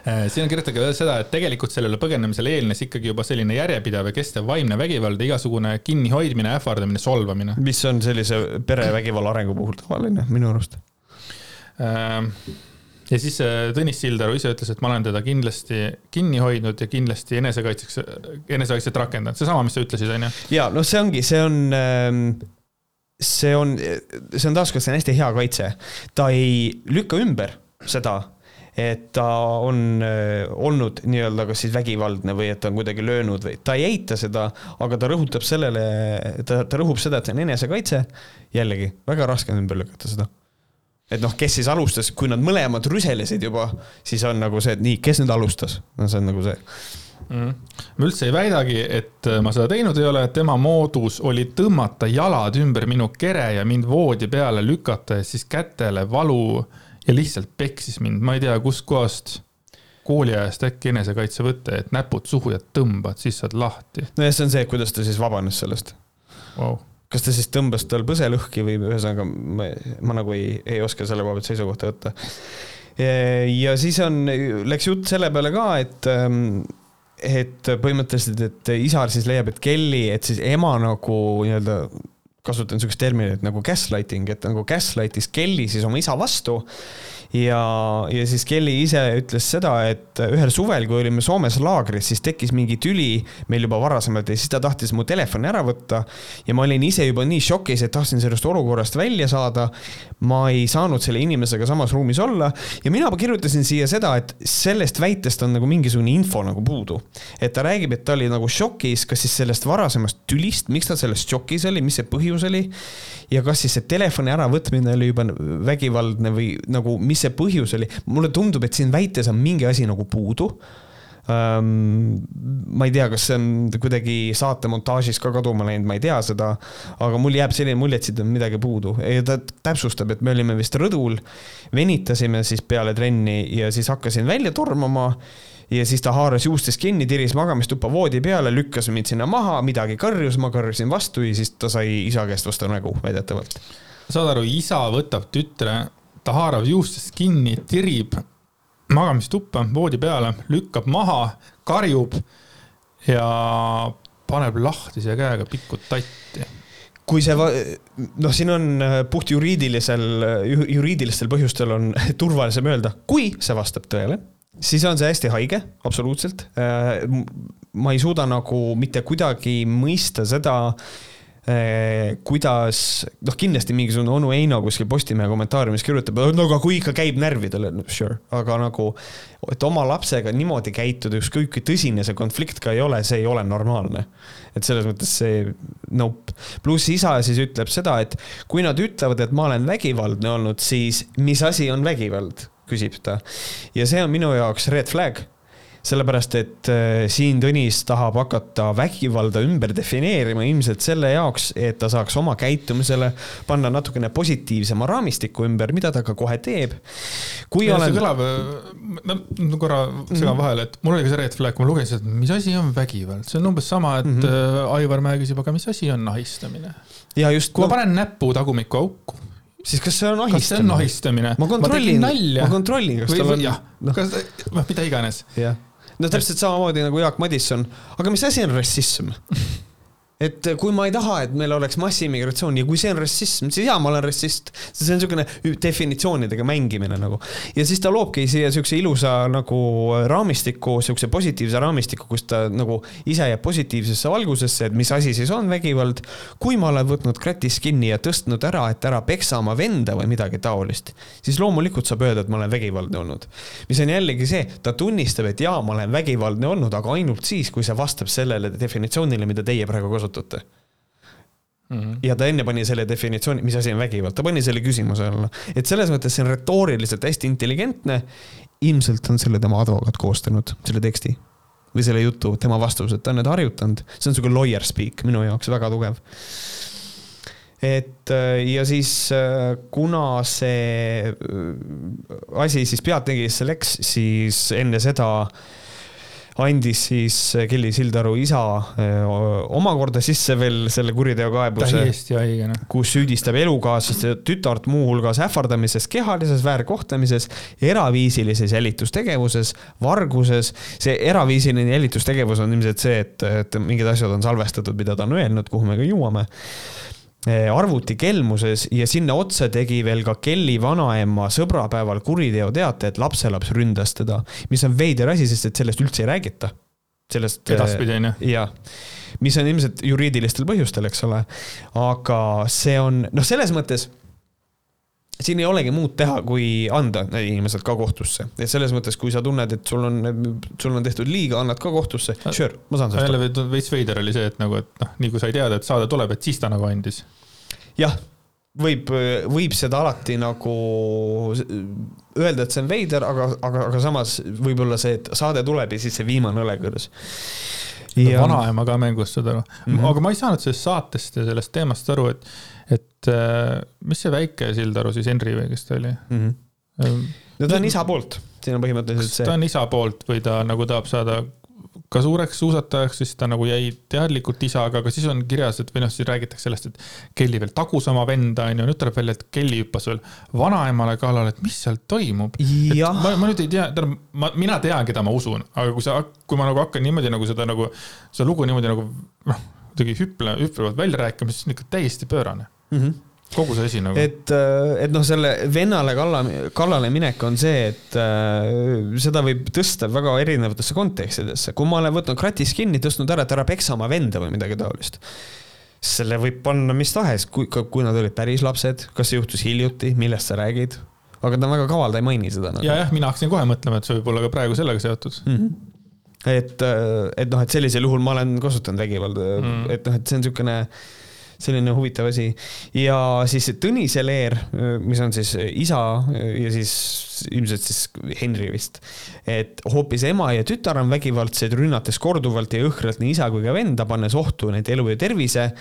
Äh, siin on kirjutatud seda, et tegelikult sellele põgenemisele eelnes ikkagi juba selline järjepidev ja kestev vaimne vägivald, igasugune kinnihoidmine, ähvardamine, solvamine. mis on sellise perevägivalla arengu puhul tavaline minu arust äh, ja siis äh, Tõnis Sildaru ise ütles, et ma olen teda kindlasti kinni hoidnud ja kindlasti enesekaitseks, enesekaitset rakendanud, seesama, mis sa ütlesid, on ju? ja noh, see ongi, see on ähm, see on, see on taaskord, see on hästi hea kaitse. ta ei lükka ümber seda, et ta on äh, olnud nii-öelda kas siis vägivaldne või et ta on kuidagi löönud või ta ei eita seda, aga ta rõhutab sellele, ta, ta rõhub seda, et see on enesekaitse. jällegi, väga raske on ümber lükata seda. et noh, kes siis alustas, kui nad mõlemad rüselesid juba, siis on nagu see, et nii, kes nüüd alustas, no see on nagu see mm.. ma üldse ei väidagi, et äh, ma seda teinud ei ole, tema moodus oli tõmmata jalad ümber minu kere ja mind voodi peale lükata ja siis kätele valu ja lihtsalt peksis mind, ma ei tea, kustkohast kooliajast äkki enesekaitse võtta, et näpud suhu ja tõmbad, siis saad lahti. nojah, see on see, kuidas ta siis vabanes sellest wow.. kas ta siis tõmbas tal põse lõhki või ühesõnaga ma, ma nagu ei, ei oska selle koha pealt seisukohta võtta. ja siis on, läks jutt selle peale ka, et ähm, et põhimõtteliselt, et isa siis leiab, et Kelly, et siis ema nagu nii-öelda kasutan niisugust terminit nagu gaslighting, et nagu gaslight'is Kelly siis oma isa vastu ja, ja siis Kelly ise ütles seda, et ühel suvel, kui olime Soomes laagris, siis tekkis mingi tüli meil juba varasemalt ja siis ta tahtis mu telefoni ära võtta. ja ma olin ise juba nii šokis, et tahtsin sellest olukorrast välja saada. ma ei saanud selle inimesega samas ruumis olla ja mina kirjutasin siia seda, et sellest väitest on nagu mingisugune info nagu puudu. et ta räägib, et ta oli nagu šokis, kas siis sellest varasemast tülist, miks ta sellest šokis oli, mis see põhjus oli ja kas siis see telefoni äravõtmine oli juba vägivaldne või nagu, mis see põhjus oli. mulle tundub, et siin väites on mingi asi nagu puudu. Ma ei tea, kas see on kuidagi saate montaažis ka kaduma läinud, ma ei tea seda, aga mul jääb selline mulje, et siit on midagi puudu. Ja ta täpsustab, et me olime vist rõdul, venitasime siis peale trenni ja siis hakkasin välja tormama ja siis ta haaras juustest kinni, tiris magamistuppa voodi peale, lükkas mind sinna maha, midagi karjus, ma karjusin vastu ja siis ta sai isa käest vastu nägu, väidetavalt. saad aru, isa võtab tütre, ta haarab juustest kinni, tirib magamistuppa voodi peale, lükkab maha, karjub ja paneb lahtise käega pikut tatti kui see, noh, siin on puht juriidilisel, juriidilistel põhjustel on *laughs* turvalisem öelda, kui see vastab tõele siis on see hästi haige, absoluutselt. Äh, ma ei suuda nagu mitte kuidagi mõista seda, äh, kuidas, noh, kindlasti mingisugune onu Heino kuskil Postimehe kommentaariumis kirjutab, no aga kui ikka käib närvidele, sure, aga nagu, et oma lapsega niimoodi käituda, ükskõik kui tõsine see konflikt ka ei ole, see ei ole normaalne. et selles mõttes see, nope. pluss isa siis ütleb seda, et kui nad ütlevad, et ma olen vägivaldne olnud, siis mis asi on vägivald küsib ta. ja see on minu jaoks red flag sellepärast, et äh, Siim Tõnis tahab hakata vägivalda ümber defineerima ilmselt selle jaoks, et ta saaks oma käitumisele panna natukene positiivsema raamistiku ümber, mida ta ka kohe teeb. kui ja olen. see kõlab, äh, no korra segan mm. vahele, et mul oli ka see red flag, ma lugesin, et mis asi on vägivald, see on umbes sama, et mm -hmm. Aivar Mäe küsib, aga mis asi on ahistamine? ja just. kui ma panen näpu tagumikku auku siis kas see on ahistamine? kas see on ahistamine? ma kontrollin, ma kontrollin, kas tal on. jah no., kas, noh, mida iganes. jah, no täpselt samamoodi nagu Jaak Madisson, aga mis asi on rassism et kui ma ei taha, et meil oleks massiimmigratsioon ja kui see on rassism, siis jaa, ma olen rassist. see on niisugune definitsioonidega mängimine nagu. ja siis ta loobki siia niisuguse ilusa nagu raamistiku, niisuguse positiivse raamistiku, kus ta nagu ise jääb positiivsesse valgusesse, et mis asi siis on vägivald. kui ma olen võtnud kratis kinni ja tõstnud ära, et ära peksa oma venda või midagi taolist, siis loomulikult saab öelda, et ma olen vägivaldne olnud. mis on jällegi see, ta tunnistab, et jaa, ma olen vägivaldne olnud, aga ainult siis, kui see vastab sellele definitsioonile, mida teie praegu kasutate kasutate mm. -hmm. ja ta enne pani selle definitsiooni, mis asi on vägivald, ta pani selle küsimuse alla, et selles mõttes see on retooriliselt hästi intelligentne. ilmselt on selle tema advokaat koostanud, selle teksti või selle jutu, tema vastused, ta on need harjutanud, see on sihuke lawyer speak minu jaoks väga tugev et ja siis kuna see asi siis Pealtnägijast läks, siis enne seda äh, andis siis Kelly Sildaru isa omakorda sisse veel selle kuriteokaebuse. noh. kus süüdistab elukaaslast ja tütart muuhulgas ähvardamises, kehalises väärkohtlemises, eraviisilises jälitustegevuses, varguses. see eraviisiline jälitustegevus on ilmselt see, et, et mingid asjad on salvestatud, mida ta on öelnud, kuhu me ka jõuame Eh, arvutikelmuses ja sinna otsa tegi veel ka Kelly vanaema sõbrapäeval kuriteoteate, et lapselaps ründas teda, mis on veider asi, sest et sellest üldse ei räägita. sellest. edaspidi on ju. jah, mis on ilmselt juriidilistel põhjustel, eks ole, aga see on, noh, selles mõttes siin ei olegi muud teha, kui anda inimesed ka kohtusse, et selles mõttes, kui sa tunned, et sul on, sul on tehtud liiga, annad ka kohtusse, sure, ma saan sellest aru. jälle veits veider oli see, et nagu, et noh, nii kui sai teada, et saade tuleb, et siis ta nagu andis. jah, võib, võib seda alati nagu öelda, et see on veider, aga, aga, aga samas võib-olla see, et saade tuleb ja siis see viimane õlekõrs. Ja... vanaema ka mängus, saad aru mm. -hmm. aga ma ei saanud sellest saatest ja sellest teemast aru, et et äh, mis see väike Sildaru siis, Henri või kes ta oli mm? -hmm. no ta on isa poolt, siin on põhimõtteliselt see. ta on isa poolt või ta nagu tahab saada ka suureks suusatajaks, siis ta nagu jäi teadlikult isaga, aga siis on kirjas, et või noh, siis räägitakse sellest, et Kelly veel tagus oma venda, onju, nüüd tuleb välja, et Kelly hüppas veel vanaemale kallale, et mis seal toimub. ma, ma nüüd ei tea, tähendab, ma, mina tean, keda ma usun, aga kui sa, kui ma nagu hakkan niimoodi nagu seda nagu, seda lugu niimoodi nagu noh, kuidagi hüple, hüplevalt välja rääkima, siis on ikka täiesti pöörane mm. -hmm kogu see asi nagu. et, äh, et noh, selle vennale kalla, kallale minek on see, et äh, seda võib tõsta väga erinevatesse kontekstidesse. kui ma olen võtnud kratis kinni, tõstnud ära, et ära peksa oma venda või midagi taolist. selle võib panna mis tahes, kui, kui nad olid päris lapsed, kas see juhtus hiljuti, millest sa räägid? aga ta on väga kaval, ta ei maini seda nagu.. ja, jah, mina hakkasin kohe mõtlema, et see võib olla ka praegu sellega seotud mm. -hmm et, äh, et noh, et sellisel juhul ma olen kasutanud vägivalda mm., et noh, et see on niisugune selline huvitav asi. ja siis Tõnise Leer, mis on siis isa ja siis ilmselt siis Henri vist. et hoopis ema ja tütar on vägivaldsed, rünnates korduvalt ja jõhkralt nii isa kui ka venda, pannes ohtu nende elu ja tervise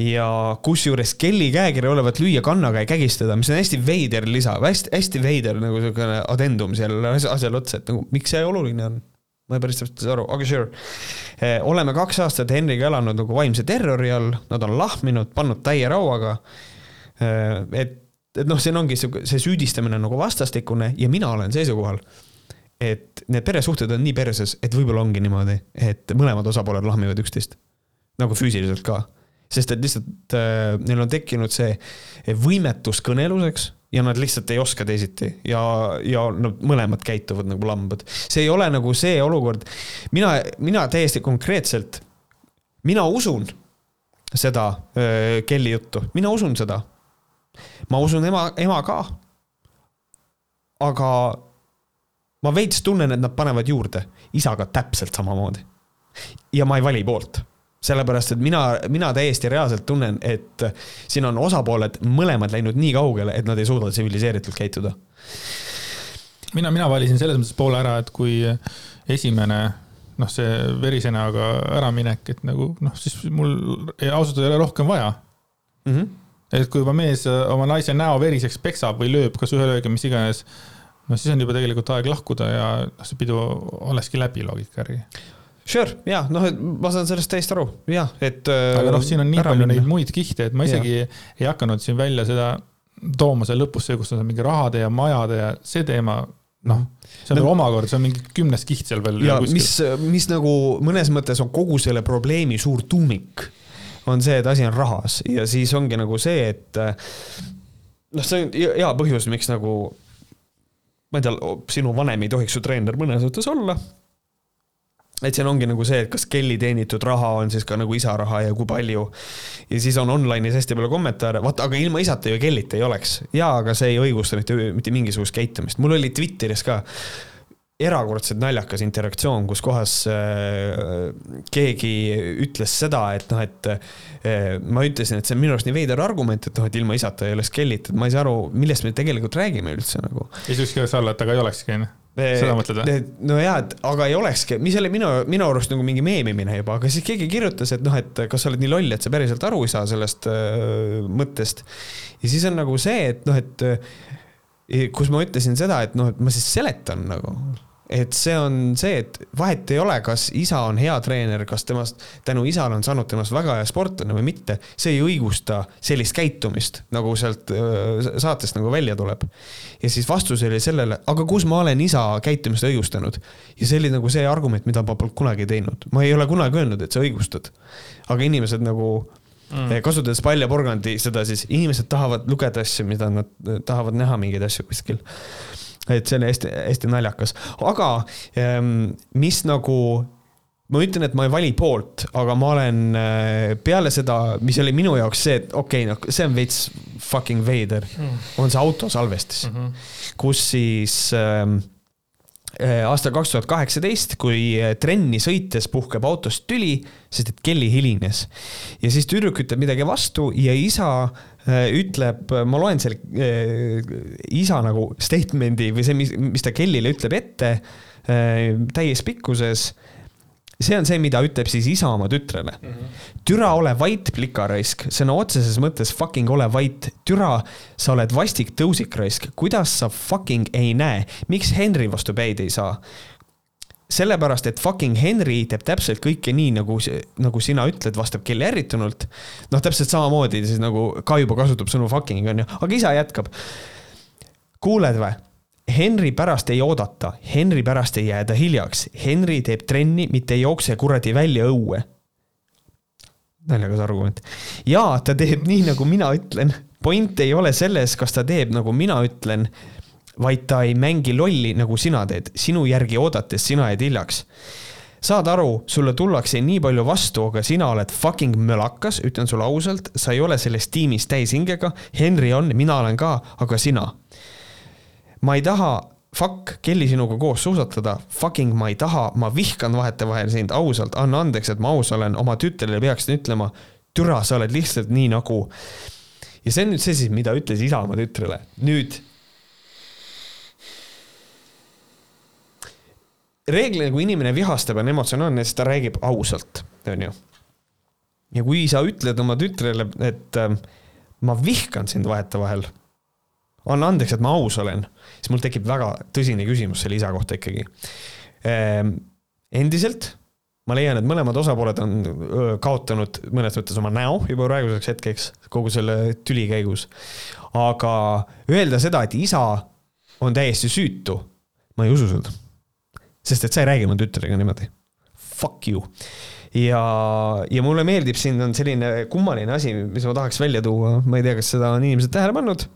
ja kusjuures Kelly käekiri olevat lüüa kannaga ja kägistada, mis on hästi veider lisa, hästi, hästi veider nagu siukene addendum seal asjal otsa, et nagu miks see oluline on ma ei päris täpselt saa aru, aga sure. Eh, oleme kaks aastat Henriga elanud nagu vaimse terrori all, nad on lahminud, pannud täie rauaga. Eh, et, et noh, siin ongi see, see süüdistamine nagu vastastikune ja mina olen seisukohal, et need peresuhted on nii perses, et võib-olla ongi niimoodi, et mõlemad osapooled lahmivad üksteist. nagu füüsiliselt ka sest et lihtsalt äh, neil on tekkinud see võimetus kõneluseks ja nad lihtsalt ei oska teisiti ja, ja nad mõlemad käituvad nagu lambad. see ei ole nagu see olukord, mina, mina täiesti konkreetselt, mina usun seda äh, Kelly juttu, mina usun seda. ma usun ema, ema ka. aga ma veits tunnen, et nad panevad juurde isaga täpselt samamoodi. ja ma ei vali poolt sellepärast, et mina, mina täiesti reaalselt tunnen, et siin on osapooled mõlemad läinud nii kaugele, et nad ei suuda tsiviliseeritult käituda. mina, mina valisin selles mõttes poole ära, et kui esimene noh, see verise näoga äraminek, et nagu noh, siis mul ausalt ei ole rohkem vaja mm. -hmm. et kui juba mees oma naise näo veriseks peksab või lööb kas ühe löögiga, mis iganes, no siis on juba tegelikult aeg lahkuda ja noh, see pidu olekski läbi loogika järgi Sure, ja noh, et ma saan sellest täiesti aru, jah, et. aga noh, siin on nii palju minna. neid muid kihte, et ma isegi ja. ei hakanud siin välja seda tooma seal lõpus see, kus on mingi rahade ja majade ja see teema, noh, see on no, omakorda, see on mingi kümnes kiht seal veel. ja mis, mis nagu mõnes mõttes on kogu selle probleemi suur tuumik, on see, et asi on rahas ja siis ongi nagu see, et noh, see on hea põhjus, miks nagu ma ei tea, sinu vanem ei tohiks su treener mõnes mõttes olla et siin ongi nagu see, et kas Kelly teenitud raha on siis ka nagu isa raha ja kui palju. ja siis on online'is hästi palju kommentaare, vaata, aga ilma isata ju Kellyt ei oleks. jaa, aga see ei õigusta mitte, mitte mingisugust käitumist. mul oli Twitteris ka erakordselt naljakas interaktsioon, kus kohas äh, keegi ütles seda, et noh, et äh, ma ütlesin, et see on minu arust nii veider argument, et noh, et ilma isata ei oleks Kellyt, et ma ei saa aru, millest me tegelikult räägime üldse nagu. ja siis võiks ka olla, et aga ei olekski, onju seda mõtled või? no jaa, et aga ei olekski, mis oli minu, minu arust nagu mingi meemimine juba, aga siis keegi kirjutas, et noh, et kas sa oled nii loll, et sa päriselt aru ei saa sellest äh, mõttest. ja siis on nagu see, et noh, et äh, kus ma ütlesin seda, et noh, et ma siis seletan nagu et see on see, et vahet ei ole, kas isa on hea treener, kas temast, tänu isale on saanud temast väga hea sportlane või mitte. see ei õigusta sellist käitumist, nagu sealt saatest nagu välja tuleb. ja siis vastus oli sellele, aga kus ma olen isa käitumist õigustanud. ja see oli nagu see argument, mida ma polnud kunagi teinud. ma ei ole kunagi öelnud, et sa õigustad. aga inimesed nagu mm. kasutades paljaporgandi seda siis, inimesed tahavad lugeda asju, mida nad tahavad näha mingeid asju kuskil et see on hästi-hästi naljakas, aga ehm, mis nagu ma ütlen, et ma ei vali poolt, aga ma olen äh, peale seda, mis oli minu jaoks see, et okei okay,, noh, see on veits fucking veider mm., on see autosalvestis mm, -hmm. kus siis äh, aastal kaks tuhat kaheksateist, kui äh, trenni sõites puhkeb autost tüli, sest et Kelly hilines. ja siis tüdruk ütleb midagi vastu ja isa Äh, ütleb, ma loen seal äh, isa nagu statement'i või see, mis, mis ta Kellile ütleb ette äh, täies pikkuses see on see, mida ütleb siis isa oma tütrele mm. -hmm. türa, ole vait, plikaraisk, sõna otseses mõttes fucking ole vait. türa, sa oled vastik tõusikraisk, kuidas sa fucking ei näe, miks Henry vastu päid ei saa? Sellepärast, et fucking Henry teeb täpselt kõike nii, nagu, nagu sina ütled, vastab Kelly ärritunult. noh, täpselt samamoodi siis nagu ka juba kasutab sõnu fucking on ju, aga isa jätkab. kuuled või? Henry pärast ei oodata, Henry pärast ei jääda hiljaks, Henry teeb trenni, mitte ei jookse kuradi välja õue. naljakas argument. jaa, ta teeb nii, nagu mina ütlen. point ei ole selles, kas ta teeb, nagu mina ütlen vaid ta ei mängi lolli, nagu sina teed, sinu järgi oodates sina jääd hiljaks saad aru, sulle tullakse nii palju vastu, aga sina oled fucking mölakas, ütlen sulle ausalt, sa ei ole selles tiimis täishingega. Henry on, mina olen ka, aga sina. ma ei taha, fuck, Kelly sinuga koos suusatada, fucking ma ei taha, ma vihkan vahetevahel sind, ausalt, anna andeks, et ma aus olen, oma tütrele peaksin ütlema, türa, sa oled lihtsalt nii nagu. ja see on nüüd see siis, mida ütles isa oma tütrele. nüüd reeglina, kui inimene vihastab ja on emotsionaalne, siis ta räägib ausalt, onju. ja kui sa ütled oma tütrele, et äh, ma vihkan sind vahetevahel, anna andeks, et ma aus olen, siis mul tekib väga tõsine küsimus selle isa kohta ikkagi ehm,. endiselt ma leian, et mõlemad osapooled on kaotanud mõnes mõttes oma näo juba praeguseks hetkeks kogu selle tüli käigus. aga öelda seda, et isa on täiesti süütu, ma ei usu seda sest et sa ei räägi oma tütrega niimoodi. Fuck you. ja, ja mulle meeldib, siin on selline kummaline asi, mis ma tahaks välja tuua, ma ei tea, kas seda on inimesed tähele pannud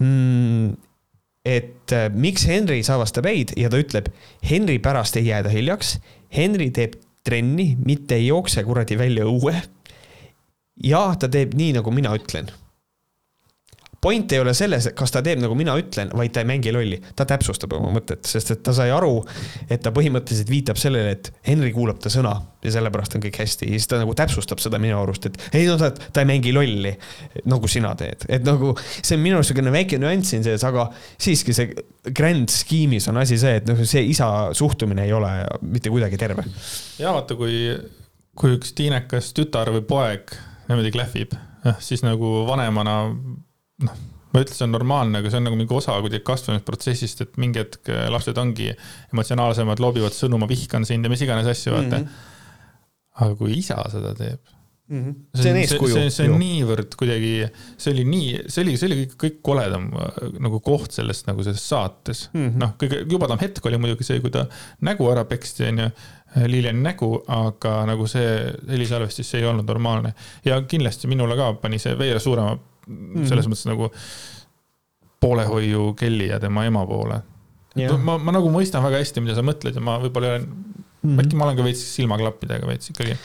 mm,. et äh, miks Henry savastab Eid ja ta ütleb, Henry pärast ei jääda hiljaks. Henry teeb trenni, mitte ei jookse kuradi välja õue. ja ta teeb nii, nagu mina ütlen point ei ole selles, kas ta teeb, nagu mina ütlen, vaid ta ei mängi lolli. ta täpsustab oma mõtet, sest et ta sai aru, et ta põhimõtteliselt viitab sellele, et Henry kuulab ta sõna ja sellepärast on kõik hästi ja siis ta nagu täpsustab seda minu arust, et ei no ta, ta ei mängi lolli, nagu sina teed, et nagu see on minu arust niisugune väike nüanss siin sees, aga siiski see grand scheme'is on asi see, et noh, see isa suhtumine ei ole mitte kuidagi terve. ja vaata, kui, kui üks tiinekas tütar või poeg niimoodi klähvib, siis nagu vanemana noh, ma ütlen, see on normaalne, aga see on nagu mingi osa kuidagi kasvamisprotsessist, et mingi hetk äh, lapsed ongi emotsionaalsemad, loobivad sõnu, ma vihkan sind ja mis iganes asju, vaata mm. -hmm. aga kui isa seda teeb mm. -hmm. see on eeskuju. see, see on niivõrd kuidagi, see oli nii, see oli, see oli kõik, koledam äh, nagu koht sellest nagu selles saates mm -hmm.. noh, kõige jubedam hetk oli muidugi see, kui ta nägu ära peksti, onju. Liliani nägu, aga nagu see helisalvestis, see ei olnud normaalne. ja kindlasti minule ka pani see veelgi suurema. Selles mõttes nagu poolehoiu Kelly ja tema ema poole. ma, ma nagu mõistan väga hästi, mida sa mõtled ja ma võib-olla olen mm, -hmm. äkki ma olen ka veits silmaklappidega veits ikkagi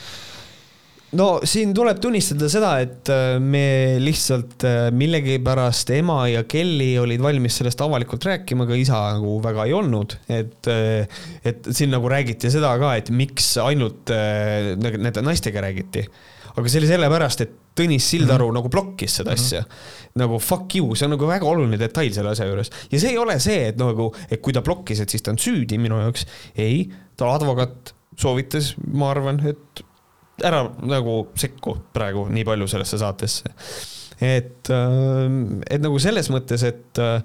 no siin tuleb tunnistada seda, et äh, me lihtsalt äh, millegipärast ema ja Kelly olid valmis sellest avalikult rääkima, aga isa nagu väga ei olnud, et, äh, et siin nagu räägiti seda ka, et miks ainult nende naistega räägiti. Aga see oli sellepärast, et Tõnis Sildaru mm -hmm. nagu blokkis seda mm -hmm. asja. nagu fuck you, see on nagu väga oluline detail selle asja juures ja see ei ole see, et nagu, et kui ta blokkis, et siis ta on süüdi minu jaoks. ei, ta advokaat soovitas, ma arvan, et ära nagu sekku praegu nii palju sellesse saatesse. et, äh, et nagu selles mõttes, et äh,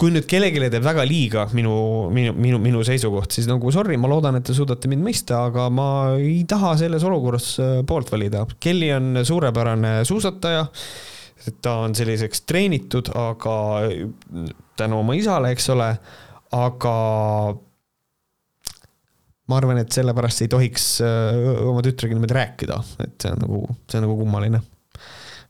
kui nüüd kellelegi teeb väga liiga minu, minu, minu, minu seisukoht, siis nagu sorry, ma loodan, et te suudate mind mõista, aga ma ei taha selles olukorras äh, poolt valida. Kelly on suurepärane suusataja. ta on selliseks treenitud, aga tänu oma isale, eks ole, aga ma arvan, et sellepärast ei tohiks äh, oma tütrega niimoodi rääkida, et see on nagu, see on nagu kummaline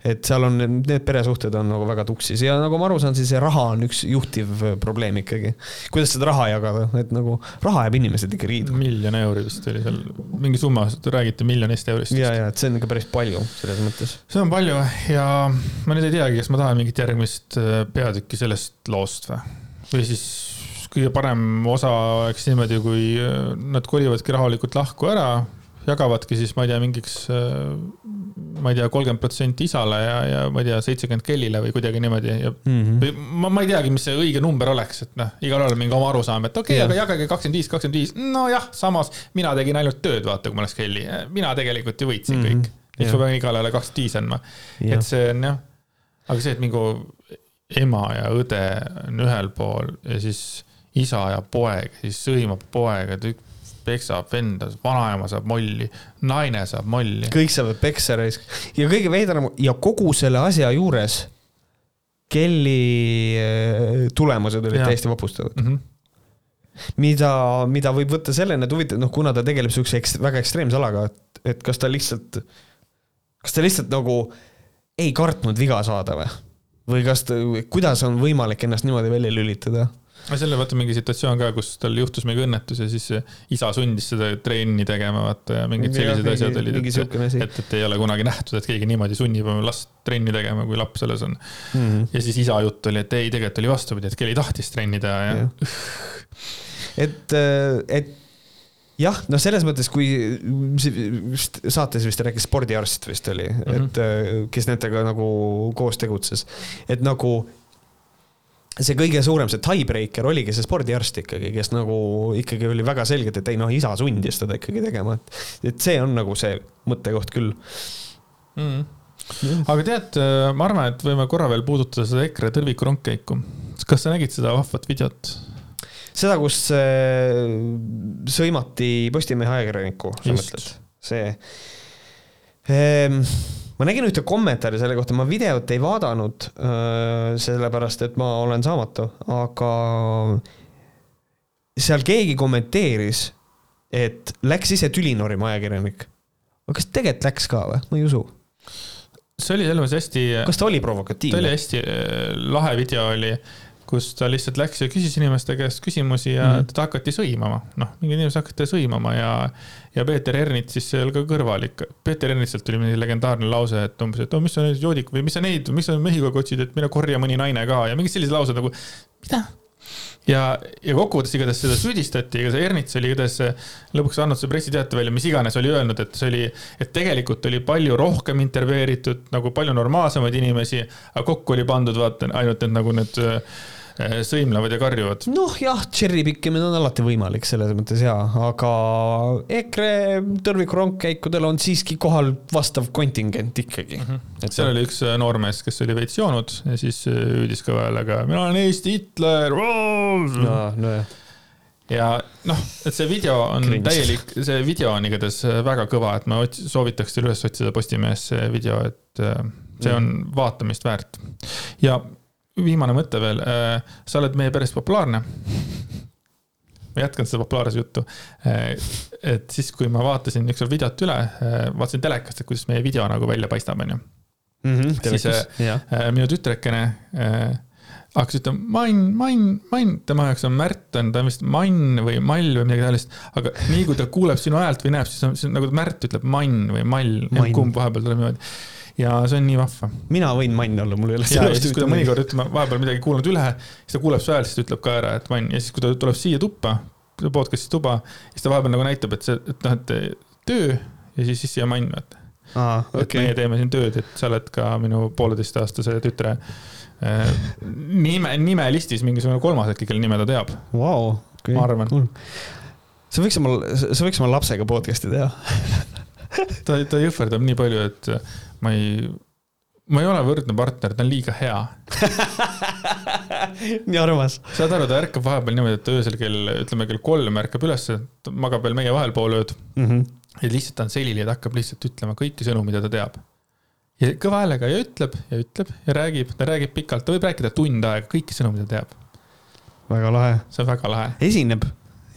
et seal on, need peresuhted on nagu väga tuksis ja nagu ma aru saan, siis see raha on üks juhtiv probleem ikkagi. kuidas seda raha jagada, et nagu raha jääb inimesed ikka riidu. miljon euri vist oli seal, mingi summa, räägiti miljonist eurist. ja, ja et see on ikka päris palju selles mõttes. see on palju ja ma nüüd ei teagi, kas ma tahan mingit järgmist äh, peatükki sellest loost või, või siis kõige parem osa oleks niimoodi, kui äh, nad kolivadki rahulikult lahku ära jagavadki siis, ma ei tea, mingiks, äh, ma ei tea, kolmkümmend protsenti isale ja, ja ma ei tea, seitsekümmend Kellile või kuidagi niimoodi ja mm -hmm. ma, ma ei teagi, mis see õige number oleks, et noh, igalühel on mingi oma arusaam, et okei okay,, aga jagage kakskümmend viis, kakskümmend viis, nojah, samas mina tegin ainult tööd, vaata, kui ma oleks Kelly, mina tegelikult ju võitsin mm -hmm. kõik. miks ma pean igale kakskümmend viis andma, et see on jah, aga see, et mingi ema ja õde on ühel pool ja siis isa ja poeg, siis sõimab poega, et peksab venda, vanaema saab molli, naine saab molli. kõik saavad peksa raisk ja kõige veidram ja kogu selle asja juures Kelly äh, tulemused olid täiesti vapustavad mm. -hmm mida, mida võib võtta sellena, et huvitav, noh, kuna ta tegeleb siukse ekst, väga ekstreemse alaga, et, et kas ta lihtsalt, kas ta lihtsalt nagu ei kartnud viga saada või? või kas ta, kuidas on võimalik ennast niimoodi välja lülitada? Aga seal oli vaata mingi situatsioon ka, kus tal juhtus mingi õnnetus ja siis isa sundis seda trenni tegema, vaata ja mingid sellised ja, asjad olid, et, et, et ei ole kunagi nähtud, et keegi niimoodi sunnib oma last trenni tegema, kui laps alles on mm. -hmm. ja siis isa jutt oli, et ei, tegelikult oli vastupidi, et Kelly tahtis trenni teha ja, ja.. et, äh, et jah, no selles mõttes, kui saates vist rääkis spordiarst vist oli mm, -hmm. et äh, kes nendega nagu koos tegutses, et nagu see kõige suurem, see tiebreaker oligi see spordiarst ikkagi, kes nagu ikkagi oli väga selgelt, et ei noh, isa sundis teda ikkagi tegema, et, et see on nagu see mõttekoht küll mm. aga tead, ma arvan, et võime korra veel puudutada seda EKRE tõrviku rongkäiku. kas sa nägid seda vahvat videot? seda, kus äh, sõimati Postimehe ajakirjanikku, sa mõtled? see ehm, ma nägin ühte kommentaari selle kohta, ma videot ei vaadanud, äh, sellepärast et ma olen saamatu, aga seal keegi kommenteeris, et läks ise tüli norima ajakirjanik. aga kas tegelikult läks ka või, ma ei usu see oli selles mõttes hästi. kas ta oli provokatiivne? ta oli hästi äh, lahe video oli kus ta lihtsalt läks ja küsis inimeste käest küsimusi ja mm -hmm. teda hakati sõimama. noh, mingid inimesed hakati sõimama ja, ja Peeter Ernits siis seal ka kõrval ikka. Peeter Ernitsilt tuli mingi legendaarne lause, et umbes, et oh, mis sa nüüd joodik või mis sa neid, miks sa mehi kogu aeg otsid, et mine korja mõni naine ka ja mingid sellised laused nagu, mida? ja, ja kokkuvõttes igatahes seda süüdistati, ega see Ernits oli igatahes lõpuks andnud see pressiteate välja, mis iganes oli öelnud, et see oli, et tegelikult oli palju rohkem intervjueeritud nagu palju normaalsemaid inimesi, aga kokku oli pandud vaata ainult need nagu need Eh, sõimlevad ja karjuvad. noh, jah, cherry pikkimine on alati võimalik selles mõttes ja, aga EKRE tõrvikurongkäikudel on siiski kohal vastav kontingent ikkagi mm. -hmm. et seal oli üks äh, noormees, kes oli veits joonud ja siis äh, hüüdis kõva häälega, mina olen Eesti Hitler. No, no, ja noh, et see video on Cringe. täielik, see video on igatahes äh, väga kõva, et ma soovitaks teil üles otsida Postimehes see video, et see mm. on vaatamist väärt. ja viimane mõte veel, äh, sa oled meie peres populaarne. ma jätkan seda populaarsuse juttu. Äh, et siis, kui ma vaatasin ükskord videot üle, äh, vaatasin telekast, et kuidas meie video nagu välja paistab, onju. Mhm, siis minu tütrekene hakkas ütlema mann, mann, mann, tema jaoks on Märt on, ta on vist mann või mall või midagi taolist. aga nii kui ta kuuleb sinu häält või näeb, siis on, siis on nagu Märt ütleb mann või mall, kumb vahepeal tuleb niimoodi ja see on nii vahva. mina võin mann olla, mul ei ole. siis, kui ta mõnikord ütleb, vahepeal midagi kuulanud üle, siis ta kuuleb su häält, siis ta ütleb ka ära, et mann ja siis, kui ta tuleb siia tuppa, podcast'i tuba, siis ta vahepeal nagu näitab, et see, et noh, et töö ja siis, siis siia mann, vaata. Ah, okay. et meie teeme siin tööd, et sa oled ka minu pooleteistaastase tütre äh, nime, nimelistis mingisugune kolmas äkki, kelle nime ta teab wow,. Okay, ma arvan cool.. sa võiks oma, sa võiks oma lapsega podcast'i teha ta, ta jõhverdab nii palju, et ma ei, ma ei ole võrdne partner, ta on liiga hea *laughs* nii armas. saad aru, ta ärkab vahepeal niimoodi, et öösel kell, ütleme kell kolm ärkab ülesse, magab veel meie vahel pool ööd mm. -hmm. ja lihtsalt ta on selili ja ta hakkab lihtsalt ütlema kõiki sõnu, mida ta teab. ja kõva häälega ja ütleb ja ütleb ja räägib, ta räägib pikalt, ta võib rääkida tund aega kõiki sõnu, mida ta teab. väga lahe. see on väga lahe. esineb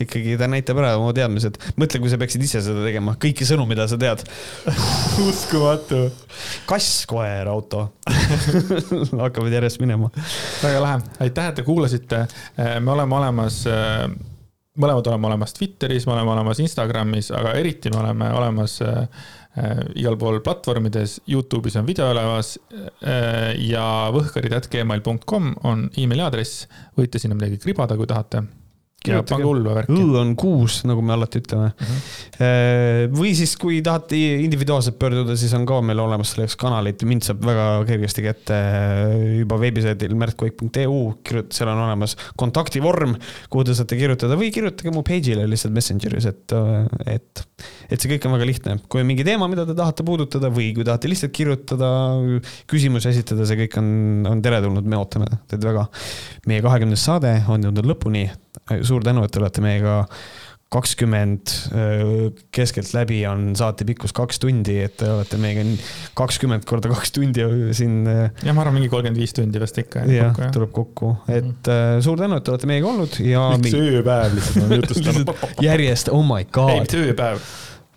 ikkagi ta näitab ära oma teadmised. mõtle, kui sa peaksid ise seda tegema, kõiki sõnu, mida sa tead *laughs* uskumatu. kass, koer, auto *laughs* hakkavad järjest minema. väga lahe, aitäh, et te kuulasite. Eh, me oleme olemas, eh, mõlemad oleme olemas Twitteris, me oleme olemas Instagramis, aga eriti me oleme olemas äh, igal pool platvormides, Youtube'is on video üleval äh, ja võhkarid.gmail.com on emaili aadress, võite sinna midagi kribada, kui tahate pange hullu värki. Õ on kuus, nagu me alati ütleme uh. Mhm. -huh. või siis, kui tahate individuaalselt pöörduda, siis on ka meil olemas selleks kanalid, mind saab väga kergesti kätte juba veebisaidil märtkoik.eu, kirjuta, seal on olemas kontaktivorm, kuhu te saate kirjutada või kirjutage mu page'ile lihtsalt Messengeris, et, et, et see kõik on väga lihtne. kui on mingi teema, mida te tahate puudutada või kui tahate lihtsalt kirjutada, küsimusi esitada, see kõik on, on teretulnud, me ootame teid väga. meie kahekümnes saade on jõudnud lõpuni suur tänu, et te olete meiega kakskümmend, keskeltläbi on saate pikkus kaks tundi, et te olete meiega kakskümmend korda kaks tundi siin. jah, ma arvan, mingi kolmkümmend viis tundi vast ikka. jah, tuleb kokku, et mm. suur tänu, et te olete meiega olnud ja. miks ööpäev lihtsalt on jutustanud *laughs* järjest, oh my god. ei, mitte ööpäev,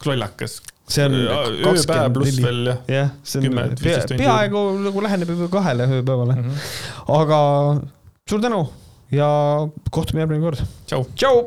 lollakas see on ööpäev pluss veel jah. jah, see on pea, peaaegu nagu läheneb juba kahele ööpäevale mm. -hmm. aga suur tänu ja kohtume järgmine kord. tšau. tšau.